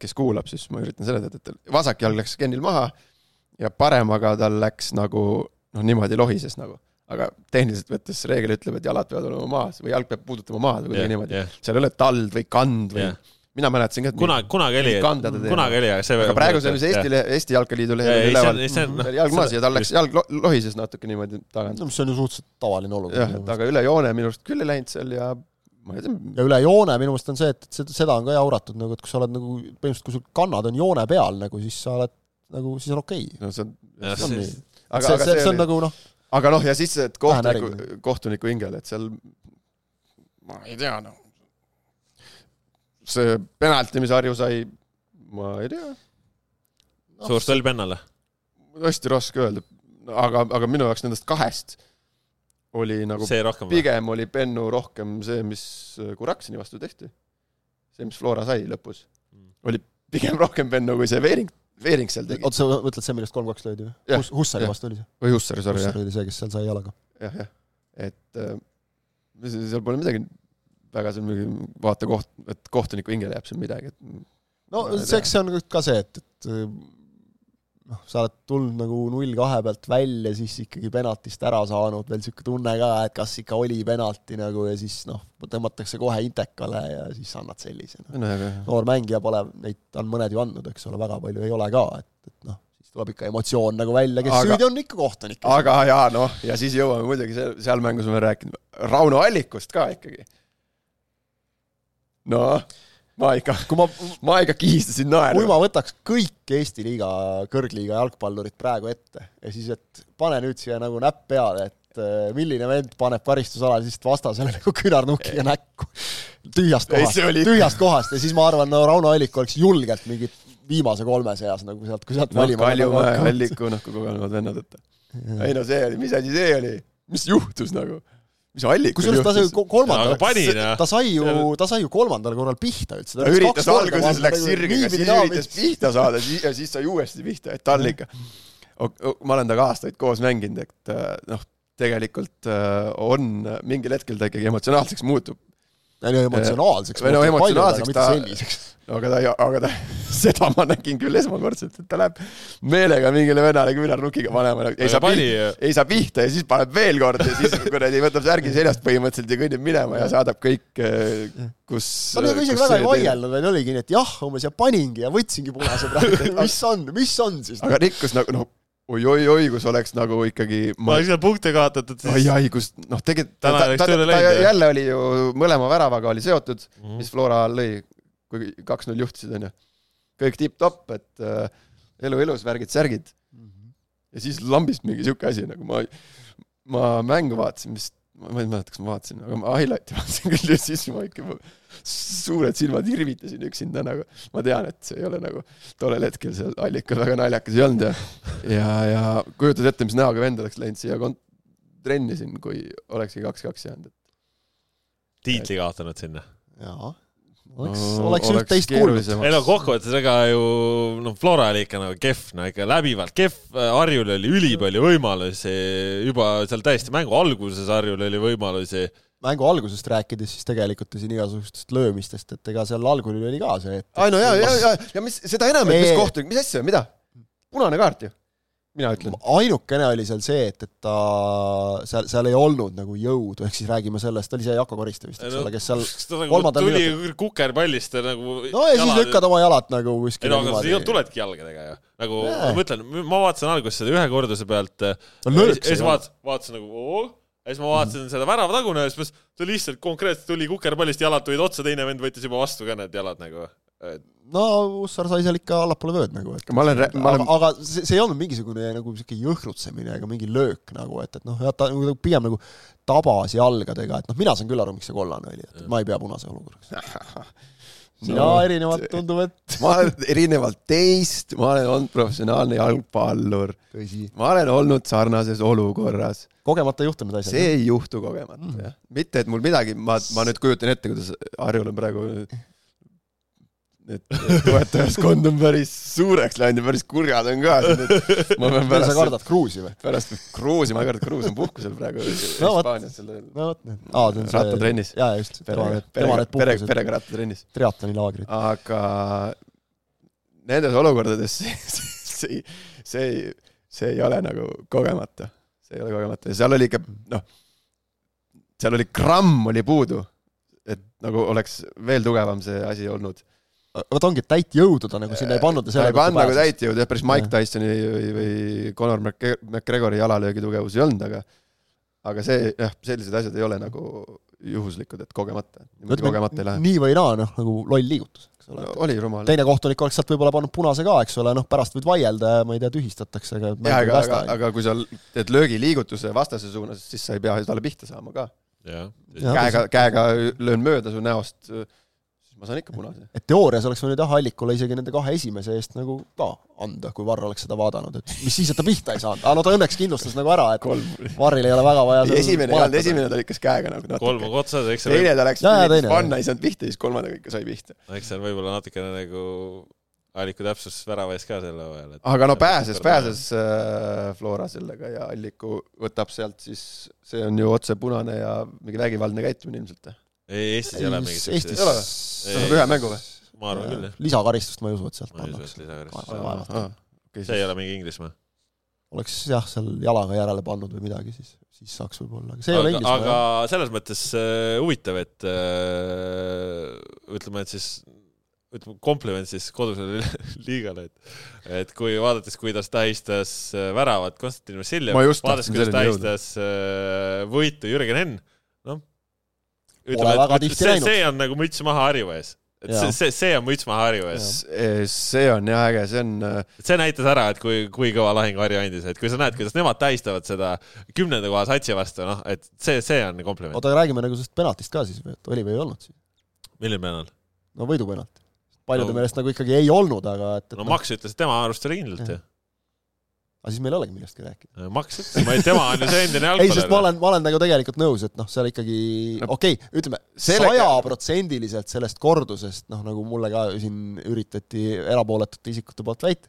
kes kuulab, siis ma üritan seletada, et vasak jalg läks Kenil maha ja paremaga tal läks nagu noh, niimoodi lohises nagu. aga tehniliselt võttes reegel ütleb, et jalad peavad olema maas või jalg peab puudutama maad või kuidagi niimoodi.
jah,
seal ei ole tald või kand või
jah.
Mina mäletasin ka, et
kunagi, kunagi oli, kunagi oli, aga see
aga praegu see on see Eesti, Eesti Jalkaliidu lehel
ei,
üleval oli jalg maas ja tal läks jalg lo- lohises natuke niimoodi tagant.
no mis on ju suhteliselt tavaline
jah,
olukord
et. aga üle joone minu arust küll ei läinud seal ja ma ei tea,
ja üle joone minu meelest on see, et, et seda, on ka jauratud nagu, et kui sa oled nagu põhimõtteliselt, kui sul kannad on joone peal nagu, siis sa oled nagu, siis on okei okay..
no see on
Jah,
see on nii.
aga, aga
see,
see,
on
oli,
nagu noh,
aga noh, ja siis see, et kohtuniku kohtuniku hingel, et seal ma ei tea noh, see penalti, mis Harju sai, ma ei tea,
suur stõll pennale.
hästi raske öelda, aga, aga minu jaoks nendest kahest oli nagu
see rohkem või?
pigem oli Bennu rohkem see, mis Kuraksini vastu tehti. see, mis Flora sai lõpus, oli pigem rohkem Bennu kui see Veering, Veering seal tegi.
oota, sa mõtled see, millest kolm-kaks löödi või? Hussari
jah.
vastu oli see?
või Hussari, sorry, jah,
Hussar oli see, kes seal sai jalaga.
jah, jah. et äh, seal pole midagi väga seal mingi vaata koht, et kohtuniku hingele jääb seal midagi, et
no see, eks see on ka see, et, et noh, sa oled tulnud nagu null kahe pealt välja, siis ikkagi penaltist ära saanud, veel niisugune tunne ka, et kas ikka oli penalti nagu ja siis noh, tõmmatakse kohe intekale ja siis annad sellise no.. noor mängija pole, neid on mõned ju andnud, eks ole, väga palju ei ole ka, et, et noh, siis tuleb ikka emotsioon nagu välja, kes
Aga-
süüdi on, ikka kohtunik.
aga jaa, noh, ja siis jõuame muidugi seal, seal mängus me rääkisime Rauno Allikust ka ikkagi. noh, ma ikka,
ma,
ma ikka kihistasin naerma.
kui. ma võtaks kõik Eesti liiga, kõrgliiga jalgpallurid praegu ette ja siis, et pane nüüd siia nagu näpp peale, et äh, milline vend paneb karistusalalisest vastasele nagu küünarnukiga näkku. Tühjast
Ei,
kohast. tühjast kohast. Ja siis ma arvan, no Rauno Allik oleks julgelt mingi viimase kolme seas nagu sealt, kui sealt
noh,
valima
Kaljumäe, Alliku, noh, kui kogenevad vennad, et ei no see oli, mis asi see oli, mis juhtus nagu, mis Allikul
kusjuures ta sai kolmandal
noh.,
ta sai ju, ta sai ju kolmandal korral pihta üldse.
ta üritas alguses, läks sirgega, siis üritas pihta saada siis- ja siis sai uuesti pihta, et tal ikka. ma olen temaga aastaid koos mänginud, et äh, noh, tegelikult äh, on mingil hetkel ta ikkagi emotsionaalseks muutub.
Ei no emotsionaalseks.
Või no emotsionaalseks ta- aga ta, aga ta, seda ma nägin küll esmakordselt, et ta läheb meelega mingile vennale küünarnukiga panema, ei saa pihta, ei saa pihta ja siis paneb veel kord ja siis kuradi võtab särgi seljast põhimõtteliselt ja kõnnib minema ja saadab kõik, kus.
ta nagu isegi väga ei. vaielnud, vaid oligi nii, et jah, umbes ja paningi ja võtsingi punase praegu, et mis on, mis on siis.
aga rikkus nagu noh, oi-oi-oi, kus oleks nagu ikkagi
ma oleks seal punkte kaotatud, siis
ai, kus noh, tegelikult ta, ta, ta, ta
jah.
jälle oli ju mõlema väravaga oli seotud,
Mhm.
mis Flora lõi, kui kaks-null juhtisid, onju. kõik tipp-topp, et äh, elu ilus, värgid-särgid. ja siis lambist mingi sihuke asi nagu ma, ma mängu vaatasin, mis, ma ei mäleta, kas ma vaatasin, aga ma highlight'i vaatasin küll ja siis ma ikka, suured silmad irvitasin üksinda nagu. ma tean, et see ei ole nagu tollel hetkel seal allikal väga naljakas ei olnud ja, ja, ja kujutad ette, mis näoga vend oleks läinud siia kont-, trenni siin, kui olekski kaks-kaks jäänud,
tiitli kaotanud sinna.
jaa, oleks oleks üht-teist kuulnud.
ei no kokkuvõttes ega ju noh, Flora oli ikka nagu kehv, no ikka läbivalt kehv, Harjul oli ülipalju võimalusi, juba seal täiesti mängu alguses Harjul oli võimalusi.
mängu algusest rääkides, siis tegelikult ju siin igasugustest löömistest, et ega seal algul oli ka see, et
ai no ja, ja, ja, ja mis, seda enam, et mis kohtunik, mis asja, mida? punane kaart ju, mina ütlen.
ainukene oli seal see, et, et ta seal, seal ei olnud nagu jõudu, ehk siis räägime sellest, oli see Jako Koriste vist, eks ole, kes seal
nagu
kolmandal
tuli kukerpallist ja nagu
no ja siis lükkad oma jalad nagu
ei
kuskile
no aga sa tuledki jalgadega ju. nagu
Jaa.
ma mõtlen, ma vaatasin alguses seda ühe korduse pealt.
No löök
ja siis vaatasin, vaatasin nagu oo, ja siis ma vaatasin seda väravatagune ja siis mõtlesin, ta lihtsalt konkreetselt tuli kukerpallist, jalad tulid otsa, teine vend võttis juba vastu ka need jalad nagu.
No Ussar sai seal ikka allapoole vööd nagu, et
ma olen, ma
aga
olen,,
aga see, see ei olnud mingisugune nagu siuke jõhrutsemine ega mingi löök nagu, et, et noh, ta nagu pigem nagu tabas jalgadega, et noh, mina saan küll aru, miks see kollane oli, et ma ei pea punase olukorraks. sina
No,
erinevalt tundub, et
ma olen erinevalt teist, ma olen olnud professionaalne jalgpallur, ma olen olnud sarnases olukorras,
kogemata juhtunud asjad.
see ei juhtu kogemata
Mm.
jah. mitte, et mul midagi, ma, ma nüüd kujutan ette, kuidas Harjul on praegu need toetajaskond on päris suureks läinud ja päris kurjad on ka. ma pean
sa
pärast,
kardad Kruusi või?
pärast Kruusi, ma ei karda, Kruus on puhkusel praegu
No.
Hispaanias selle
no aa, see
rattatrennis.
jaa, just,
perega perega perega, perega rattatrennis.
triatloni laagrid.
aga nendes olukordades see, see, see ei, see ei ole nagu kogemata, see ei ole kogemata ja seal oli ikka noh, seal oli gramm oli puudu, et nagu oleks veel tugevam see asi olnud.
Vot ongi, et täit jõudu ta nagu sinna ei pannud ja
ta ei pannud nagu
täit.
täit jõudu, jah, päris Mike. Tysoni või, või Conor Mc- McGregori jalalöögi tugevus ei olnud, aga aga see jah, sellised asjad ei ole nagu juhuslikud, et kogemata, niimoodi kogemata ei lähe.
nii või naa, noh, nagu loll liigutus, eks ole.
oli rumal.
teine kohtunik oleks sealt võib-olla pannud punase ka, eks ole, noh, pärast võid vaielda ja ma ei tea, tühistatakse, aga
jah, aga, aga, aga kui sa teed löögiliigutuse vastase suunas, siis sa ei pea talle pihta saama ka. käega, käega löön mööda su näost, siis ma saan ikka punase.
et teoorias oleks võinud jah, Allikule isegi nende kahe esimese eest nagu ka anda, kui Varr oleks seda vaadanud, et mis siis, et ta pihta ei saanud, aga no ta õnneks kindlustas nagu ära, et
kolm.
Varril ei ole väga vaja seal
esimene ei olnud, esimene ta lükkas käega nagu
kolm
natuke.
otsad, eks see
teine ta läks panna, ei saanud pihta, siis kolmandaga ikka sai pihta.
eks seal võib-olla natukene nagu Alliku täpsus värava ees ka sel hooajal.
aga no pääses, pääses äh, Flora sellega ja Alliku võtab sealt siis, see on ju otse punane ja mingi vägivaldne käitumine ilmselt.
ei, Eestis ei ole mingit
Eestis
Ei ole või? saab ühe mängu või?
ma arvan küll jah.
lisakaristust ma ei usu, et sealt pannakse.
see ei ole mingi Inglismaa.
oleks jah, seal jalaga järele pannud või midagi, siis, siis saaks võib-olla, aga see ei ole
aga,
Inglismaa
aga selles mõttes äh, huvitav, et äh, ütleme, et siis ütleme kompliment siis kodusele liigale, et et kui vaadates, kuidas tähistas äh, väravat Konstantin Vassiljev
Ma just,
vaadates, kuidas
selleni jõuda.
tähistas äh, võitu Jürgen Henn, ütleme, see, see on nagu müts maha Harju ees. et see, see, see on müts maha Harju ees.
see on jah äge, see on äh,
see näitas ära, et kui, kui kõva lahing Harju andis, et kui sa näed, kuidas nemad tähistavad seda kümnenda koha satsi vastu, noh, et see, see on kompliment.
oota, räägime nagu sellest penaltist ka siis et oli või ei olnud siis?
milline penal?
no võidupenalt. paljude
No-
meelest nagu ikkagi ei olnud, aga et, et
no Max ütles, et tema arust oli kindlalt ju.
Aga siis meil ei olegi millestki rääkida.
Max ütles, ma ei, tema on ju see endine
ei, sest ma
jalgpallur.
olen, ma olen nagu tegelikult nõus, et noh, seal ikkagi
No,
okei okay,, ütleme sajaprotsendiliselt sellest kordusest, noh nagu mulle ka siin üritati erapooletute isikute poolt väita,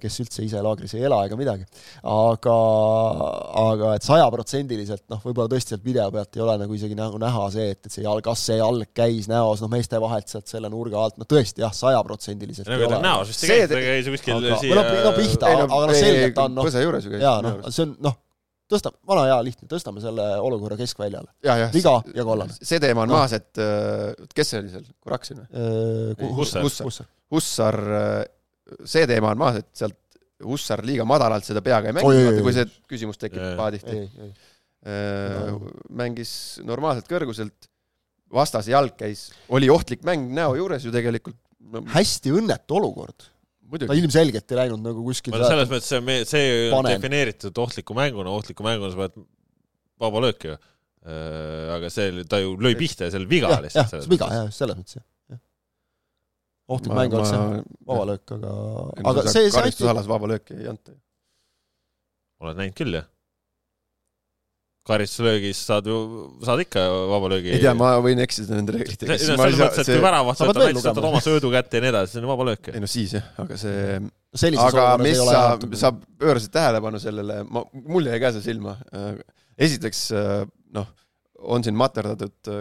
kes üldse ise laagris ei ela ega midagi, aga, aga et sajaprotsendiliselt noh, võib-olla tõesti sealt video pealt ei ole nagu isegi nagu näha see, et, et see jalg, kas see jalg käis näos, noh meeste vahelt sealt selle nurga alt, no tõesti jah, sajaprotsendiliselt
näos vist
See-
tegelikult käis kuskil
Aga-
siia
või no- no pihta- aga noh, selgelt ta on, noh- jaa, noh, see on noh, tõsta, vana hea lihtne, tõstame selle olukorra keskväljale. viga ja kollane.
see teema on
Noh.
maas, et äh, kes see oli seal, Kuraksin või?
Hussar.
Hussar. Hussar, see teema on maas, et sealt Hussar liiga madalalt seda peaga ei mänginud, kui see küsimus tekib
ei, ei,
mängis normaalselt kõrguselt, vastase jalg käis, oli ohtlik mäng näo juures ju tegelikult.
hästi õnnetu olukord. Ta ilmselgelt ei läinud nagu kuskil
no selles mõttes see, see on
Panen.
defineeritud ohtliku mänguna, ohtliku mänguna sa pead vaba löök ju. aga see, ta ju lõi pihta ja see oli viga
jah, jah,
lihtsalt.
see on viga, jah, selles mõttes jah, jah. ohtlik mäng oleks jah, vaba löök, aga, aga see, see anti,
karistusalas vaba lööki ei anta.
oled näinud küll jah? Karistuslöögis saad ju, saad ikka vaba löögi.
ei tea, ma võin eksida nende reeglitega.
selles mõttes, et kui väravat
Sa pead
võtad
veel
näiteks, võtad
lugema.
oma söödu kätte ja nii edasi, see on vaba löök.
ei no siis jah, aga see,
sellises
aga mis sa sa pöörasid tähelepanu sellele, ma, mul jäi ka see silma. esiteks noh, on siin materdatud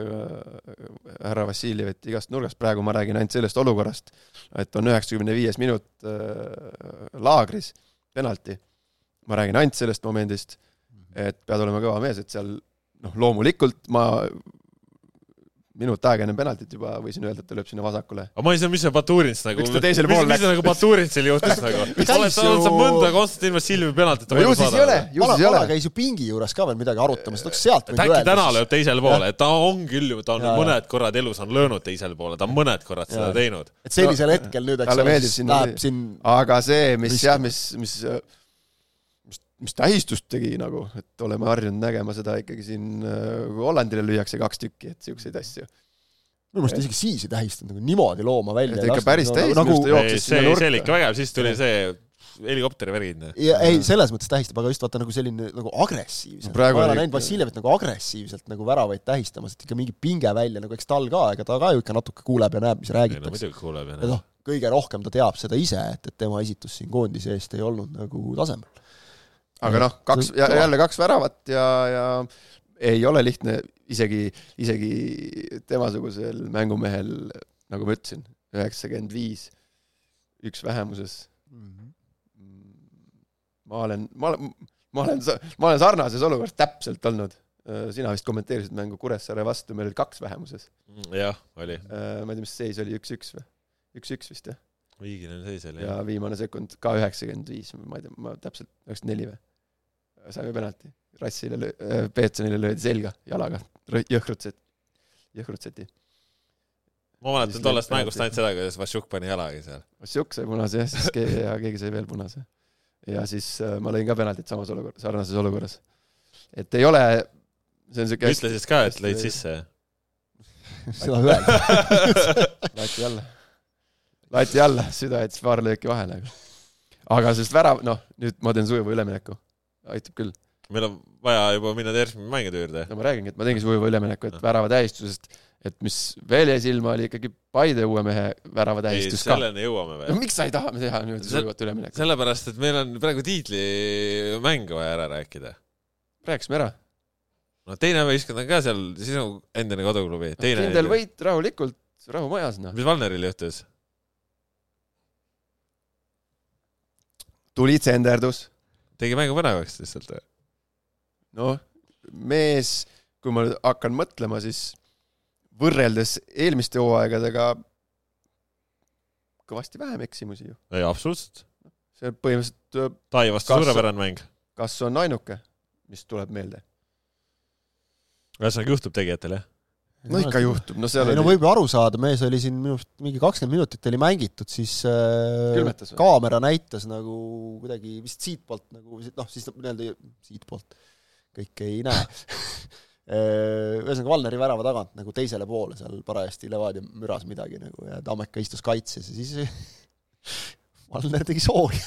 härra Vassiljevit igast nurgast, praegu ma räägin ainult sellest olukorrast, et on üheksakümne viies minut äh, laagris, penalti. ma räägin ainult sellest momendist, et pead olema kõva mees, et seal noh, loomulikult ma minut aega enne penaltit juba võisin öelda, et ta lööb sinna vasakule.
aga ma ei saa, mis see Baturins nagu,
ta teisele
mis, mis see nagu Baturinsil juhtus nagu? Oled sa, oled sa mõnda Konstantin Vassiljevi penaltit
no ju siis ei ole, ju siis ei ole.
käis ju pingi juures ka veel midagi arutamas, et oleks sealt
et äkki täna lööb teisele poole, et ta on küll ju, ta on
Ja,
mõned korrad elus on löönud teisele poole, ta on mõned korrad seda teinud.
et sellisel hetkel nüüd, eks ole, läheb siin
aga see, mis jah, mis, mis, mis, tähistust tegi nagu, et oleme harjunud nägema seda ikkagi siin, kui Hollandile lüüakse kaks tükki, et siukseid asju.
minu meelest isegi siis ei tähistanud nagu niimoodi looma välja
ikka päris tähistab,
nagu
just
ei,
jooksis
see see oli ikka vägev, siis tuli see helikopteri värgid.
ja ei, selles mõttes tähistab, aga just vaata nagu selline nagu agressiivselt.
Praegu
ma ei ole
oli-
näinud Vassiljevit nagu agressiivselt nagu väravaid tähistamas, et ikka mingi pinge välja nagu eks tal ka, ega ta ka ju ikka natuke kuuleb ja näeb, mis
ei no
räägitakse.
muidugi kuuleb
ja
ja
noh, kõige rohkem ta teab seda ise, et, et tema esitus siin koondise eest ei olnud nagu tasemel.
Aga noh, kaks, jälle kaks väravat ja, ja ei ole lihtne isegi, isegi temasugusel mängumehel, nagu ma ütlesin, üheksakümmend viis, üks vähemuses ma olen, ma olen, ma olen, ma olen sarnases olukorras täpselt olnud. sina vist kommenteerisid mängu Kuressaare vastu, meil oli kaks vähemuses.
jah, oli.
ma ei tea, mis seis oli, üks-üks või? üks-üks vist jah,
viigiline seis oli
ja viimane sekund ka üheksakümmend viis, ma ei tea, ma täpselt, üheksakümmend neli või? Saime penalti, Rassile löö-, Peetsonile löödi selga jalaga, jõhkrutset, jõhkrutseti.
ma mäletan tollest mängust ainult seda, kuidas Vašjuk pani jalaga seal.
Vassiuk sai punase jah, siis keegi ja keegi sai veel punase. ja siis äh, ma lõin ka penaltit samas olukorras, sarnases olukorras. et ei ole, see on siuke
ütle siis ka, et lõid sisse.
seda öelda.
lati alla, lati alla, süda jättis paar lööki vahele. aga sellest värav, noh, nüüd ma teen sujuva ülemineku, aitab küll.
meil on vaja juba minna terve mängude juurde.
no ma räägingi, et ma teengi sujuva ülemineku, et värava tähistusest, et mis veel jäi silma, oli ikkagi Paide uue mehe värava tähistus ka.
selleni jõuame
no
veel.
miks sa ei taha teha
See-
sujuvat üleminekut?
sellepärast, et meil on praegu tiitlimäng vaja ära rääkida.
rääkisime ära.
no teine võistkond on ka seal sinu endine koduklubi.
kindel võit rahulikult, rahumajas noh.
mis Valneril juhtus?
tuli tsenderdus,
tegi mängu põnevaks lihtsalt
noh, mees, kui ma nüüd hakkan mõtlema, siis võrreldes eelmiste hooaegadega kõvasti vähem eksimusi ju.
ei, absoluutselt.
see põhimõtteliselt äh, Kas-
suurepärane mäng.
kas on ainuke, mis tuleb meelde?
ühesõnaga juhtub tegijatel jah?
No ikka. juhtub, no seal
ei no
oli,
võib ju aru saada, mees oli siin minu arust mingi kakskümmend minutit oli mängitud, siis äh,
Külmetas
kaamera näitas nagu kuidagi vist siitpoolt nagu noh, siis nii-öelda siitpoolt kõike ei näe. ühesõnaga Valneri värava tagant nagu teisele poole seal parajasti Levadia müras midagi nagu ja Tammeka istus kaitses ja siis Valner tegi soovi.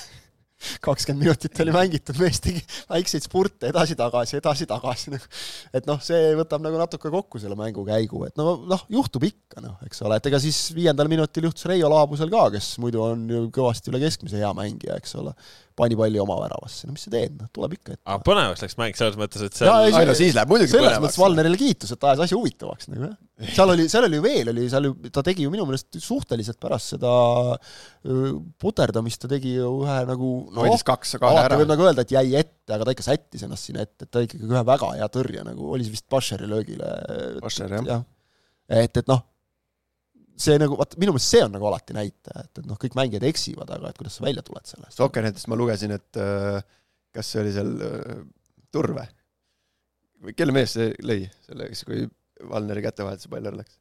Kakskümmend minutit oli mängitud, mees tegi väikseid spurte edasi-tagasi, edasi-tagasi nagu et noh, see võtab nagu natuke kokku selle mängu käigu, et no noh, juhtub ikka noh, eks ole, et ega siis viiendal minutil juhtus Reio Laabusel ka, kes muidu on ju kõvasti üle keskmise hea mängija, eks ole, pani palli oma väravasse, no mis sa teed, noh, tuleb ikka ette.
aga põnevaks läks mäng selles mõttes, et
Jaa, ei,
seal
ai no siis läheb muidugi
selles mõttes
põnevaks.
Valnerile kiitus, et ajas asja huvitavaks nagu jah. Seal oli, seal oli ju veel, oli seal ju, ta tegi ju minu meelest suhteliselt pärast seda puterdamist, ta tegi ju ühe nagu noh alati võib. nagu öelda, et jäi ette, aga ta ikka sättis ennast sinna ette, et ta ikkagi ühe väga hea tõrje nagu, oli see vist Bascheri löögile.
Basher, jah.
jah. et, et noh, see nagu, vaata minu meelest see on nagu alati näitaja, et, et noh, kõik mängijad eksivad, aga et kuidas sa välja tuled sellest.
Sokkernetist ma lugesin, et kas see oli seal Turve kelle mees see lõi selle, kui Valneri kätevahetuse pall ära läks?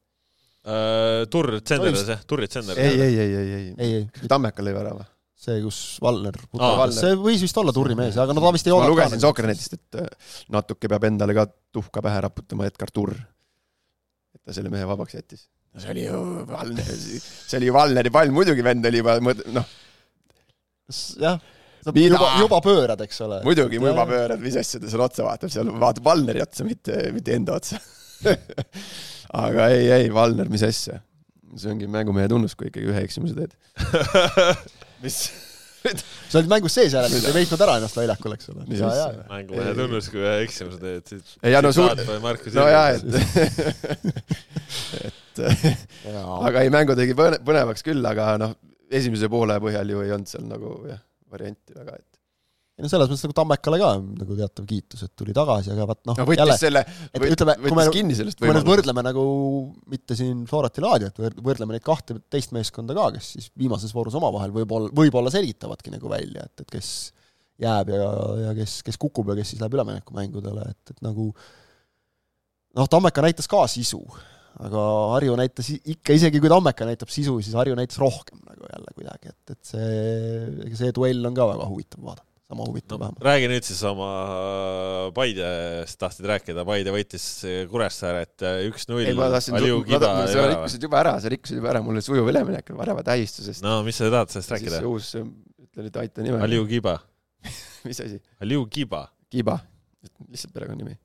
äh, Turr tsenderdas jah, Turri tsender.
ei, ei, ei, ei, ei,
ei, ei,
Tammeka lõi värava.
see, kus Valner
Valner.,
see võis vist olla Turri mees, aga no ta vist ei
ma
olnud
lugesin. Sokkernetist, et äh, natuke peab endale ka tuhka pähe raputama Edgar Turr. et ta selle mehe vabaks jättis. no see oli ju Valner, see oli ju Valneri pall, muidugi vend oli juba noh,
jah,
Mida?
juba, juba pöörad, eks ole.
muidugi, mu juba pöörad, mis asja ta seal otsa vaatab, seal vaatab Valneri otsa, mitte, mitte enda otsa. aga ei, ei, Valner, mis asja? see ongi mängumehe tunnus, kui ikkagi ühe eksimuse teed. mis?
sa olid mängus sees järelikult, ei veitnud ära ennast väljakul, eks ole.
Mängumehe tunnus, kui ühe eksimuse teed, siis
Ei, ja no suur- no jaa, et, et aga ei, mängu tegi põne- põnevaks küll, aga noh, esimese poole põhjal ju ei olnud seal nagu jah, varianti väga, et
no selles mõttes nagu Tammekale ka nagu teatav kiitus, et tuli tagasi, aga vaat noh
no võttis
jälle,
selle, võttis
me-
kinni sellest
kui me nüüd
võimalusest.
võrdleme nagu mitte siin Florat ja Laadiat, võrdleme neid kahte teist meeskonda ka, kes siis viimases voorus omavahel võib-olla, võib-olla selgitavadki nagu välja, et, et kes jääb ja, ja kes, kes kukub ja kes siis läheb üleminekumängudele, et, et nagu noh, Tammeka näitas ka sisu, aga Harju näitas ikka, isegi kui Tammeka näitab sisu, siis Harju näitas rohkem nagu jälle kuidagi, et, et see, see duell on ka väga huvitav vaadata, sama huvitav
no
vähemalt.
räägi nüüd siis oma Paidest tahtsid rääkida, Paide võitis Kuressaaret üks-null
ei, ma tahtsin, sa rikkusid juba ära, sa rikkusid juba ära, mul oli sujuv üleminek värava tähistusest.
no mis sa tahad sellest rääkida
uus, ütle nüüd aita nime.
Aliu Kiba,
mis asi?
Aliu Kiba,
Kiba, lihtsalt perekonnanimi.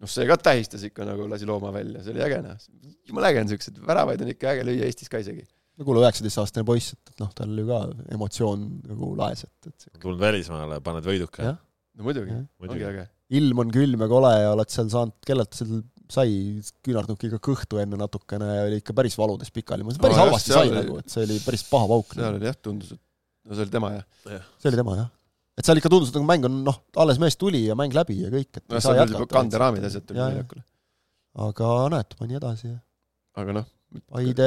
noh, see ka tähistas ikka nagu lasi looma välja, see oli äge noh. jumala äge on siuksed väravaid on ikka äge lüüa Eestis ka isegi.
No kuule, üheksateistaastane poiss, et, et noh, tal ju ka emotsioon nagu laes, et, et
tulnud välismaale, paned võiduka
Jah..
no muidugi, ongi
muidugi.
äge.
ilm on külm ja kole ja oled seal saanud, kellelt seal sai küünarnukiga kõhtu enne natukene, oli ikka päris valudes pikali, ma päris
jah,
halvasti sai
oli-
nagu, et see oli päris paha pauk.
seal oli jah, tundus, et no see oli tema jah.
see oli tema jah. et seal ikka tundus, et nagu mäng on noh, alles mees tuli ja mäng läbi ja kõik, et
noh,
ei saa jätkata.
kanderaamid ja asjad tulid väljakule.
aga näed, pani edasi ja
aga noh,
Paide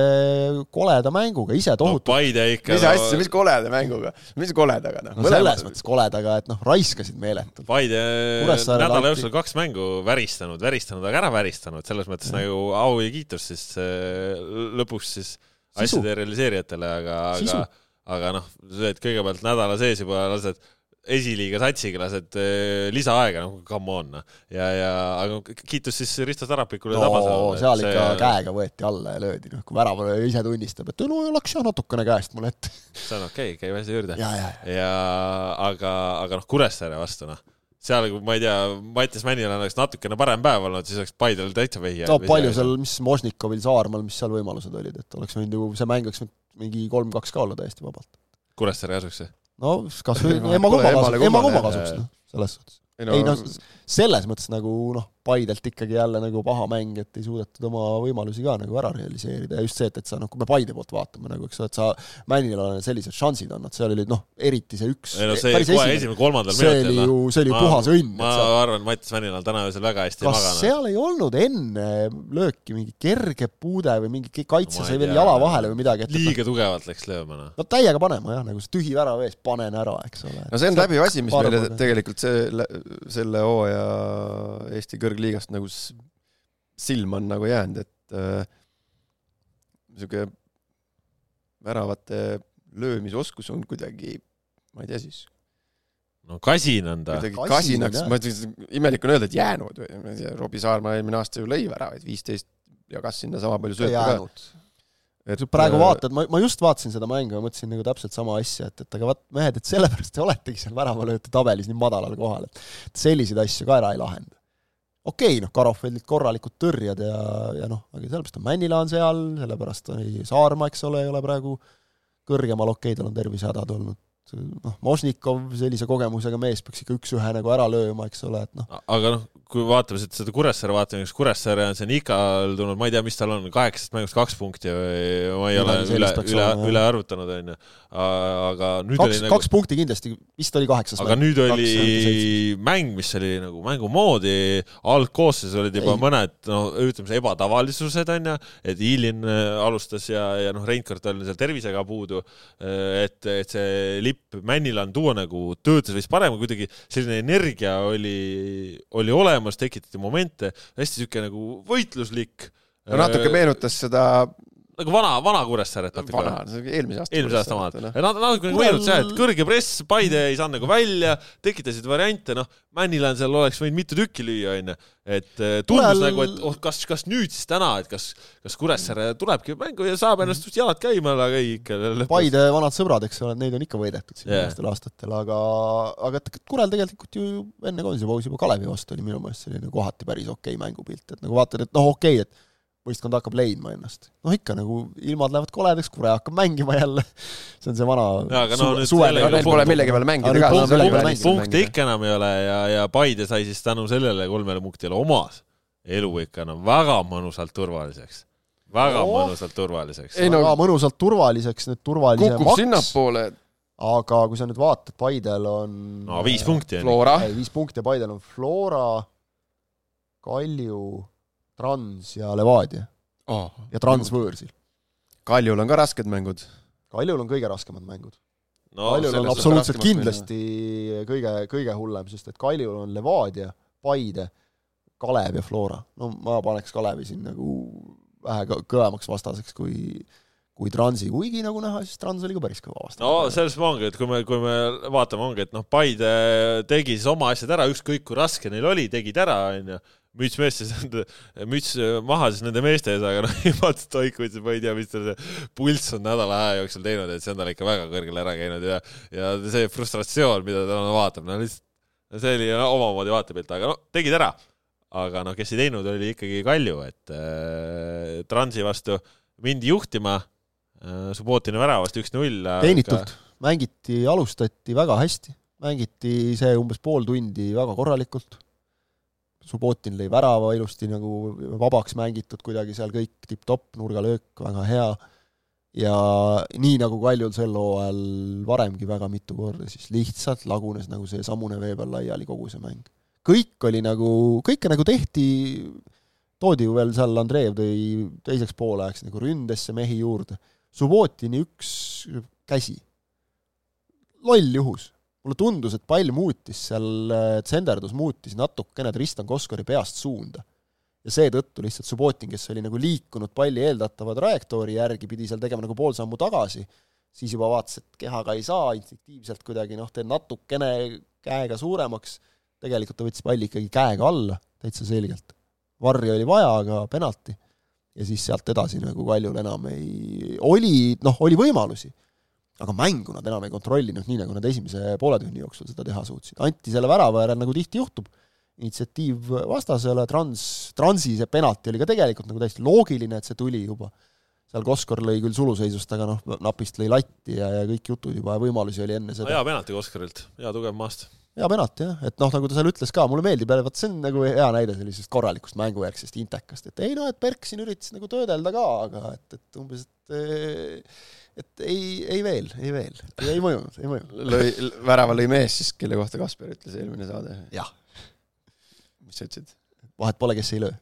koleda mänguga, ise
no
tohutu
Paide ikka
mis asja, mis koleda mänguga, mis koledaga noh.
no selles mõttes koledaga, et noh, raiskasid meeletult.
Paide
Kuressaarele
nädala jooksul kaks mängu väristanud, väristanud, aga ära väristanud, selles mõttes
Jah.
nagu au ja kiitus siis äh, lõpuks siis
Sisu.
asjade realiseerijatele, aga, aga, aga noh, see, et kõigepealt nädala sees juba lased esiliiga satsiga lased äh, lisaaega, noh come on, noh. ja, ja aga kiitus siis Risto Sarapikule ja
no
Tabasalule.
seal ikka käega võeti alla ja löödi, noh, kui väravale ise tunnistab, et no läks jah natukene käest mul ette.
see on okei okay,, käib asja juurde.
ja, ja,
ja aga, aga noh, Kuressaare vastu noh, seal, kui ma ei tea, Mattias Männil oleks natukene parem päev olnud, siis oleks Paidel täitsa vehje.
no palju seal, mis Možnikovil, Saarmaal, mis seal võimalused olid, et oleks võinud ju, see mäng oleks mingi kolm-kaks ka olla täiesti vabalt.
Kuressaare kasuks see?
No kas või
Ei,
ema
pole
kumma
emale
kasuks, ema
kummale,
kumma
jah.
kasuks, noh, selles suhtes.
ei no
noh, selles mõttes nagu noh, Paidelt ikkagi jälle nagu paha mäng, et ei suudetud oma võimalusi ka nagu ära realiseerida ja just see, et, et sa noh, kui me Paide poolt vaatame nagu, eks ole, et sa Männilale sellised šansid annad, seal olid noh, eriti see üks
ei no see kohe
esimene,
esimene, kolmandal
see oli
minutil noh.
ju, see oli
Ma-
puhas õnn,
ma
et sa
arvan, Mattias Männil on täna öösel väga hästi
kas
maganud.
seal ei olnud enne lööki mingi kerge puude või mingi kaitse sai veel jala vahele või midagi,
liiga tugevalt läks lööma noh.
no täiega panema jah, nagu see tühi värav ees, panen ära, eks ole.
no see on läbiv asi, mis meile tegelikult see, selle hooaja Eesti kõrgliigast nagu silma on nagu jäänud, et äh, niisugune väravate löömisoskus on kuidagi, ma ei tea siis,
no kasin on ta.
kuidagi kasinaks, ma ütlen, imelik on öelda, et jäänud või ma ei tea, Robbie Saarma eelmine aasta ju lõi väravaid, viisteist jagas sinna sama palju söötu ka.
kui praegu vaatad, ma, ma just vaatasin seda mängu ja mõtlesin nagu täpselt sama asja, et, et aga vaat mehed, et sellepärast te oletegi seal väravalööjate tabelis nii madalal kohal, et et selliseid asju ka ära ei lahenda. Okei okay,, noh, Karofeldid korralikud tõrjed ja, ja noh, aga sellepärast on Männila on seal, sellepärast oli Saarma, eks ole, ei ole praegu kõrgemal, okei okay,, tal on tervisehädad olnud, noh, Možnikov sellise kogemusega mees peaks ikka üks-ühe nagu ära lööma, eks ole, et noh,
aga noh, kui vaatame siit seda Kuressaare vaatame, kas Kuressaare on siin ikal tulnud, ma ei tea, mis tal on, kaheksast mängust kaks punkti või ma ei ole
Midagi
üle
peaks
üle
jah.
üle arvutanud, onju. aga nüüd
kaks
oli, nagu
kaks punkti kindlasti, vist oli kaheksas
aga nüüd oli
seitsmes.
mäng, mis oli nagu mängu moodi, algkoosseisus olid juba
Ei.
mõned noh, ütleme ebatavalisused onju, et Ilin äh, alustas ja, ja noh, Reinkart oli seal tervisega puudu. et, et see lipp Männilan tuua nagu töötas vist parem, kuidagi selline energia oli, oli olemas, tekitati momente, hästi siuke nagu võitluslik.
no natuke meenutas seda
nagu vana, vana Kuressaaret natuke
vana eelmise aasta
eelmise aasta omad. Nad natuke nagu meenutas jah, et kõrge press, Paide ei saanud nagu välja, tekitasid variante, noh, Männilän seal oleks võinud mitu tükki lüüa, onju. et eh, tundus
Kurel-
nagu, et oh, kas, kas nüüd siis täna, et kas, kas Kuressaare tulebki mängu ja saab ennast just jalad käima, aga ei ikka.
Paide vanad sõbrad, eks ole, neid on ikka võidetud siin viimastel aastatel, aga, aga Kurel tegelikult ju enne koondise pausi juba Kalevi vastu oli minu meelest selline kohati päris okei mängupilt, et nagu vaatad, et noh, okei, et võistkond hakkab leidma ennast. noh ikka nagu ilmad lähevad koledaks, Kure hakkab mängima jälle. see on see vana
Jaa, aga no jälle-
Neil pole millegi peale mängida ka.
punkte ikka enam ei ole ja, ja Paide sai siis tänu sellele kolmele punktile omas elu ikka enam väga mõnusalt turvaliseks. väga
Oh.
mõnusalt turvaliseks.
Ei no-
väga mõnusalt turvaliseks, nüüd turvalise
kukub sinnapoole,
aga kui sa nüüd vaatad, Paidel on
no viis punkti.
Flora,
ei, viis punkti ja Paidel on Flora, Kalju, Trans ja Levadia ja Trans võõrsil.
Kaljul on ka rasked mängud.
Kaljul on kõige raskemad mängud.
no
Kaljul on
on
absoluutselt
raskemad
kindlasti kõige, kõige hullem, sest et Kaljul on Levadia, Paide, Kalev ja Flora. no ma paneks Kalevi siin nagu vähe kõ- kõvemaks vastaseks kui kui Transi, kuigi nagu näha, siis Trans oli ka päris kõva vastane.
no selles ma ongi, et kui me, kui me vaatame, ongi, et noh, Paide tegi siis oma asjad ära, ükskõik kui raske neil oli, tegid ära, onju. Müts mees siis, müts maha siis nende meeste ees, aga noh, Ivat Stoikovitš, ma ei tea, mis tal see pulss on nädala aja jooksul teinud, et see on tal ikka väga kõrgele ära käinud ja, ja see frustratsioon, mida ta no, vaatab, no lihtsalt see oli no, omamoodi vaatepilt, aga no tegid ära. aga noh, kes ei teinud, oli ikkagi Kalju, et äh, Transi vastu mindi juhtima äh,, Subbotini väravast üks-null.
teenitud, mängiti, alustati väga hästi, mängiti see umbes pool tundi väga korralikult. Subbotin lõi värava ilusti nagu vabaks mängitud kuidagi seal kõik tipp-topp, nurgalöök väga hea. ja nii nagu Kaljul sel hooajal varemgi väga mitu korda, siis lihtsalt lagunes nagu see samune vee peal laiali kogu see mäng. kõik oli nagu, kõike nagu tehti, toodi ju veel seal, Andreev tõi teiseks poolajaks nagu ründesse mehi juurde. Subbotini üks käsi, loll juhus. Mulle tundus, et pall muutis seal, tsenderdus muutis natukene Tristan Koskori peast suunda. ja seetõttu lihtsalt Subbotin, kes oli nagu liikunud palli eeldatava trajektoori järgi, pidi seal tegema nagu pool sammu tagasi, siis juba vaatas, et kehaga ei saa, instinktiivselt kuidagi noh, teed natukene käega suuremaks, tegelikult ta võttis palli ikkagi käega alla, täitsa selgelt. varri oli vaja, aga penalti ja siis sealt edasi nagu Kaljul enam ei, oli, noh, oli võimalusi, aga mängu nad enam ei kontrollinud, nii nagu nad esimese poole tunni jooksul seda teha suutsid. anti selle värava järel, nagu tihti juhtub, initsiatiiv vastasele, Trans, Transi see penalti oli ka tegelikult nagu täiesti loogiline, et see tuli juba. seal Koskor lõi küll suluseisust, aga noh, napist lõi latti ja, ja kõik jutud juba ja võimalusi oli enne seda
hea penalti Koskarilt, hea tugev maast.
hea penalt jah, et noh, nagu ta seal ütles ka, mulle meeldib jälle, vot see on nagu hea näide sellisest korralikust mängujärgsest intekast, et ei noh, et Berk siin üritas nagu töödelda ka, aga et, et umbes, et et ei, ei veel, ei veel, ei mõjunud, ei mõjunud.
lõi, värava lõi mees siis, kelle kohta Kasper ütles eelmine saade.
jah,
mis sa ütlesid?
vahet pole, kes ei löö.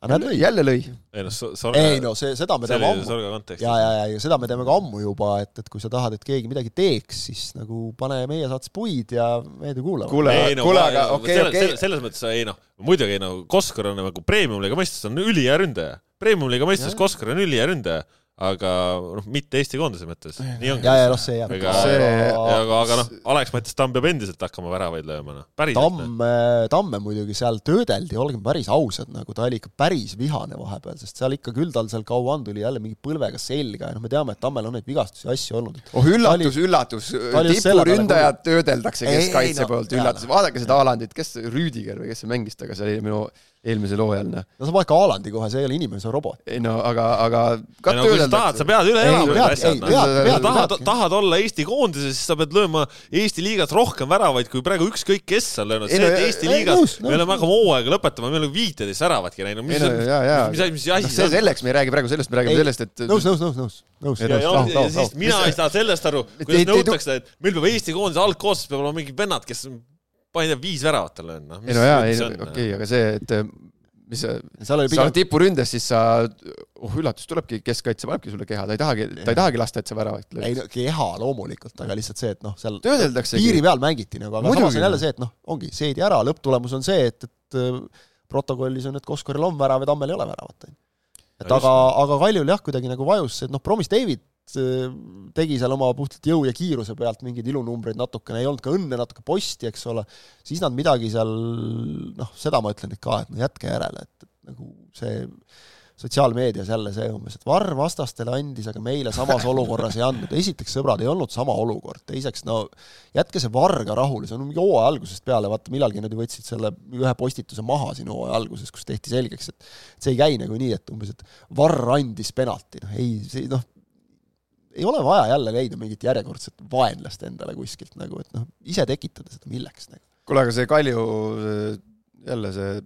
aga näed, lõi.
jälle lõi.
ei noh, Sorga,
ei no see, seda me
oli
ammu. Ja, ja, ja, ja seda me teeme ka ammu juba, et, et kui sa tahad, et keegi midagi teeks, siis nagu pane meie saates puid ja meedia kuulavad.
kuule
ei, no
kuule, aga okei,
selles-
okei
selles-. mõttes ei noh, muidugi no Koskor on nagu premium-liiga mõistes on ülihea ründaja. Premium-liiga mõistes. Koskor on ülihea ründaja, aga noh, mitte Eesti koondise mõttes, nii ongi.
ja, ja noh, see jääb
ega,
See-
aga, aga noh, Alex Mattis Tamm peab endiselt hakkama väravaid lööma, noh, päriselt.
Tamme, Tamme muidugi seal töödeldi, olgem päris ausad, nagu ta oli ikka päris vihane vahepeal, sest seal ikka küll tal seal Kauan tuli jälle mingi põlvega selga ja noh, me teame, et Tammel on neid vigastusi ja asju olnud.
oh üllatus, üllatus,
oli
tipuründajad töödeldakse
Ei,
keskkaitse
no,
poolt, üllatus, vaadake seda Haalandit, kes see Rüüdiger või kes see mängis temaga seal minu eelmisel hooajal, noh.
no sa paned ka Haalandi kohe, see ei ole inimene, see on robot.
ei no aga, aga ka
no kui sa tahad, sa pead üle elama need asjad noh. tahad tahad olla Eesti koondises, siis sa pead lööma Eesti liigas rohkem väravaid kui praegu ükskõik kes on löönud. See, et
ja-
Eesti liigas me oleme hakkama hooaega lõpetama, me oleme viiteist väravatki näinud. mis asi, mis asi
noh, see selleks, me ei räägi praegu sellest, me räägime sellest, et
nõus, nõus, nõus, nõus, nõus.
Mina ei saa sellest aru, kuidas nõutakse, et meil peab Eesti koondise algkoosseisus peab olema mingid vennad, kes ma ei tea, viis väravat on löönud, noh.
ei no jaa, ei okei, aga see, et äh, mis sa, sa oled
pigem,
tipuründes, siis sa, oh üllatus, tulebki keskkaitse panebki sulle keha, ta ei tahagi, ta ei tahagi lasta, et sa väravat
ei
lööd.
no keha loomulikult, aga lihtsalt see, et noh, seal
töödeldaksegi
piiri. peal mängiti nagu, aga
Muidugi,
samas on jälle
noh.
see, et noh, ongi, seedi ära, lõpptulemus on see, et, et äh, protokollis on, et Koskoril on värav ja Tammel ei ole väravat, on ju. et aga, aga Kaljul jah, kuidagi nagu vajus see, et noh, Promis David tegi seal oma puhtalt jõu ja kiiruse pealt mingeid ilunumbreid natukene, ei olnud ka õnne, natuke posti, eks ole, siis nad midagi seal noh, seda ma ütlen ka, et no jätke järele, et, et nagu see sotsiaalmeedias jälle see umbes, et Varr vastastele andis, aga meile samas olukorras ei andnud. esiteks, sõbrad, ei olnud sama olukord, teiseks no jätke see Varr ka rahule, see on mingi hooaja algusest peale, vaata millalgi nad ju võtsid selle ühe postituse maha siin hooaja alguses, kus tehti selgeks, et see ei käi nagu nii, et umbes, et Varr andis penalti, noh ei, see noh, ei ole vaja jälle leida mingit järjekordset vaenlast endale kuskilt nagu, et noh, ise tekitada seda, milleks nagu.
kuule, aga see Kalju, jälle see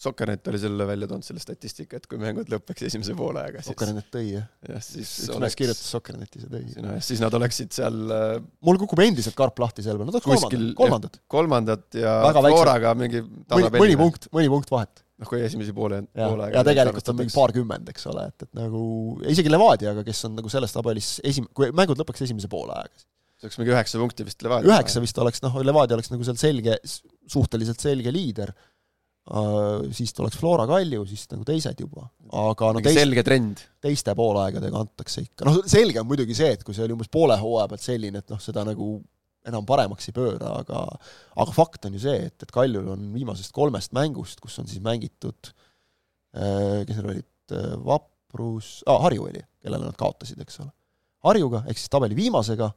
Sokkernet oli selle välja toonud, selle statistika, et kui mängud lõpeks esimese poolega, siis
Sokkernet tõi jah,
jah, siis
üks mees
oleks,
kirjutas Sokkernetis ja tõi.
no jah, siis nad oleksid seal äh,
mul kukub endiselt karp lahti selle peale, nad oleks
Kuskil-
kolmandad, kolmandad.
kolmandad ja Floraga mingi
mõni, mõni. punkt, mõni punkt vahet.
noh, kui esimesi poole, poole
ja tegelikult on mingi. paarkümmend, eks ole, et, et nagu isegi Levadiaga, kes on nagu selles tabelis esim-, kui mängud lõpeks esimese poole ajaga,
see oleks mingi üheksa punkti vist Levadia.
üheksa vist oleks, noh, Levadia oleks nagu seal selge, suhteliselt selge liider uh,, siis tuleks Flora Kalju, siis nagu teised juba. aga no teist,
selge trend.
teiste poolaegadega antakse ikka, noh selge on muidugi see, et kui see oli umbes poole hooaja pealt selline, et noh, seda nagu enam paremaks ei pööra, aga aga fakt on ju see, et, et Kaljul on viimasest kolmest mängust, kus on siis mängitud äh, kes need olid, Vaprus ah,, Harju oli, kellele nad kaotasid, eks ole. Harjuga ehk siis tabeli viimasega,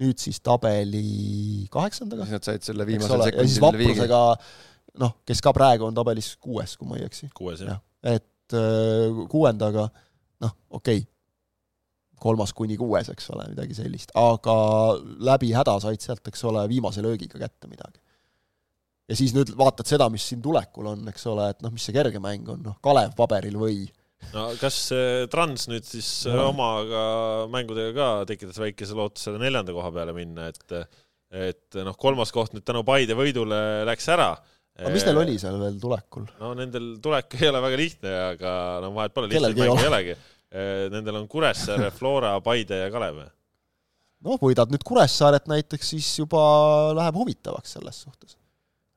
nüüd siis tabeli kaheksandaga,
siis nad said selle viimasel
ja
sekundil viigi.
Vaprusega noh, kes ka praegu on tabelis kuues, kui ma ei eksi
kuues jah
jah, et äh, kuuendaga noh, okei okay,, kolmas kuni kuues, eks ole, midagi sellist, aga läbi häda said sealt, eks ole, viimase löögiga kätte midagi. ja siis nüüd vaatad seda, mis siin tulekul on, eks ole, et noh, mis see kerge mäng on, noh, Kalev paberil või
no kas äh, Trans nüüd siis äh,
No.
omaga mängudega ka tekitas väikese lootuse neljanda koha peale minna, et et noh, kolmas koht nüüd tänu Paide võidule läks ära.
aga mis neil oli seal veel tulekul?
no nendel tulek ei ole väga lihtne, aga no vahet pole,
ei
mängu ei olegi. Nendel on Kuressaare, Flora, Paide ja Kalev.
noh, võidad nüüd Kuressaaret näiteks, siis juba läheb huvitavaks selles suhtes.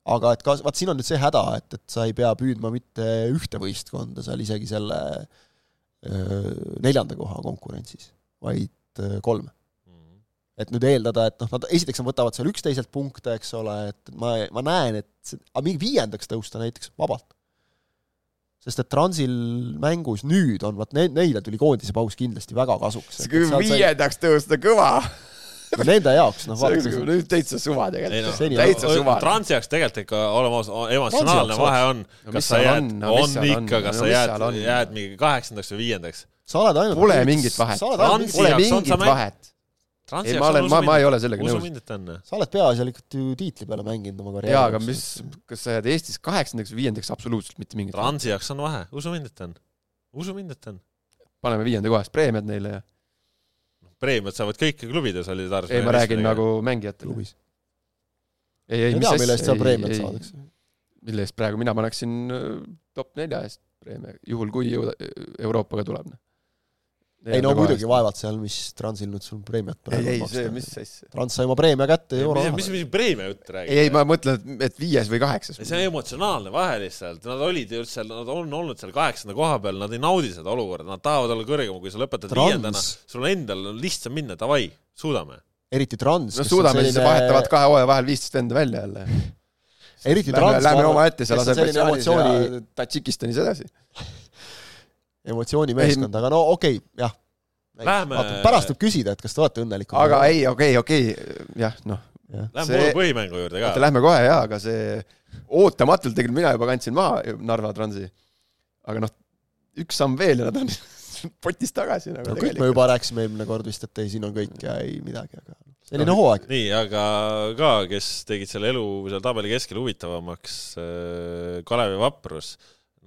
aga et kas, vaat siin on nüüd see häda, et, et sa ei pea püüdma mitte ühte võistkonda seal isegi selle öö, neljanda koha konkurentsis, vaid öö, kolme. et nüüd eeldada, et noh, nad esiteks nad võtavad seal üksteiselt punkte, eks ole, et ma, ma näen, et see, aga mingi viiendaks tõusta näiteks vabalt. Sest et Transil mängus nüüd on, vaat ne-, neile tuli koondise paus kindlasti väga kasuks.
viiendaks tõusta, kõva.
Nende jaoks, noh, vaata,
nüüd täitsa suva tegelikult.
Seni
täitsa
on-
suva.
Transi jaoks tegelikult ikka oleme ausad, emotsionaalne vahe on,
No mis
kas sa jääd,
on? No
ikka, kas
No
sa jääd jääd mingi kaheksandaks või viiendaks.
sa oled ainult
Pole mingit vahet. Pole
jaoks on
mingit
sa mäng-
vahet. Ei, ma olen, ma, ma ei ole sellega
usu
nõus.
mind, et on.
sa oled peaasjalikult ju tiitli peale mänginud oma karjääri
jaa, aga mis, kas sa jääd Eestis kaheksandaks või viiendaks, absoluutselt mitte mingit.
Transi jaoks on vahe, usu mind, et on. usu mind, et on.
paneme viienda kohast preemiad neile ja.
preemiad saavad kõiki klubide solidaarsuse.
ei, ma räägin nagu mängijatele.
klubis.
ei, ei,
ei
mis
tea, mille eest seal
asja,
preemiat
ei, ei,
saadakse.
mille eest praegu mina paneksin äh, top nelja eest preemia, juhul kui jõuda, Euroopaga tuleb.
Ei no muidugi. vaevalt seal, mis Transil nüüd sul preemiat
ei, ei see, mis asja.
Trans sai oma preemia kätte
mis,
euroraha
mis, mis preemia jutt räägib?
ei, ei ma mõtlen, et viies või kaheksas.
see on emotsionaalne vahe lihtsalt, nad olid ju üldse, nad on olnud seal kaheksanda koha peal, nad ei naudi seda olukorda, nad tahavad olla kõrgem, kui sa lõpetad viiendana, sul endal on lihtsam minna, davai, suudame.
eriti Trans,
no suudame, siis vahetavad kahe hooaja vahel viisteist venda välja jälle.
eriti
Lähme,
Trans,
lähme omaette seal Aserbaidžaanis
emotsiooni-
ja Tadžikistanis edasi.
emotsioonimeeskond, aga no okei okay,, jah.
Läheme-
pärast võib küsida, et kas te olete õnnelikud.
aga ei, okei, okei, jah, noh.
Lähme
See-
põhimängu juurde ka.
lähme kohe jaa, aga see ootamatult tegelikult mina juba kandsin maha Narva Transi. aga noh, üks samm veel ja nad on potis tagasi nagu
no kõik me juba rääkisime eelmine kord vist, et ei, siin on kõik ja ei midagi, aga selline hooaeg.
nii, aga ka, kes tegid selle elu seal tabeli keskel huvitavamaks, Kalev ja Vaprus,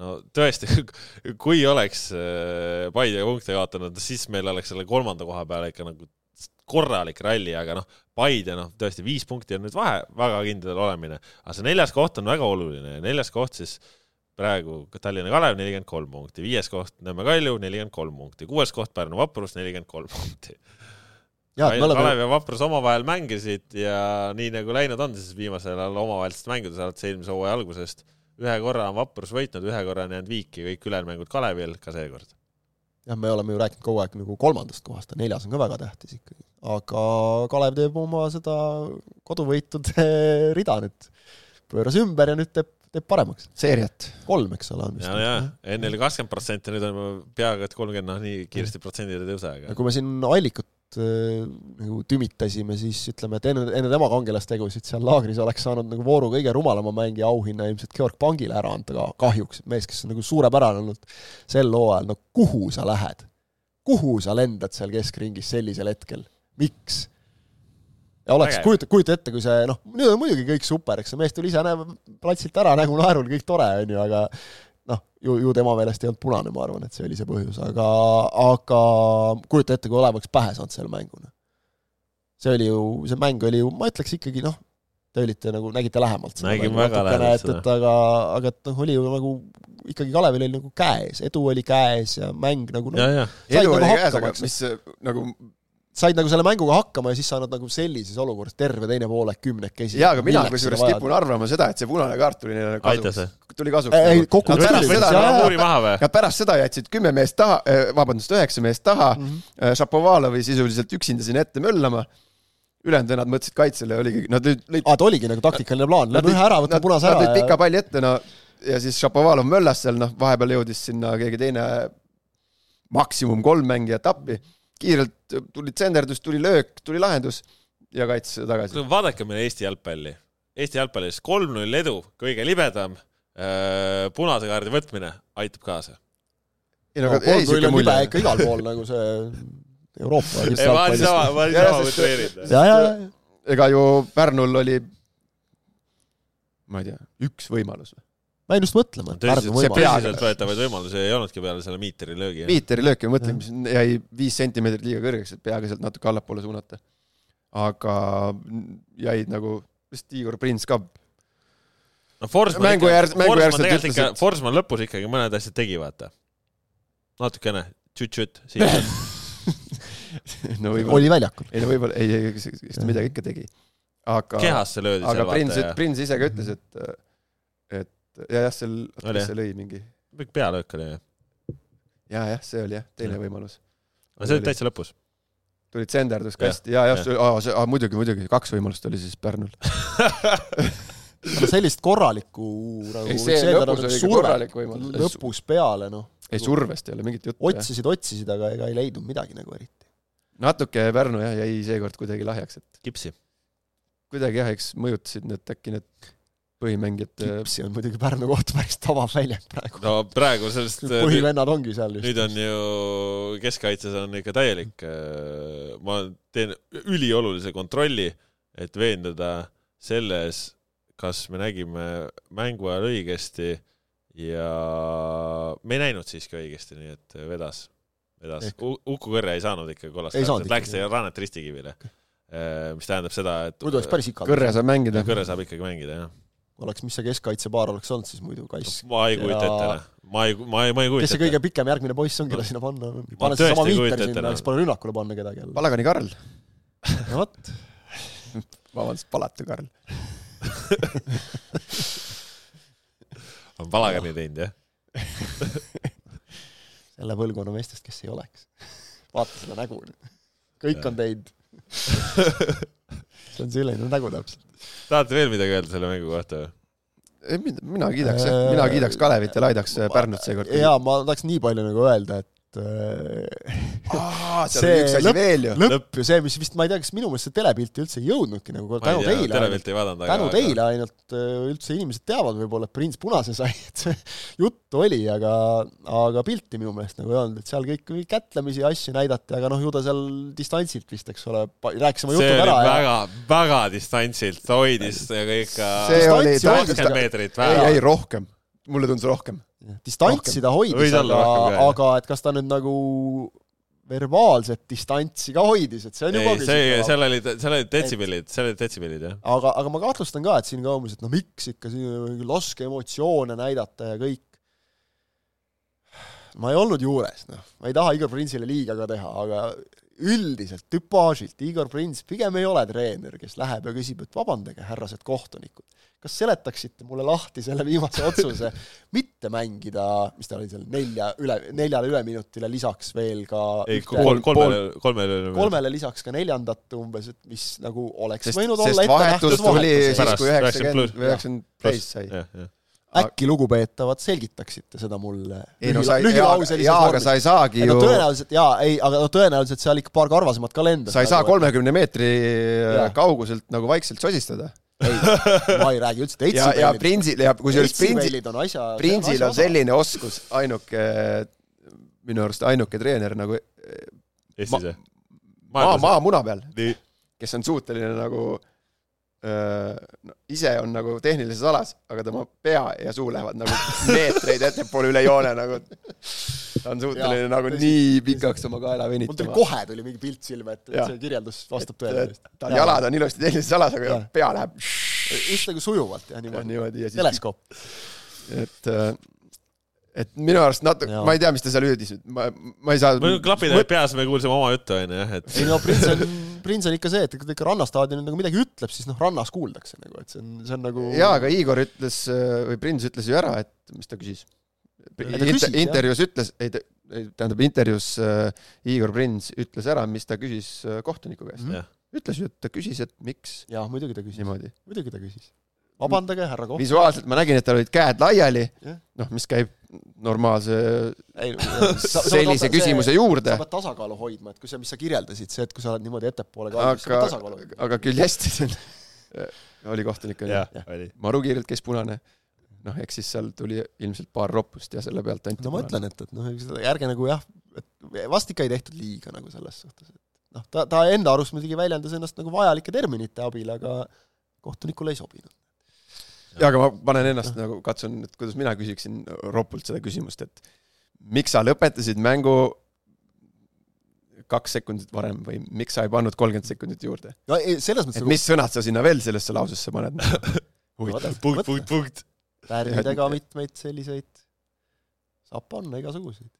no tõesti, kui oleks äh, Paide punkte kaotanud, siis meil oleks selle kolmanda koha peale ikka nagu korralik ralli, aga noh, Paide noh, tõesti viis punkti on nüüd vahe, väga kindel olemine, aga see neljas koht on väga oluline ja neljas koht siis praegu Tallinna Kalev nelikümmend kolm punkti, viies koht Nõmme Kalju nelikümmend kolm punkti, kuues koht Pärnu Vaprus nelikümmend kolm punkti.
oleme
Kalev ja Vaprus omavahel mängisid ja nii nagu läinud on siis viimasel ajal omavahelistes mängudes alates eelmise hooaja algusest, ühe korra on Vaprus võitnud, ühe korra on jäänud viiki, kõik ülejäänud mängud Kalevil ka seekord.
jah, me oleme ju rääkinud kogu aeg nagu kolmandast kohast, neljas on ka väga tähtis ikkagi. aga Kalev teeb oma seda koduvõitude rida nüüd, pööras ümber ja nüüd teeb, teeb paremaks.
seeriat.
kolm, eks ole, on vist.
ja, ja enne oli kakskümmend protsenti, nüüd on peaaegu et kolmkümmend, noh nii kiiresti protsendid ei tõuse,
ja
aga
kui me siin Allikut äh, nagu tümitasime, siis ütleme, et enne, enne tema kangelastegusid seal laagris oleks saanud nagu vooru kõige rumalama mängija auhinna ilmselt Georg Pangile ära anda ka kahjuks, mees, kes on nagu suurepärane olnud sel hooajal, no kuhu sa lähed? kuhu sa lendad seal keskringis sellisel hetkel, miks? ja oleks, kujuta, kujuta ette, kui see noh, nüüd on muidugi kõik super, eks see mees tuli ise näeb platsilt ära nägu naerul, kõik tore, on ju, aga noh, ju, ju tema meelest ei olnud punane, ma arvan, et see oli see põhjus, aga, aga kujuta ette, kui Olev oleks pähe saanud selle mängu, noh. see oli ju, see mäng oli ju, ma ütleks ikkagi noh, te olite nagu, nägite lähemalt seda
Nägin
mängu
väga
natukene, et, et aga, aga et noh, oli ju nagu ikkagi Kalevil oli nagu käes, edu oli käes ja mäng nagu
ja
noh,,
ja
Said nagu hakkama, eks.
mis nagu
said nagu selle mänguga hakkama ja siis sa annad nagu sellises olukorras terve teine poolek kümnekesi.
jaa, aga mina kusjuures kipun arvama seda, et see punane kaart tuli neile kasuks. tuli kasuks.
ei, kokku
Nad pärast
tuli.
seda? Nad pärast seda jätsid kümme meest taha, vabandust, üheksa meest taha mm. -hmm. Šapovalovi sisuliselt üksinda sinna ette möllama, ülejäänud vennad mõtlesid kaitsele ja oligi, nad lõid, lõid
aa, ta oligi nagu taktikaline plaan, lööb ühe ära, võtab punase
Nad
ära
lõid pika
ja
palli ette, no ja siis Šapovalov möllas seal, noh, vahepeal jõudis sinna keegi teine maksimum kolm mängijat appi, kiirelt tuli tsenderdus, tuli löök, tuli lahendus ja kaitses seda tagasi.
vaadake meil Eesti jalgpalli. Eesti jalgpallis kolm-null edu, kõige libedam, punase kaardi võtmine aitab kaasa.
ei no
no,
aga jäi
kolm-null
siuke
on libe
mulje.
ikka igal pool nagu see Euroopa
ei, ma olin sama, ma
Jaa,
sama motiveeritud.
ega ju Pärnul oli, ma ei tea, üks võimalus või?
Ma jäin just mõtlema,
tõsiseltvõetavaid võimalusi ei olnudki peale selle miiteri löögi.
Miiteri löök ja mõtlen, mis jäi viis sentimeetrit liiga kõrgeks, et peaga sealt natuke allapoole suunata. aga jäid nagu, vist Igor Prins ka,
no Forsman
Mängu järg- mängu järgselt ütles, et-,
Forsman lõpus ikkagi mõned asjad tegi, vaata. natukene, tšüt-tšüt, siit.
no võib-olla,
oli väljakul.
ei no võib-olla, ei, ei, eks ta midagi ikka tegi. aga,
kehasse löödi
aga
seal,
Prins
vaata,
Prins ise ka ütles, et, et ja jah, seal,
Oli,
see lõi mingi,
pealöök oli.
ja jah, see oli jah, teine
Jah.
võimalus.
aga see oli täitsa lõpus.
tuli tsenderdus kasti ja, jah, see, muidugi, muidugi, kaks võimalust oli siis Pärnul.
no sellist korralikku nagu
lõpus
nagu
korralik võimalus.
lõpus peale, noh.
ei, survest ei ole mingit juttu.
otsisid, otsisid, aga ega ei leidnud midagi nagu eriti.
natuke Pärnu jah, jäi seekord kuidagi lahjaks, et
kipsi.
kuidagi jah, eks mõjutasid need äkki need põhimängijad.
Kipsi on muidugi Pärnu kohta päris tabav väljend praegu.
no praegu sellest,
põhivennad ongi seal just.
nüüd on ju keskkaitses on ikka täielik, ma teen üliolulise kontrolli, et veenduda selles, kas me nägime mängu ajal õigesti ja me ei näinud siiski õigesti, nii et vedas, vedas. Uku Kõrre ei saanud ikka kollast
Ei
kaarti, läks rannet ristikivile. mis tähendab seda, et
muidu oleks päris ikal.
Kõrre saab mängida.
Kõrre saab ikkagi mängida, jah.
oleks, mis see keskkaitsepaar oleks olnud siis muidu kass.
ma ei kujuta ette, noh. ma ei, ma ei, ma ei
kes
kujuta
see kõige pikem järgmine poiss on, keda sinna panna? pane
tõesti
seesama
ei
Viiter
kujuta ette,
sinna,
noh.
eks pole rünnakule panna kedagi jälle.
Palagani Karl,
no vot,
vabandust, Palatu Karl.
on palagani teinud, jah?
selle põlvkonna meestest, kes ei oleks. vaata seda nägu kõik on teinud. see on selline nägu täpselt.
Tahate veel midagi öelda selle mängu kohta või?
ei, mina kiidaks jah, mina kiidaks Kalevit ja laidaks Pärnut seekord.
jaa, ma tahaks nii palju nagu öelda, et äh,
seal
See
oli üks asi
lõpp-
veel ju.
lõpp ju see, mis vist, ma ei tea, kas minu meelest see telepilti üldse ei jõudnudki nagu tänu teile,
televelt ei vaadanud,
tänu teile ainult äh, üldse inimesed teavad võib-olla, et Prins Punase sai, et see juttu oli, aga, aga pilti minu meelest nagu ei olnud, et seal kõik kätlemisi ja asju näidati, aga noh, ju ta seal distantsilt vist, eks ole, rääkis oma
oli
ära
väga, väga distantsilt, ta hoidis ja ikka kakskümmend
ta-
meetrit
ei, ei. rohkem. Mulle tundus rohkem.
distantsi ta hoidis, aga aga et kas ta nüüd nagu verbaalset distantsi ka hoidis, et see on juba
ei, see, seal olid, seal olid detsibellid, seal olid detsibellid, jah.
aga, aga ma kahtlustan ka, et siin ka umbes, et no miks ikka siin laske emotsioone näidata ja kõik. ma ei olnud juures, noh, ma ei taha Igor Prinsile liiga ka teha, aga üldiselt tüpaažilt Igor Prins pigem ei ole treener, kes läheb ja küsib, et vabandage, härrased kohtunikud, kas seletaksite mulle lahti selle viimase otsuse mitte mängida, mis ta oli seal, nelja üle, neljale üleminutile lisaks veel ka
ei,
ühte-
kolm, kolmele, kolmele.
kolmele lisaks ka neljandat umbes, et mis nagu oleks
sest,
võinud
sest
olla ette
vahetus
nähtud
tuli siis,
Pärast
kui üheksakümmend
90
või üheksakümmend täis sai.
jah, jah.
Äkki lugupeetavad selgitaksite seda mulle
ei no sa,
lühilauselises
jaa, aga sa ei saagi
ei
ju
tõenäoliselt jaa, ei, aga no tõenäoliselt seal ikka paar karvasemat ka lendas.
sa ei saa kolmekümne meetri
Jaa.
kauguselt nagu vaikselt sosistada.
ei, ma ei räägi üldse
ja, ja Prinsil ja kusjuures Prinsil,
Prinsil on
selline oskus, ainuke, minu arust ainuke treener nagu
Eestis jah?
maa, maamuna peal,
nii,
kes on suuteline nagu no, ise on nagu tehnilises alas, aga tema pea ja suu lähevad nagu meetreid ettepoole üle joone nagu. ta on suuteline nagu
tõsi,
nii pikaks oma kaela
mul tuli
venitama.
kohe tuli mingi pilt silme ette, et
Jaa.
see kirjeldus vastab tõele.
ta jalad on ilusti tehnilises alas, aga
Jaa.
pea läheb
just nagu sujuvalt jah, niimoodi.
niimoodi ja siis,
teleskoop.
et äh, et minu arust natuke, ma ei tea, mis ta seal hüüdis, ma, ma ei saa.
klapid olid peas, me kuulsime oma juttu onju jah, et
ei no Prins on, Prins on ikka see, et kui ta ikka rannastaadionil nagu midagi ütleb, siis noh, rannas kuuldakse nagu, et see on, see on nagu
jaa, aga Igor ütles või Prins ütles ju ära, et mis ta küsis.
ta jah.
intervjuus ütles, ei, tähendab intervjuus äh, Igor Prins ütles ära, mis ta küsis äh, kohtuniku käest mm. -hmm. ütles ju, et ta küsis, et miks
jah, muidugi ta küsis, muidugi ta küsis. vabandage, härra Koht.
visuaalselt ma nägin, et tal olid käed laiali
Jah.,
noh, mis käib normaalse
ei,
sellise küsimuse juurde
sa, pead tasakaalu hoidma, et kui see, mis sa kirjeldasid, see, et kui sa oled niimoodi ettepoole kaldu, sa pead
aga
tasakaalu, hoidma.
aga küll hästi see oli kohtunik oli
oli.
Maru kiirelt käis punane. noh, eks siis seal tuli ilmselt paar roppust ja selle pealt anti
no ma ütlen, et, et noh, ärge nagu jah, et vast ikka ei tehtud liiga nagu selles suhtes, et noh, ta, ta enda arust muidugi väljendas ennast nagu vajalike terminite abil, aga kohtunikule ei sobinud.
jaa, aga ma panen ennast nagu, katsun, et kuidas mina küsiksin ropult seda küsimust, et miks sa lõpetasid mängu kaks sekundit varem või miks sa ei pannud kolmkümmend sekundit juurde?
no ei, selles mõttes
et mis sõnad sa sinna veel sellesse lausesse paned? huvitav.
punkt, punkt, punkt.
tärnidega mitmeid selliseid saab panna igasuguseid.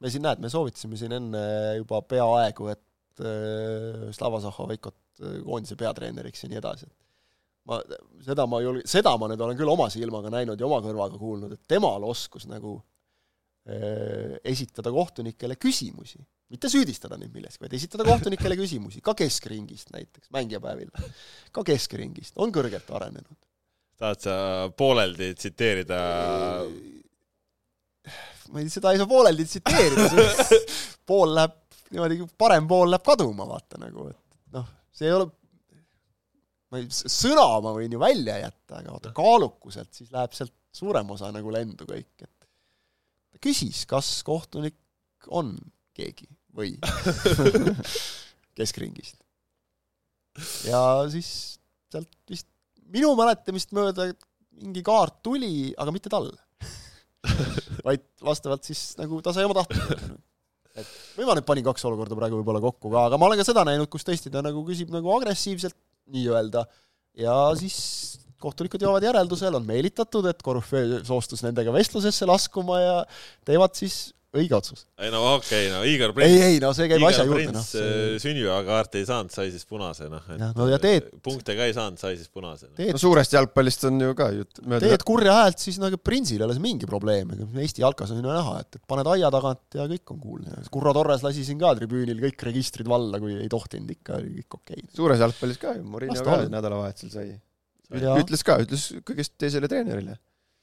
me siin näed, me soovitasime siin enne juba peaaegu, et äh, Slava Zahhovaikot äh, koondise peatreeneriks ja nii edasi. ma, seda ma julg-, seda ma nüüd olen küll oma silmaga näinud ja oma kõrvaga kuulnud, et temal oskus nagu äh, esitada kohtunikele küsimusi, mitte süüdistada neid milleski, vaid esitada kohtunikele küsimusi, ka keskringist näiteks, mängijapäevil, ka keskringist, on kõrgelt arenenud.
tahad sa pooleldi tsiteerida?
ma ei, seda ei saa pooleldi tsiteerida, pool läheb niimoodi, parem pool läheb kaduma, vaata nagu, et noh, see ei ole, ma ei, sõna ma võin ju välja jätta, aga vaata kaalukuselt siis läheb sealt suurem osa nagu lendu kõik, et ta küsis, kas kohtunik on keegi või keskringist. ja siis sealt vist minu mäletamist mööda mingi kaart tuli, aga mitte talle vaid vastavalt siis nagu ta sai oma tahte. et või ma nüüd panin kaks olukorda praegu võib-olla kokku ka, aga ma olen ka seda näinud, kus tõesti ta nagu küsib nagu agressiivselt nii-öelda. Ja siis kohtunikud jõuavad järeldusele, on meelitatud, et korüfee soostus nendega vestlusesse laskuma ja teevad siis õige otsus.
ei no okei okay,, no Igor
ei,
Prins,
ei no see käib asja
Igor
juurde, noh
Prins. äh, sünnipäevakaarti ei saanud, sai siis punase, noh.
No ja teed-
punkte ka ei saanud, sai siis punase.
teed
no suurest jalgpallist on ju ka jutt.
teed kurja häält, siis nagu Prinsil ei ole see mingi probleem, ega Eesti jalkas on ju näha, et, et paned aia tagant ja kõik on kuulda. Kurro Torres lasi siin ka tribüünil kõik registrid valla, kui ei tohtinud, ikka oli kõik okei okay..
suures jalgpallis ka ju,
Las
ka nädalavahetusel sai. Ütles ka, ütles kõigest teisele treenerile.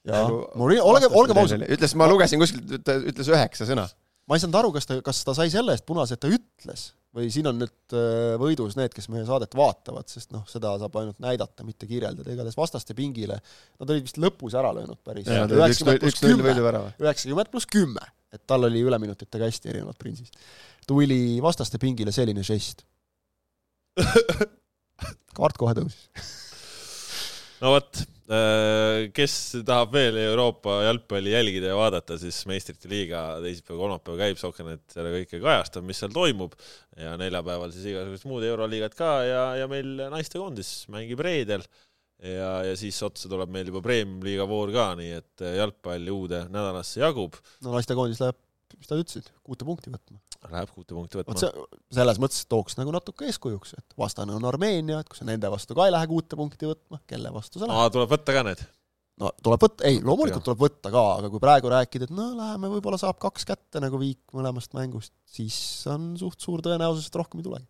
jaa, Murillo, olgem, olgem ausad,
ütles, ma lugesin kuskilt, ta ütles üheksa sõna.
ma ei saanud aru, kas ta, kas ta sai selle eest punase, et ta ütles või siin on nüüd äh, võidus need, kes meie saadet vaatavad, sest noh, seda saab ainult näidata, mitte kirjeldada, igatahes vastaste pingile, nad olid vist lõpus ära löönud päris. üheksakümmend pluss kümme, et tal oli üleminutitega hästi erinevalt Prinsist. tuli vastaste pingile selline žest. kaart kohe tõusis.
no vot, kes tahab veel Euroopa jalgpalli jälgida ja vaadata, siis meistrite liiga teisipäev-kolmapäev käib, Sokkernet selle kõike kajastab, mis seal toimub ja neljapäeval siis igasugused muud euroliigad ka ja, ja meil naistekoondis mängib reedel ja, ja siis otsa tuleb meil juba premium-liiga voor ka, nii et jalgpalli uude nädalasse jagub.
no naistekoondis läheb mis nad ütlesid, kuute punkti võtma.
Läheb kuute punkti
vot
võtma.
see, selles mõttes tooks nagu natuke eeskujuks, et vastane on Armeenia, et kui sa nende vastu ka ei lähe kuute punkti võtma, kelle vastu sa lähed?
tuleb võtta ka need.
no tuleb võtta, ei, loomulikult tuleb võtta ka, aga kui praegu rääkida, et no läheme, võib-olla saab kaks kätte nagu viik mõlemast mängust, siis on suht suur tõenäosus, et rohkem ei tulegi.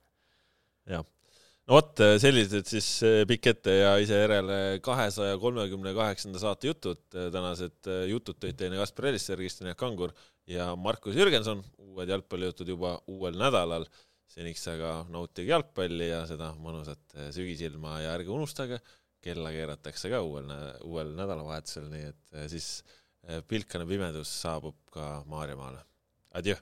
no vot, sellised siis eh, pikk ette ja ise järele kahesaja kolmekümne kaheksanda saate jutud. tänased eh, jutud tõid teine Kaspar Elisser, Kristjan Jaak Kangur ja Markus Jürgenson. uued jalgpallijutud juba uuel nädalal. seniks aga nautige jalgpalli ja seda mõnusat eh, sügisilma ja ärge unustage, kella keeratakse ka uuel, uuel nädalavahetusel, nii et eh, siis eh, pilkane pimedus saabub ka Maarjamaale. Adjöö